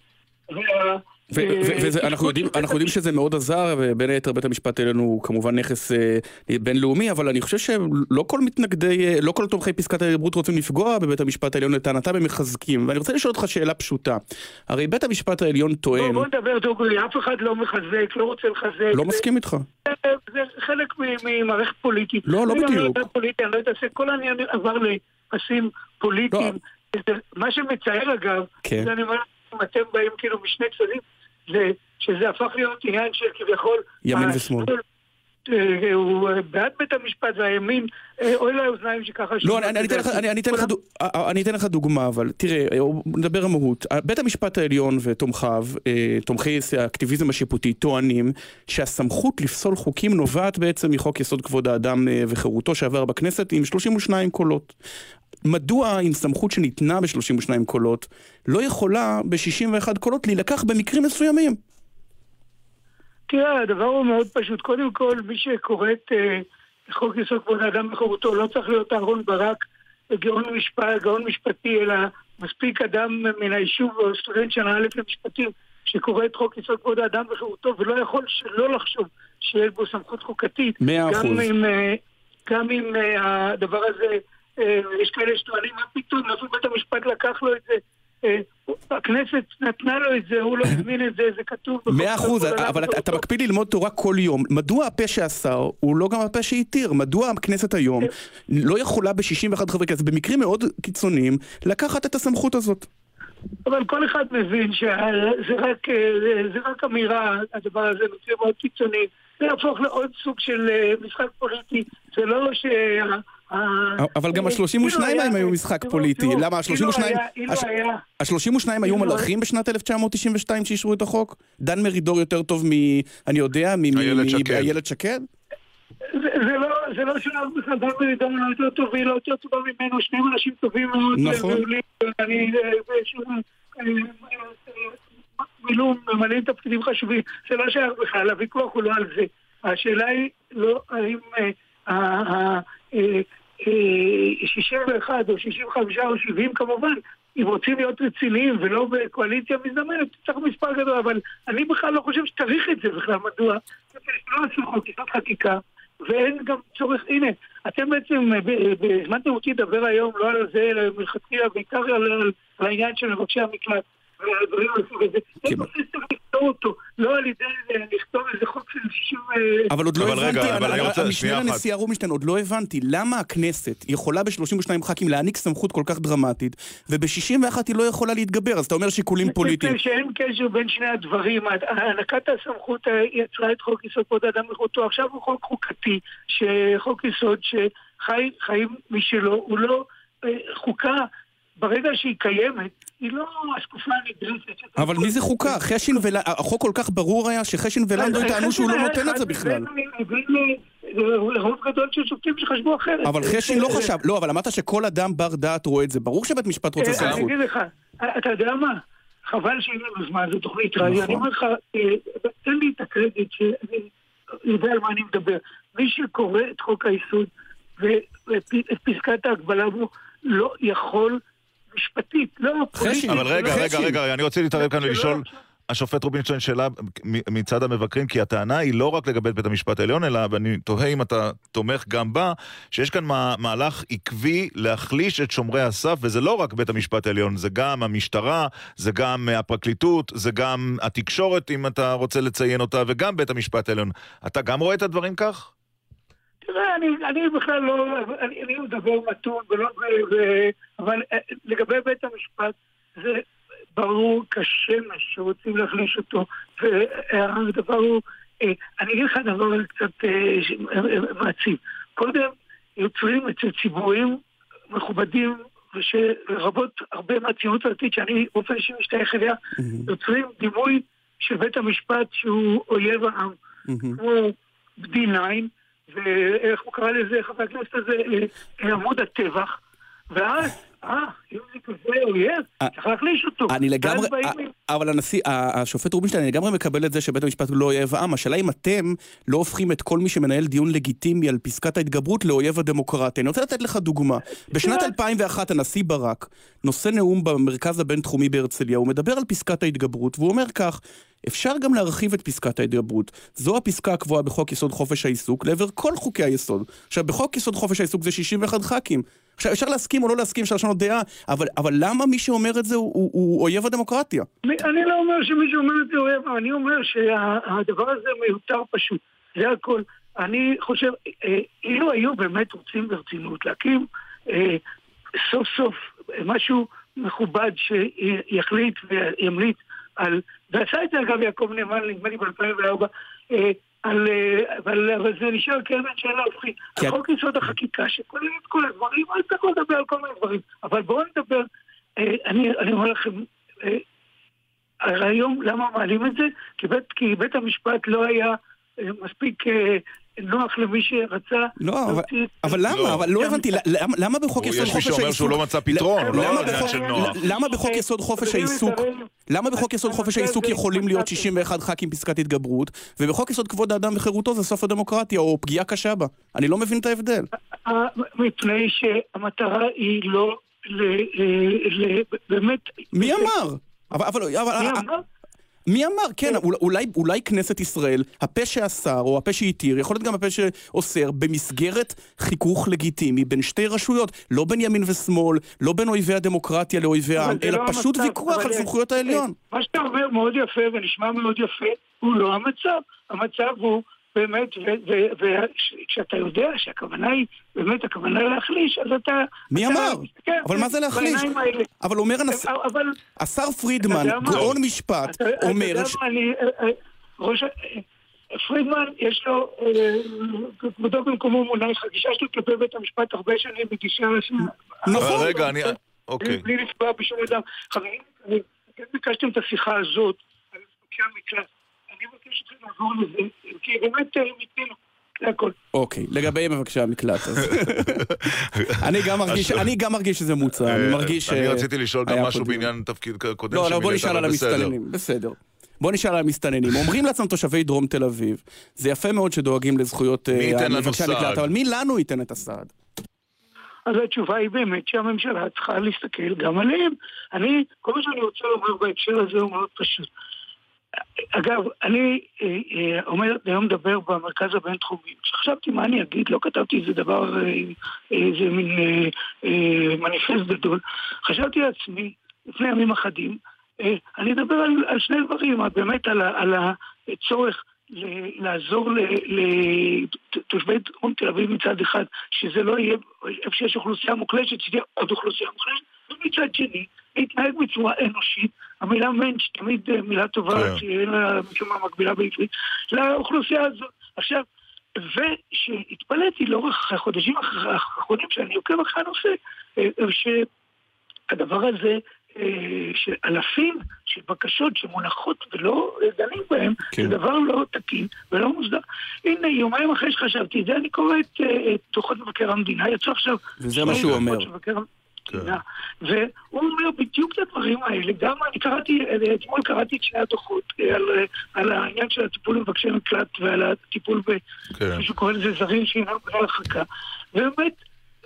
וה- ו- אה, ו- וזה- אנחנו יודעים- יודעים שזה מאוד עזר, ובין היתר בית המשפט העליון הוא כמובן נכס אה, בינלאומי, אבל אני חושב שלא כל מתנגדי, אה, לא כל תומכי פסקת ההתגברות רוצים לפגוע בבית המשפט העליון, לטענתם הם מחזקים. ואני רוצה לשאול אותך שאלה פשוטה. הרי בית המשפט העליון טוען, בוא נדבר דוגרי, אף אחד לא מחזק, לא רוצה לחזק. לא מסכים איתך. זה- חלק ממערכת פוליטית. לא, לא בדיוק. יודע פוליטי, אני לא אתעסק, כל העניין עבר לפסים פוליטיים. זה- מה שמצער אגב, כן. זה אני אומר, אם אתם באים כאילו משני צדדים, זה שזה הפך להיות עניין של כביכול... ימין ושמאל. אה, הוא אה, בעד בית המשפט והימין, אה, אוי לאוזניים שככה... לא, אני, אתן לך, אה, דוגמה, אבל תראה, אה, נדבר המהות. בית המשפט העליון ותומכיו, אה, תומכי האקטיביזם השיפוטי, טוענים שהסמכות לפסול חוקים נובעת בעצם מחוק יסוד כבוד האדם אה, וחירותו שעבר בכנסת עם 32 קולות. מדוע עם סמכות שניתנה ב-32 קולות, לא יכולה ב-61 קולות להילקח במקרים מסוימים? תראה, הדבר הוא מאוד פשוט. קודם כל, מי שקורא את אה, חוק יסוד כבוד האדם וחירותו לא צריך להיות אהרון ברק, גאון, משפט, גאון משפטי, אלא מספיק אדם מן היישוב או סטודנט שנה א' למשפטים שקורא את חוק יסוד כבוד האדם וחירותו ולא יכול שלא לחשוב שיש בו סמכות חוקתית. מאה גם אחוז. אם, אה, גם אם אה, הדבר הזה, יש כאלה שטוענים, מה פתאום, איפה בית המשפט לקח לו את זה? אה, הכנסת נתנה לו את זה, הוא לא הזמין את זה, זה כתוב. מאה אחוז, אבל אתה, אתה. מקפיד ללמוד תורה כל יום. מדוע הפה שאסר הוא לא גם הפה שהתיר? מדוע הכנסת היום לא יכולה ב-61 חברי כנסת, במקרים מאוד קיצוניים, לקחת את הסמכות הזאת? אבל כל אחד מבין שזה רק, אה, זה רק אמירה, הדבר הזה, מקרים מאוד קיצוניים. זה יהפוך לעוד סוג של אה, משחק פוליטי. זה לא אבל גם אה, ה-32 אילו היה- הם היו משחק תראו, פוליטי. תראו, למה אילו ה-32... היה- אילו היה- ה-32 היו אילו מלאכים בשנת 1992 שאישרו את החוק? דן מרידור יותר טוב מ... אני יודע, מ... איילת מ- שקד. מאיילת שקד? זה לא, זה לא שלב בכלל, דן מרידור לא יותר טוב והיא לא יותר טובה ממנו, שניהם אנשים טובים מאוד. נכון. אה, אה, אה, מילאו, ממלאים תפקידים חשובים, זה לא שייך בכלל, הוויכוח הוא לא על זה. השאלה היא לא האם אה, אה, אה, 61 או 65 או 70 כמובן, אם רוצים להיות רציניים ולא בקואליציה מזדמנת, צריך מספר גדול, אבל אני בכלל לא חושב שצריך את זה בכלל, מדוע? לא עשו יסוד חקיקה, ואין גם צורך, הנה, אתם בעצם, אה, ב- ב- הזמנתם אותי לדבר היום לא על זה, אלא מלכתחילה, בעיקר על העניין של מבקשי המקלט. והדברים מהסוג הזה. זה נושא שצריך לפתור אותו, לא על ידי אה, לכתוב איזה חוק של 60... אה, אבל עוד לא הבנתי, המשנה. לנשיאה רובינשטיין, עוד לא הבנתי למה הכנסת יכולה ב-32 ח"כים להעניק סמכות כל כך דרמטית, וב-61 היא לא יכולה להתגבר, אז אתה אומר שיקולים פוליטיים. שאין קשר בין שני הדברים. הענקת הסמכות אה, יצרה את חוק יסוד כבוד האדם וחירותו. עכשיו הוא חוק חוקתי, שחוק יסוד שחי חיים משלו, הוא לא חוקה. ברגע שהיא קיימת, היא לא השקופה הנדרסת. אבל מי זה חוקה? חשין ול... החוק כל כך ברור היה שחשין ולנדוי טענו שהוא לא נותן את זה בכלל. רוב גדול של שופטים שחשבו אחרת. אבל חשין לא חשב, לא, אבל אמרת שכל אדם בר דעת רואה את זה. ברור שבית משפט רוצה אה, אני סמכות. אגיד לך, אתה יודע מה? חבל שאין לנו זמן, זו תוכנית רדיו. נכון. אני אומר לך, אה, תן לי את הקרדיט שאני יודע על מה אני מדבר. מי שקורא את חוק היסוד ואת פסקת ההגבלה בו, לא יכול משפטית, לא פוליטית. אבל רגע, לא- רגע, רגע, אני רוצה להתערב כאן ולשאול, השופט רובינשטיין שאלה מ- מצד המבקרים, כי הטענה היא לא רק לגבי בית המשפט העליון, אלא, ואני תוהה אם אתה תומך גם בה, שיש כאן מה- מהלך עקבי להחליש את שומרי הסף, וזה לא רק בית המשפט העליון, זה גם המשטרה, זה גם הפרקליטות, זה גם התקשורת, אם אתה רוצה לציין אותה, וגם בית המשפט העליון. אתה גם רואה את הדברים כך? תראה, אני, אני בכלל לא, אני, אני מדבר מתון, ולא, ו, ו, אבל אה, לגבי בית המשפט, זה ברור כשמש שרוצים להחליש אותו, והדבר הוא, אה, אני אגיד לך דבר קצת אה, מעציב. קודם יוצרים אצל ציבורים מכובדים, ושלרבות הרבה מהציונות הדתית, שאני באופן אישי משתייך אליה, יוצרים דימוי של בית המשפט שהוא אויב העם. כמו D9, ואיך הוא קרא לזה, חבר הכנסת הזה, אה, עמוד הטבח, ואז, אה, אם זה כזה אויב, צריך להחליש אותו. אני לגמרי, ואז באים- ה- אבל הנשיא, השופט רובינשטיין, אני לגמרי מקבל את זה שבית המשפט הוא לא אויב העם. השאלה אם אתם לא הופכים את כל מי שמנהל דיון לגיטימי על פסקת ההתגברות לאויב הדמוקרטיה. אני רוצה לתת לך דוגמה. בשנת 2001 הנשיא ברק נושא נאום במרכז הבינתחומי בהרצליה, הוא מדבר על פסקת ההתגברות, והוא אומר כך, אפשר גם להרחיב את פסקת ההתגברות. זו הפסקה הקבועה בחוק יסוד חופש העיסוק לעבר כל חוקי היסוד. עכשיו, בחוק יסוד חופש העיסוק זה 61 ח"כים. עכשיו, אפשר להסכים או לא להסכים, אפשר לשנות דעה, אבל, אבל למה מי שאומר את זה הוא, הוא, הוא אויב הדמוקרטיה? אני לא אומר שמישהו אומר את זה אויב, אבל אני אומר שהדבר הזה מיותר פשוט. זה הכל. אני חושב, אה, אילו היו באמת רוצים ברצינות להקים אה, סוף סוף משהו מכובד שיחליט וימליץ על, ועשה את זה אגב יעקב נאמן, נדמה לי ב-2004, אה, על, אה, אבל, אבל זה נשאר כאבן שאלה הופכית. כן. על חוק יסוד החקיקה שכולל את כל הדברים, אז צריך לדבר על כל מיני דברים. אבל בואו נדבר, אה, אני, אני אומר לכם, אה, הרי היום למה מעלים את זה? כי בית, כי בית המשפט לא היה אה, מספיק אה, נוח למי שרצה... לא, אבל, להוציא את- אבל למה? אבל לא הבנתי, למה, למה בחוק יסוד יש מי חופש שאומר העיסוק... שהוא לא מצא פתרון, למה לא עניין של נוח. למה בחוק יסוד חופש העיסוק... למה בחוק יסוד חופש העיסוק יכולים להיות 61 ח"כים פסקת התגברות, ובחוק יסוד כבוד האדם וחירותו זה סוף הדמוקרטיה, או פגיעה קשה בה? אני לא מבין את ההבדל. אה, מפני שהמטרה היא לא באמת... מי אמר? אבל, אבל, אבל, מי אמר? מי אמר? כן, אול- אולי, אולי כנסת ישראל, הפה שאסר, או הפה שהתיר, יכול להיות גם הפה שאוסר, במסגרת חיכוך לגיטימי בין שתי רשויות, לא בין ימין ושמאל, לא בין אויבי הדמוקרטיה לאויבי העם, אלא לא פשוט המצב, ויכוח על סמכויות העליון. מה שאתה אומר מאוד יפה ונשמע מאוד יפה, הוא לא המצב. המצב הוא באמת, וכשאתה יודע שהכוונה היא, באמת הכוונה להחליש, אז אתה... מי אתה אמר? מסתכל אבל מה זה להחליש? בעיניים האלה. אבל אומר הנשיא, אבל... השר אתה פרידמן? גאון משפט, אתה- אתה אומר... יודע ש- מה, אני... אה, אה, ראש... ה- פרידמן, יש לו, אה, כבודו במקומו מונח, הגישה שלו כלפי בית המשפט הרבה שנים בגישה... נכון. רגע, אני... אוקיי. בלי לפגוע בשום אדם. חברים, אני- אתם ביקשתם את השיחה הזאת על מבקשי המקלט. אני מבקש אתכם לעבור לזה, כי באמת אה, מיצינו. הכל. אוקיי, לגבי מבקשי המקלט, אז... אני גם מרגיש, אני גם מרגיש שזה מוצא, אני מרגיש... אני אה, רציתי לשאול גם משהו. בעניין תפקיד קודם לא, לא, בוא נשאל אבל על בסדר. המסתננים, בסדר. בוא נשאל על המסתננים. אומרים לעצמם תושבי דרום תל אביב, זה יפה מאוד שדואגים לזכויות אה, מבקשי? המקלט, אבל מי לנו ייתן את הסעד? אז התשובה היא באמת שהממשלה צריכה להסתכל גם עליהם. אני, כל מה שאני רוצה לומר בהקשר הזה הוא מאוד פשוט. אגב, אני אה, אה, אומר, היום מדבר במרכז הבינתחומי. כשחשבתי מה אני אגיד, לא כתבתי איזה דבר, אה, איזה מין אה, אה, מניפסט גדול. חשבתי לעצמי, לפני ימים אחדים, אה, אני אדבר על, על שני דברים, באמת על, על הצורך לעזור לתושבי דרום תל אביב מצד אחד, שזה לא יהיה איפה שיש אוכלוסייה מוחלשת, שתהיה עוד אוכלוסייה מוחלשת, ומצד שני, להתנהג בצורה אנושית, המילה מענץ' תמיד אה, מילה טובה, כן. שאין לה משום מה מקבילה בעברית, לאוכלוסייה הזאת. עכשיו, ושהתפלאתי לאורך החודשים האחרונים שאני עוקב אחרי הנושא, אה, שהדבר הזה, אה, שאלפים של בקשות שמונחות ולא אה, דנים בהן, כן. זה דבר לא תקין ולא מוסדר. הנה, יומיים אחרי שחשבתי את זה, אני קורא את אה, דוחות מבקר המדינה, יצא עכשיו... וזה מה שהוא אומר. מבקר המדינה, והוא אומר בדיוק את הדברים האלה, גם אני קראתי, אתמול קראתי את שני הדוחות אה, על, אה, על העניין של הטיפול במבקשי מקלט ועל הטיפול ב... כן. מישהו קורא לזה זרים שאינם בני הרחקה. ובאמת,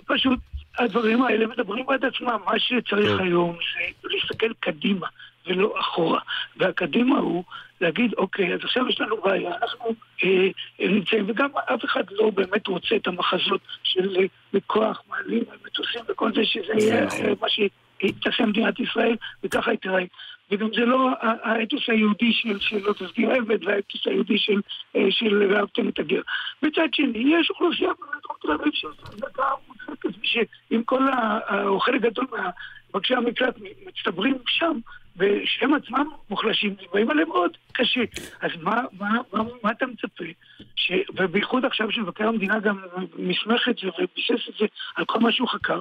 פשוט הדברים האלה מדברים בעד עצמם. מה שצריך טוב. היום זה להסתכל קדימה ולא אחורה. והקדימה הוא להגיד, אוקיי, אז עכשיו יש לנו בעיה, אנחנו אה, אה, נמצאים, וגם אף אחד לא באמת רוצה את המחזות של אה, בכוח מעלים על מטוסים וכל זה, שזה יהיה נכון. אה, מה שתעשה מדינת ישראל, וככה היא תראה. וגם זה לא האתוס היהודי של של לא תסגיר עבד והאתוס היהודי של אה, של ואהבתם את הגר. מצד שני, יש אוכלוסייה בדרום תל אביב שעושה צדקה מוצדקת, ושאם כל ה... או חלק גדול מבקשי המקלט מצטברים שם, ושהם עצמם מוחלשים, זה באים עליהם מאוד קשה. אז מה, מה, מה, מה אתה מצפה? ש... ובייחוד עכשיו שמבקר המדינה גם מסמך את זה וביסס את זה על כל מה שהוא חקר,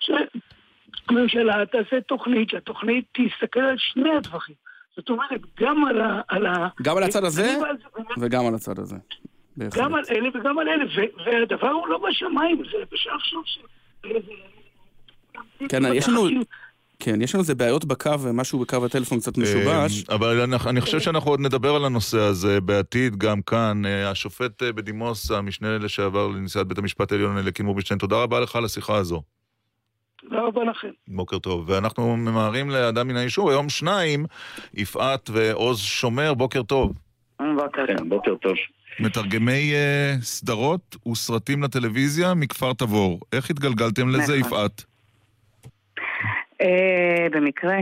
שהממשלה תעשה תוכנית, שהתוכנית תסתכל על שני הדברים. זאת אומרת, גם על ה... על ה... גם על הצד הזה וגם על הצד הזה. בהחלט. גם על אלה וגם על אלה, ו- והדבר הוא לא בשמיים, זה בשלב סוף של... כן, יש לנו... כן, יש לנו איזה בעיות בקו, ומשהו בקו הטלפון קצת משובש. אה, אבל אני, אני חושב שאנחנו עוד נדבר על הנושא הזה בעתיד, גם כאן. אה, השופט אה, בדימוס, המשנה לשעבר לנשיאת בית המשפט העליון אלקין רובינשטיין, תודה רבה לך על השיחה הזו. תודה רבה לכם. בוקר טוב. ואנחנו ממהרים לאדם מן היישוב, היום שניים, יפעת ועוז שומר, בוקר טוב. בוקר טוב. בוקר טוב. מתרגמי אה, סדרות וסרטים לטלוויזיה מכפר תבור. איך התגלגלתם לזה, נכון. יפעת? אה, במקרה.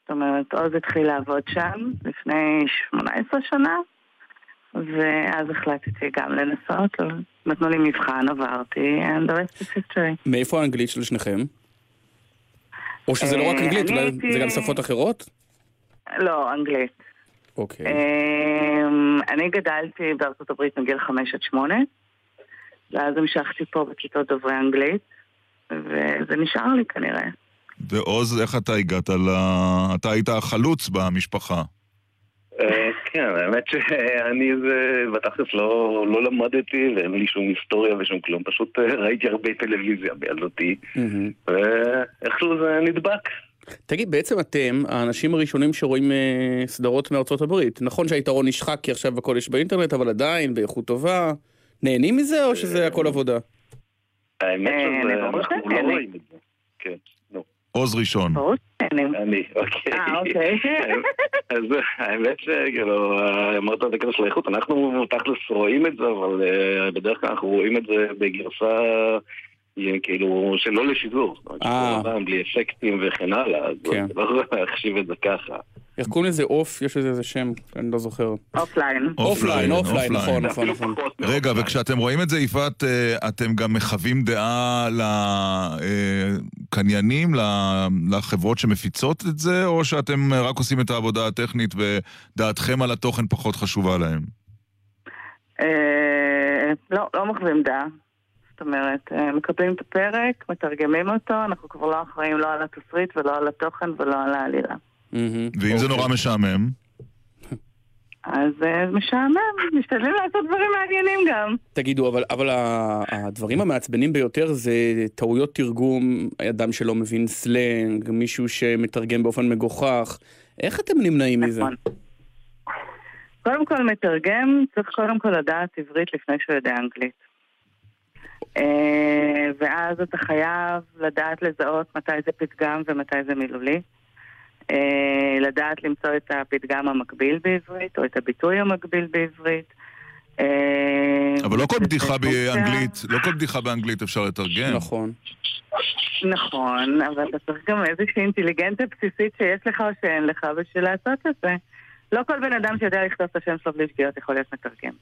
זאת אומרת, עוז התחיל לעבוד שם לפני 18 שנה, ואז החלטתי גם לנסות, נתנו לי מבחן, עברתי, and the rest is history. מאיפה האנגלית של שניכם? או שזה לא רק אה, אנגלית, זה גם שפות אחרות? לא, אנגלית. אוקיי. אמ, אני גדלתי בארצות הברית מגיל 5 עד 8, ואז המשכתי פה בכיתות דוברי אנגלית, וזה נשאר לי כנראה. ועוז, איך אתה הגעת ל... אתה היית החלוץ במשפחה. אה, כן, האמת שאני זה, בתכלס לא, לא למדתי ואין לי שום היסטוריה ושום כלום, פשוט אה, ראיתי הרבה טלוויזיה בילדותי, ואיכשהו זה נדבק. תגיד, בעצם אתם האנשים הראשונים שרואים אה, סדרות מארצות הברית. נכון שהיתרון נשחק כי עכשיו הכל יש באינטרנט, אבל עדיין באיכות טובה. נהנים מזה או שזה הכל עבודה? האמת אה, שזה, אנחנו לא שאני. רואים את זה. עוז ראשון. אני, אוקיי. אה, אוקיי. אז האמת שכאילו, אמרת בקטע של האיכות, אנחנו תכלס רואים את זה, אבל אה, בדרך כלל אנחנו רואים את זה בגרסה אה, כאילו שלא לשידור. אה. הזמן בלי אפקטים וכן הלאה, אז כן. לא להחשיב את זה ככה. איך קוראים לזה עוף? יש לזה איזה שם, אני לא זוכר. offline. offline, offline, נכון, נכון, נכון. רגע, וכשאתם רואים את זה, יפעת, אה, אתם גם מחווים דעה לקניינים, לחברות שמפיצות את זה, או שאתם רק עושים את העבודה הטכנית ודעתכם על התוכן פחות חשובה להם? אה, לא, לא מחווים דעה. אומרת, אה, מקבלים את הפרק, מתרגמים אותו, אנחנו כבר לא אחראים לא על התסריט ולא על התוכן ולא על העלילה. ואם זה נורא משעמם? אז אה, משעמם, משתדלים לעשות דברים מעניינים גם. תגידו, אבל, אבל הדברים המעצבנים ביותר זה טעויות תרגום, אדם שלא מבין סלנג, מישהו שמתרגם באופן מגוחך. איך אתם נמנעים מזה? נכון. קודם כל מתרגם, צריך קודם כל לדעת עברית לפני שהוא יודע אנגלית. אה, ואז אתה חייב לדעת לזהות מתי זה פתגם ומתי זה מילולי. אה, לדעת למצוא את הפתגם המקביל בעברית, או את הביטוי המקביל בעברית. אה, אבל לא כל בדיחה באנגלית, לא כל בדיחה באנגלית אפשר לתרגם. נכון. נכון, אבל אתה צריך גם איזושהי אינטליגנציה בסיסית שיש לך או שאין לך בשביל לעשות את זה. לא כל בן אדם שיודע לכתוב את השם שלו בלי שגיאות יכול להיות מתרגם.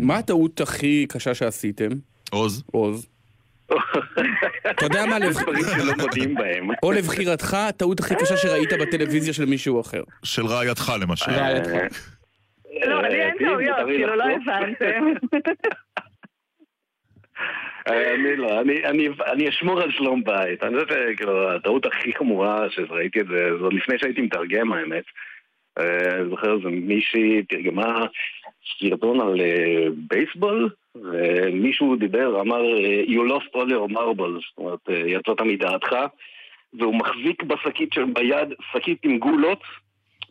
מה הטעות הכי קשה שעשיתם? עוז. עוז. אתה יודע מה. או לבחירתך, הטעות הכי קשה שראית בטלוויזיה של מישהו אחר. של רעייתך למשל. רעייתך. לא, לי אין טעויות, כאילו לא? הבנתם. אה, אני לא, אני, אני, אני אשמור על שלום בית. אני חושב שכאילו, הטעות הכי חמורה שראיתי את זה, זה עוד לפני שהייתי מתרגם האמת. אה, אני זוכר, זה מישהי תרגמה סרטון על אה, בייסבול, ומישהו דיבר, אמר, אה, You lost all your marbles, זאת אומרת, אה, יצאת מדעתך, והוא מחזיק בשקית של ביד, שקית עם גולות,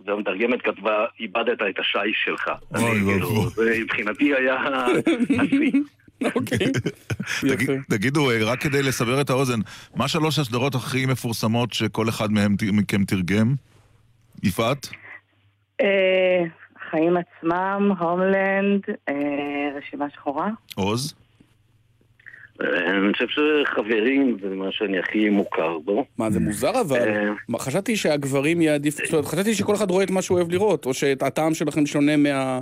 והמתרגמת כתבה, איבדת את השיש שלך. אני, כאילו, זה מבחינתי היה השיא. אוקיי. תגיד- תגידו, אה, רק כדי לסבר את האוזן, מה שלוש הסדרות הכי מפורסמות שכל אחד מכם תרגם? יפעת? אה, החיים עצמם, הומלנד, אה, רשימה שחורה. עוז? אני חושב שחברים זה מה שאני הכי מוכר בו. מה, זה מוזר אבל. מה, חשבתי שהגברים יעדיף, זאת אומרת, חשבתי שכל אחד רואה את מה שהוא אוהב לראות, או שהטעם שלכם שונה מה...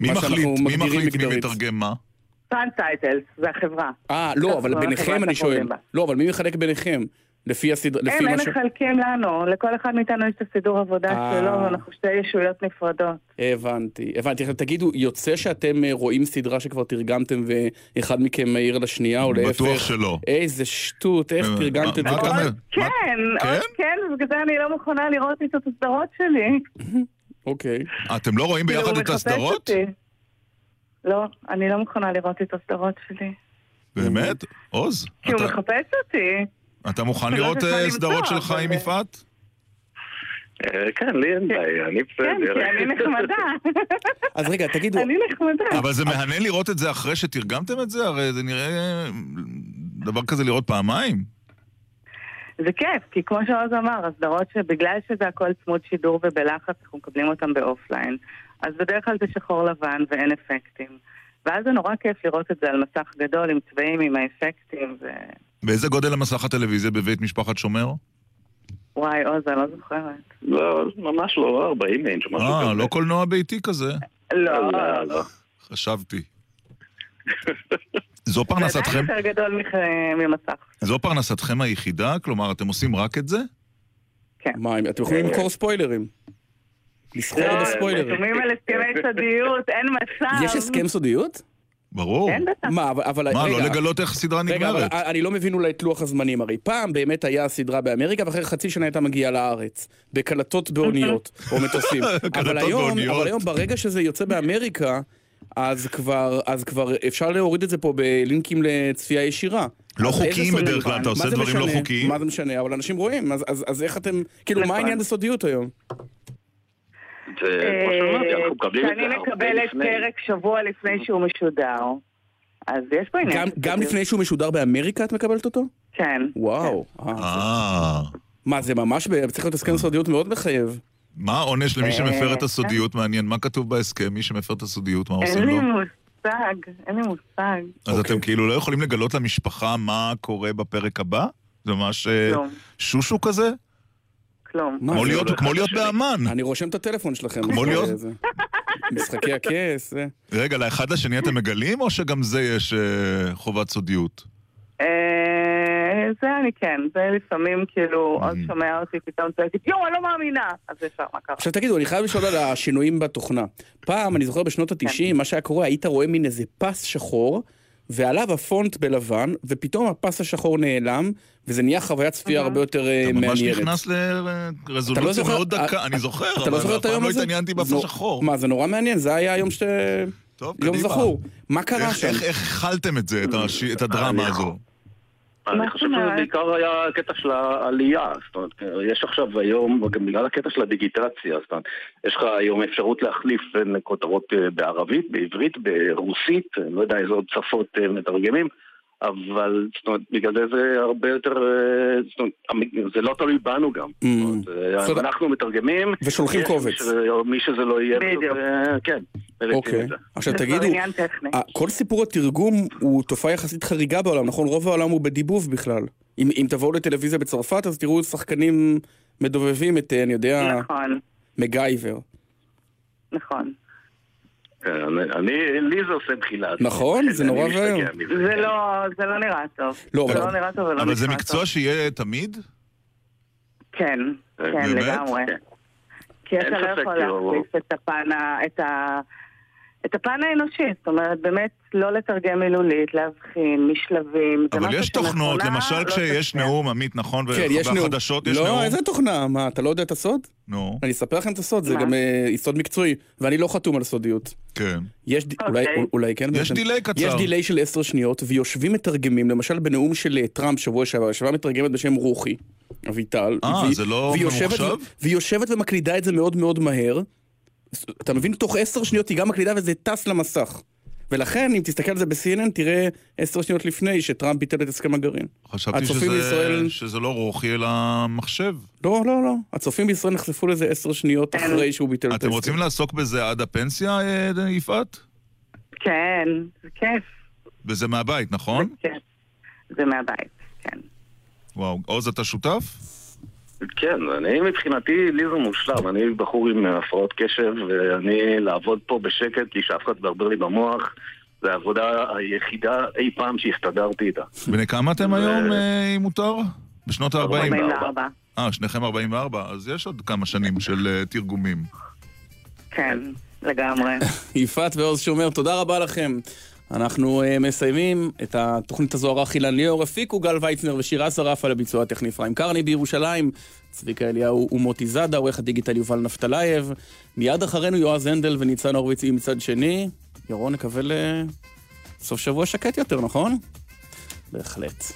מי מחליט? מי מחליט מי. מתרגם מה? טרנס טייטלס, זה החברה. אה, לא, אבל ביניכם אני שואל. לא, אבל מי מחלק ביניכם? לפי הסדרה, לפי הם, הם. מחלקים לנו, לכל אחד מאיתנו יש את הסידור עבודה אה. שלו, אנחנו שתי ישויות נפרדות. הבנתי, הבנתי. עכשיו תגידו, יוצא שאתם אה, רואים סדרה שכבר תרגמתם ואחד מכם מעיר לשנייה, או להפך? בטוח שלא. איזה שטות, איך אה, תרגמת את זה? כן, עוד כן, ובגלל זה אני לא מוכנה לראות את הסדרות שלי. אוקיי. אתם לא רואים כאילו, ביחד הוא את הסדרות? לא, אני לא מוכנה לראות את הסדרות שלי. באמת? עוז? כי הוא מחפש אותי. אתה מוכן לראות אה, סדרות שלך עם יפעת? אה, כן, לי אין בעיה, אני כן, בסדר. כי אני נחמדה. אז רגע, תגידו... אני נחמדה. אבל זה מהנן לראות את זה אחרי שתרגמתם את זה? הרי זה נראה דבר כזה לראות פעמיים. זה כיף, כי כמו שעוז אמר, הסדרות שבגלל שזה הכל צמוד שידור ובלחץ, אנחנו מקבלים אותם באופליין. אז בדרך כלל זה שחור לבן ואין אפקטים. ואז זה נורא כיף לראות את זה על מסך גדול עם צבעים, עם האפקטים, ו... באיזה גודל המסך הטלוויזיה בבית משפחת שומר? וואי, עוז, אני לא זוכרת. לא, ממש לא, 40 אינץ', משהו אה, כזה. לא קולנוע ביתי כזה. לא, לא, לא. חשבתי. זו זה פרנסתכם? עדיין יותר גדול ממסך. זו פרנסתכם היחידה? כלומר, אתם עושים רק את זה? מה, אתם יכולים למכור ספוילרים. לסחור לא, בספוילרים. חתומים על הסכמי סודיות, אין מצב. יש הסכם סודיות? ברור. כן, בטח. מה, אבל... אבל- מה, לא רגע, לגלות איך סדרה רגע, אבל נגמרת? אני לא מבין אולי את לוח הזמנים, הרי פעם באמת היה סדרה באמריקה ואחרי חצי שנה הייתה מגיעה לארץ, בקלטות באוניות, או מטוסים. אבל קלטות היום, באוניות. אבל היום ברגע שזה יוצא באמריקה, אז כבר, אז כבר אפשר להוריד את זה פה בלינקים לצפייה ישירה. לא חוקיים? בדרך כלל, אתה מה עושה דברים לא משנה? חוקיים. מה זה משנה? אבל אנשים רואים, אז- אז אז איך אתם, כאילו, מה נכון. העניין בסודיות היום? זה, כמו שאמרתי, אנחנו מקבלים את זה הרבה מקבלת לפני. פרק שבוע לפני שהוא משודר, אז יש פה עניין. גם-. לפני שהוא משודר באמריקה את מקבלת אותו? כן. וואו. אה, אה. מה, זה ממש, צריך להיות הסכם סודיות מאוד מחייב. מה העונש למי אה, שמפר את כן. הסודיות? מעניין, מה כתוב בהסכם? מי שמפר את הסודיות, מה אין עושים לי לו? מושג, אין לי מושג. אז אוקיי. אתם כאילו לא יכולים לגלות למשפחה מה קורה בפרק הבא? זה ממש אה, כלום. שושו כזה? כלום. כמו להיות-. באמן. אני רושם את הטלפון שלכם. כמו להיות- משחקי הכס. רגע, לאחד לשני אתם מגלים, או שגם זה יש אה, חובת סודיות? אה, זה אני כן, זה לפעמים כאילו, עוד שומע אותי, פתאום צועקת, יואו, אני לא מאמינה! אז ישר, מה קרה? עכשיו תגידו, אני חייב לשאול על השינויים בתוכנה. פעם, אני זוכר בשנות כן. ה-90, מה שהיה קורה, היית רואה מין איזה פס שחור, ועליו הפונט בלבן, ופתאום הפס השחור נעלם, וזה נהיה חוויית צפייה הרבה יותר אה, אתה ממש מעניינת. נכנס לא לרזולוציה זוכר- מאוד דקה, אה, אני זוכר, לא אבל אף פעם לא? התעניינתי בפס נו, שחור. מה, זה נורא מעניין, זה היה היום ש... טוב, יום קדימה. זכור. מה קרה שם? איך הכלתם את זה, את את הדרמה הזו? אני חושב שזה בעיקר היה הקטע של העלייה, זאת אומרת, יש עכשיו היום, גם בגלל הקטע של הדיגיטציה, זאת אומרת, יש לך היום אפשרות להחליף בין כותרות אה, בערבית, בעברית, ברוסית, אני לא יודע איזה עוד שפות אה, מתרגמים, אבל זאת אומרת, בגלל זה זה הרבה יותר, אה, זאת אומרת, זה לא תלוי בנו גם. Mm. זאת אומרת, אה, אנחנו מתרגמים, ושולחים יש קובץ. מי שזה- או מי שזה לא יהיה, בדיוק. אה, כן, מריצים אוקיי. עכשיו תגידו, כל סיפור התרגום הוא תופעה יחסית חריגה בעולם, נכון? רוב העולם הוא בדיבוב בכלל. אם, אם תבואו לטלוויזיה בצרפת, אז תראו שחקנים מדובבים את, אני יודע, נכון, מגייבר. נכון. כן, אני- לי זה עושה בחילה. נכון, זה נורא ואיום. זה כן. לא, זה לא נראה טוב. לא, זה לא נראה טוב ולא אבל זה מקצוע. שיהיה תמיד? כן, כן, באמת? לגמרי. כי אתה לא יכול להחליף את הפן, את ה... את הפן האנושי, זאת אומרת, באמת לא לתרגם מילולית, להבחין, משלבים. זה אבל יש תוכנות, שמכונה למשל לא כשיש. נאום, עמית, נכון? כן, יש נאום. בחדשות יש לא, נאום. איזה תוכנה? מה, אתה לא יודע את הסוד? נו, אני אספר לכם את הסוד, זה מה? גם אה, סוד מקצועי, ואני לא חתום על סודיות. כן. יש, ד- אוקיי. אולי, אולי כן, יש. דיליי קצר. יש דיליי של עשר שניות, ויושבים מתרגמים, למשל בנאום של אה, טראמפ שבוע שעבר, ישבה מתרגמת בשם רוחי, אביטל. אה, זה לא ממוחשב? והיא יושבת ומקלידה את זה מאוד מאוד מהר. אתה מבין? תוך עשר שניות היא גם מקלידה וזה טס למסך. ולכן, אם תסתכל על זה ב-CNN, תראה עשר שניות לפני שטראמפ ביטל את הסכם הגרעין. חשבתי שזה- בישראל- שזה לא רוחי אלא מחשב. לא, לא, לא. הצופים בישראל נחשפו לזה עשר שניות אחרי שהוא ביטל את ההסכם. אתם רוצים לעסוק בזה עד הפנסיה, אה, יפעת? כן, זה כיף, וזה מהבית, נכון? כן. זה מהבית, כן. וואו. עוז, אתה שותף? כן, אני מבחינתי, לי זה מושלם. אני בחור עם הפרעות קשב, ואני לעבוד פה בשקט, בלי שאף אחד מדבר לי במוח, זה העבודה היחידה אי פעם שהסתדרתי איתה. בני כמה אתם היום, אה, אם מותר? בשנות ה-40. 44. אה, שניכם 44, אז יש עוד כמה שנים של אה, תרגומים. כן, לגמרי. יפעת ועוז שומר, תודה רבה לכם. אנחנו uh, מסיימים את התוכנית הזו ערך אילן ליאור, הפיקו גל ויצנר ושירה שרף על הביצוע הטכני אפרים קרני בירושלים, צביקה אליהו ומוטי זאדה, עורך הדיגיטל יובל נפתלייב, מיד אחרינו יועז הנדל וניצן הורוביץ עם מצד שני. ירון, נקווה לסוף שבוע שקט יותר, נכון? בהחלט.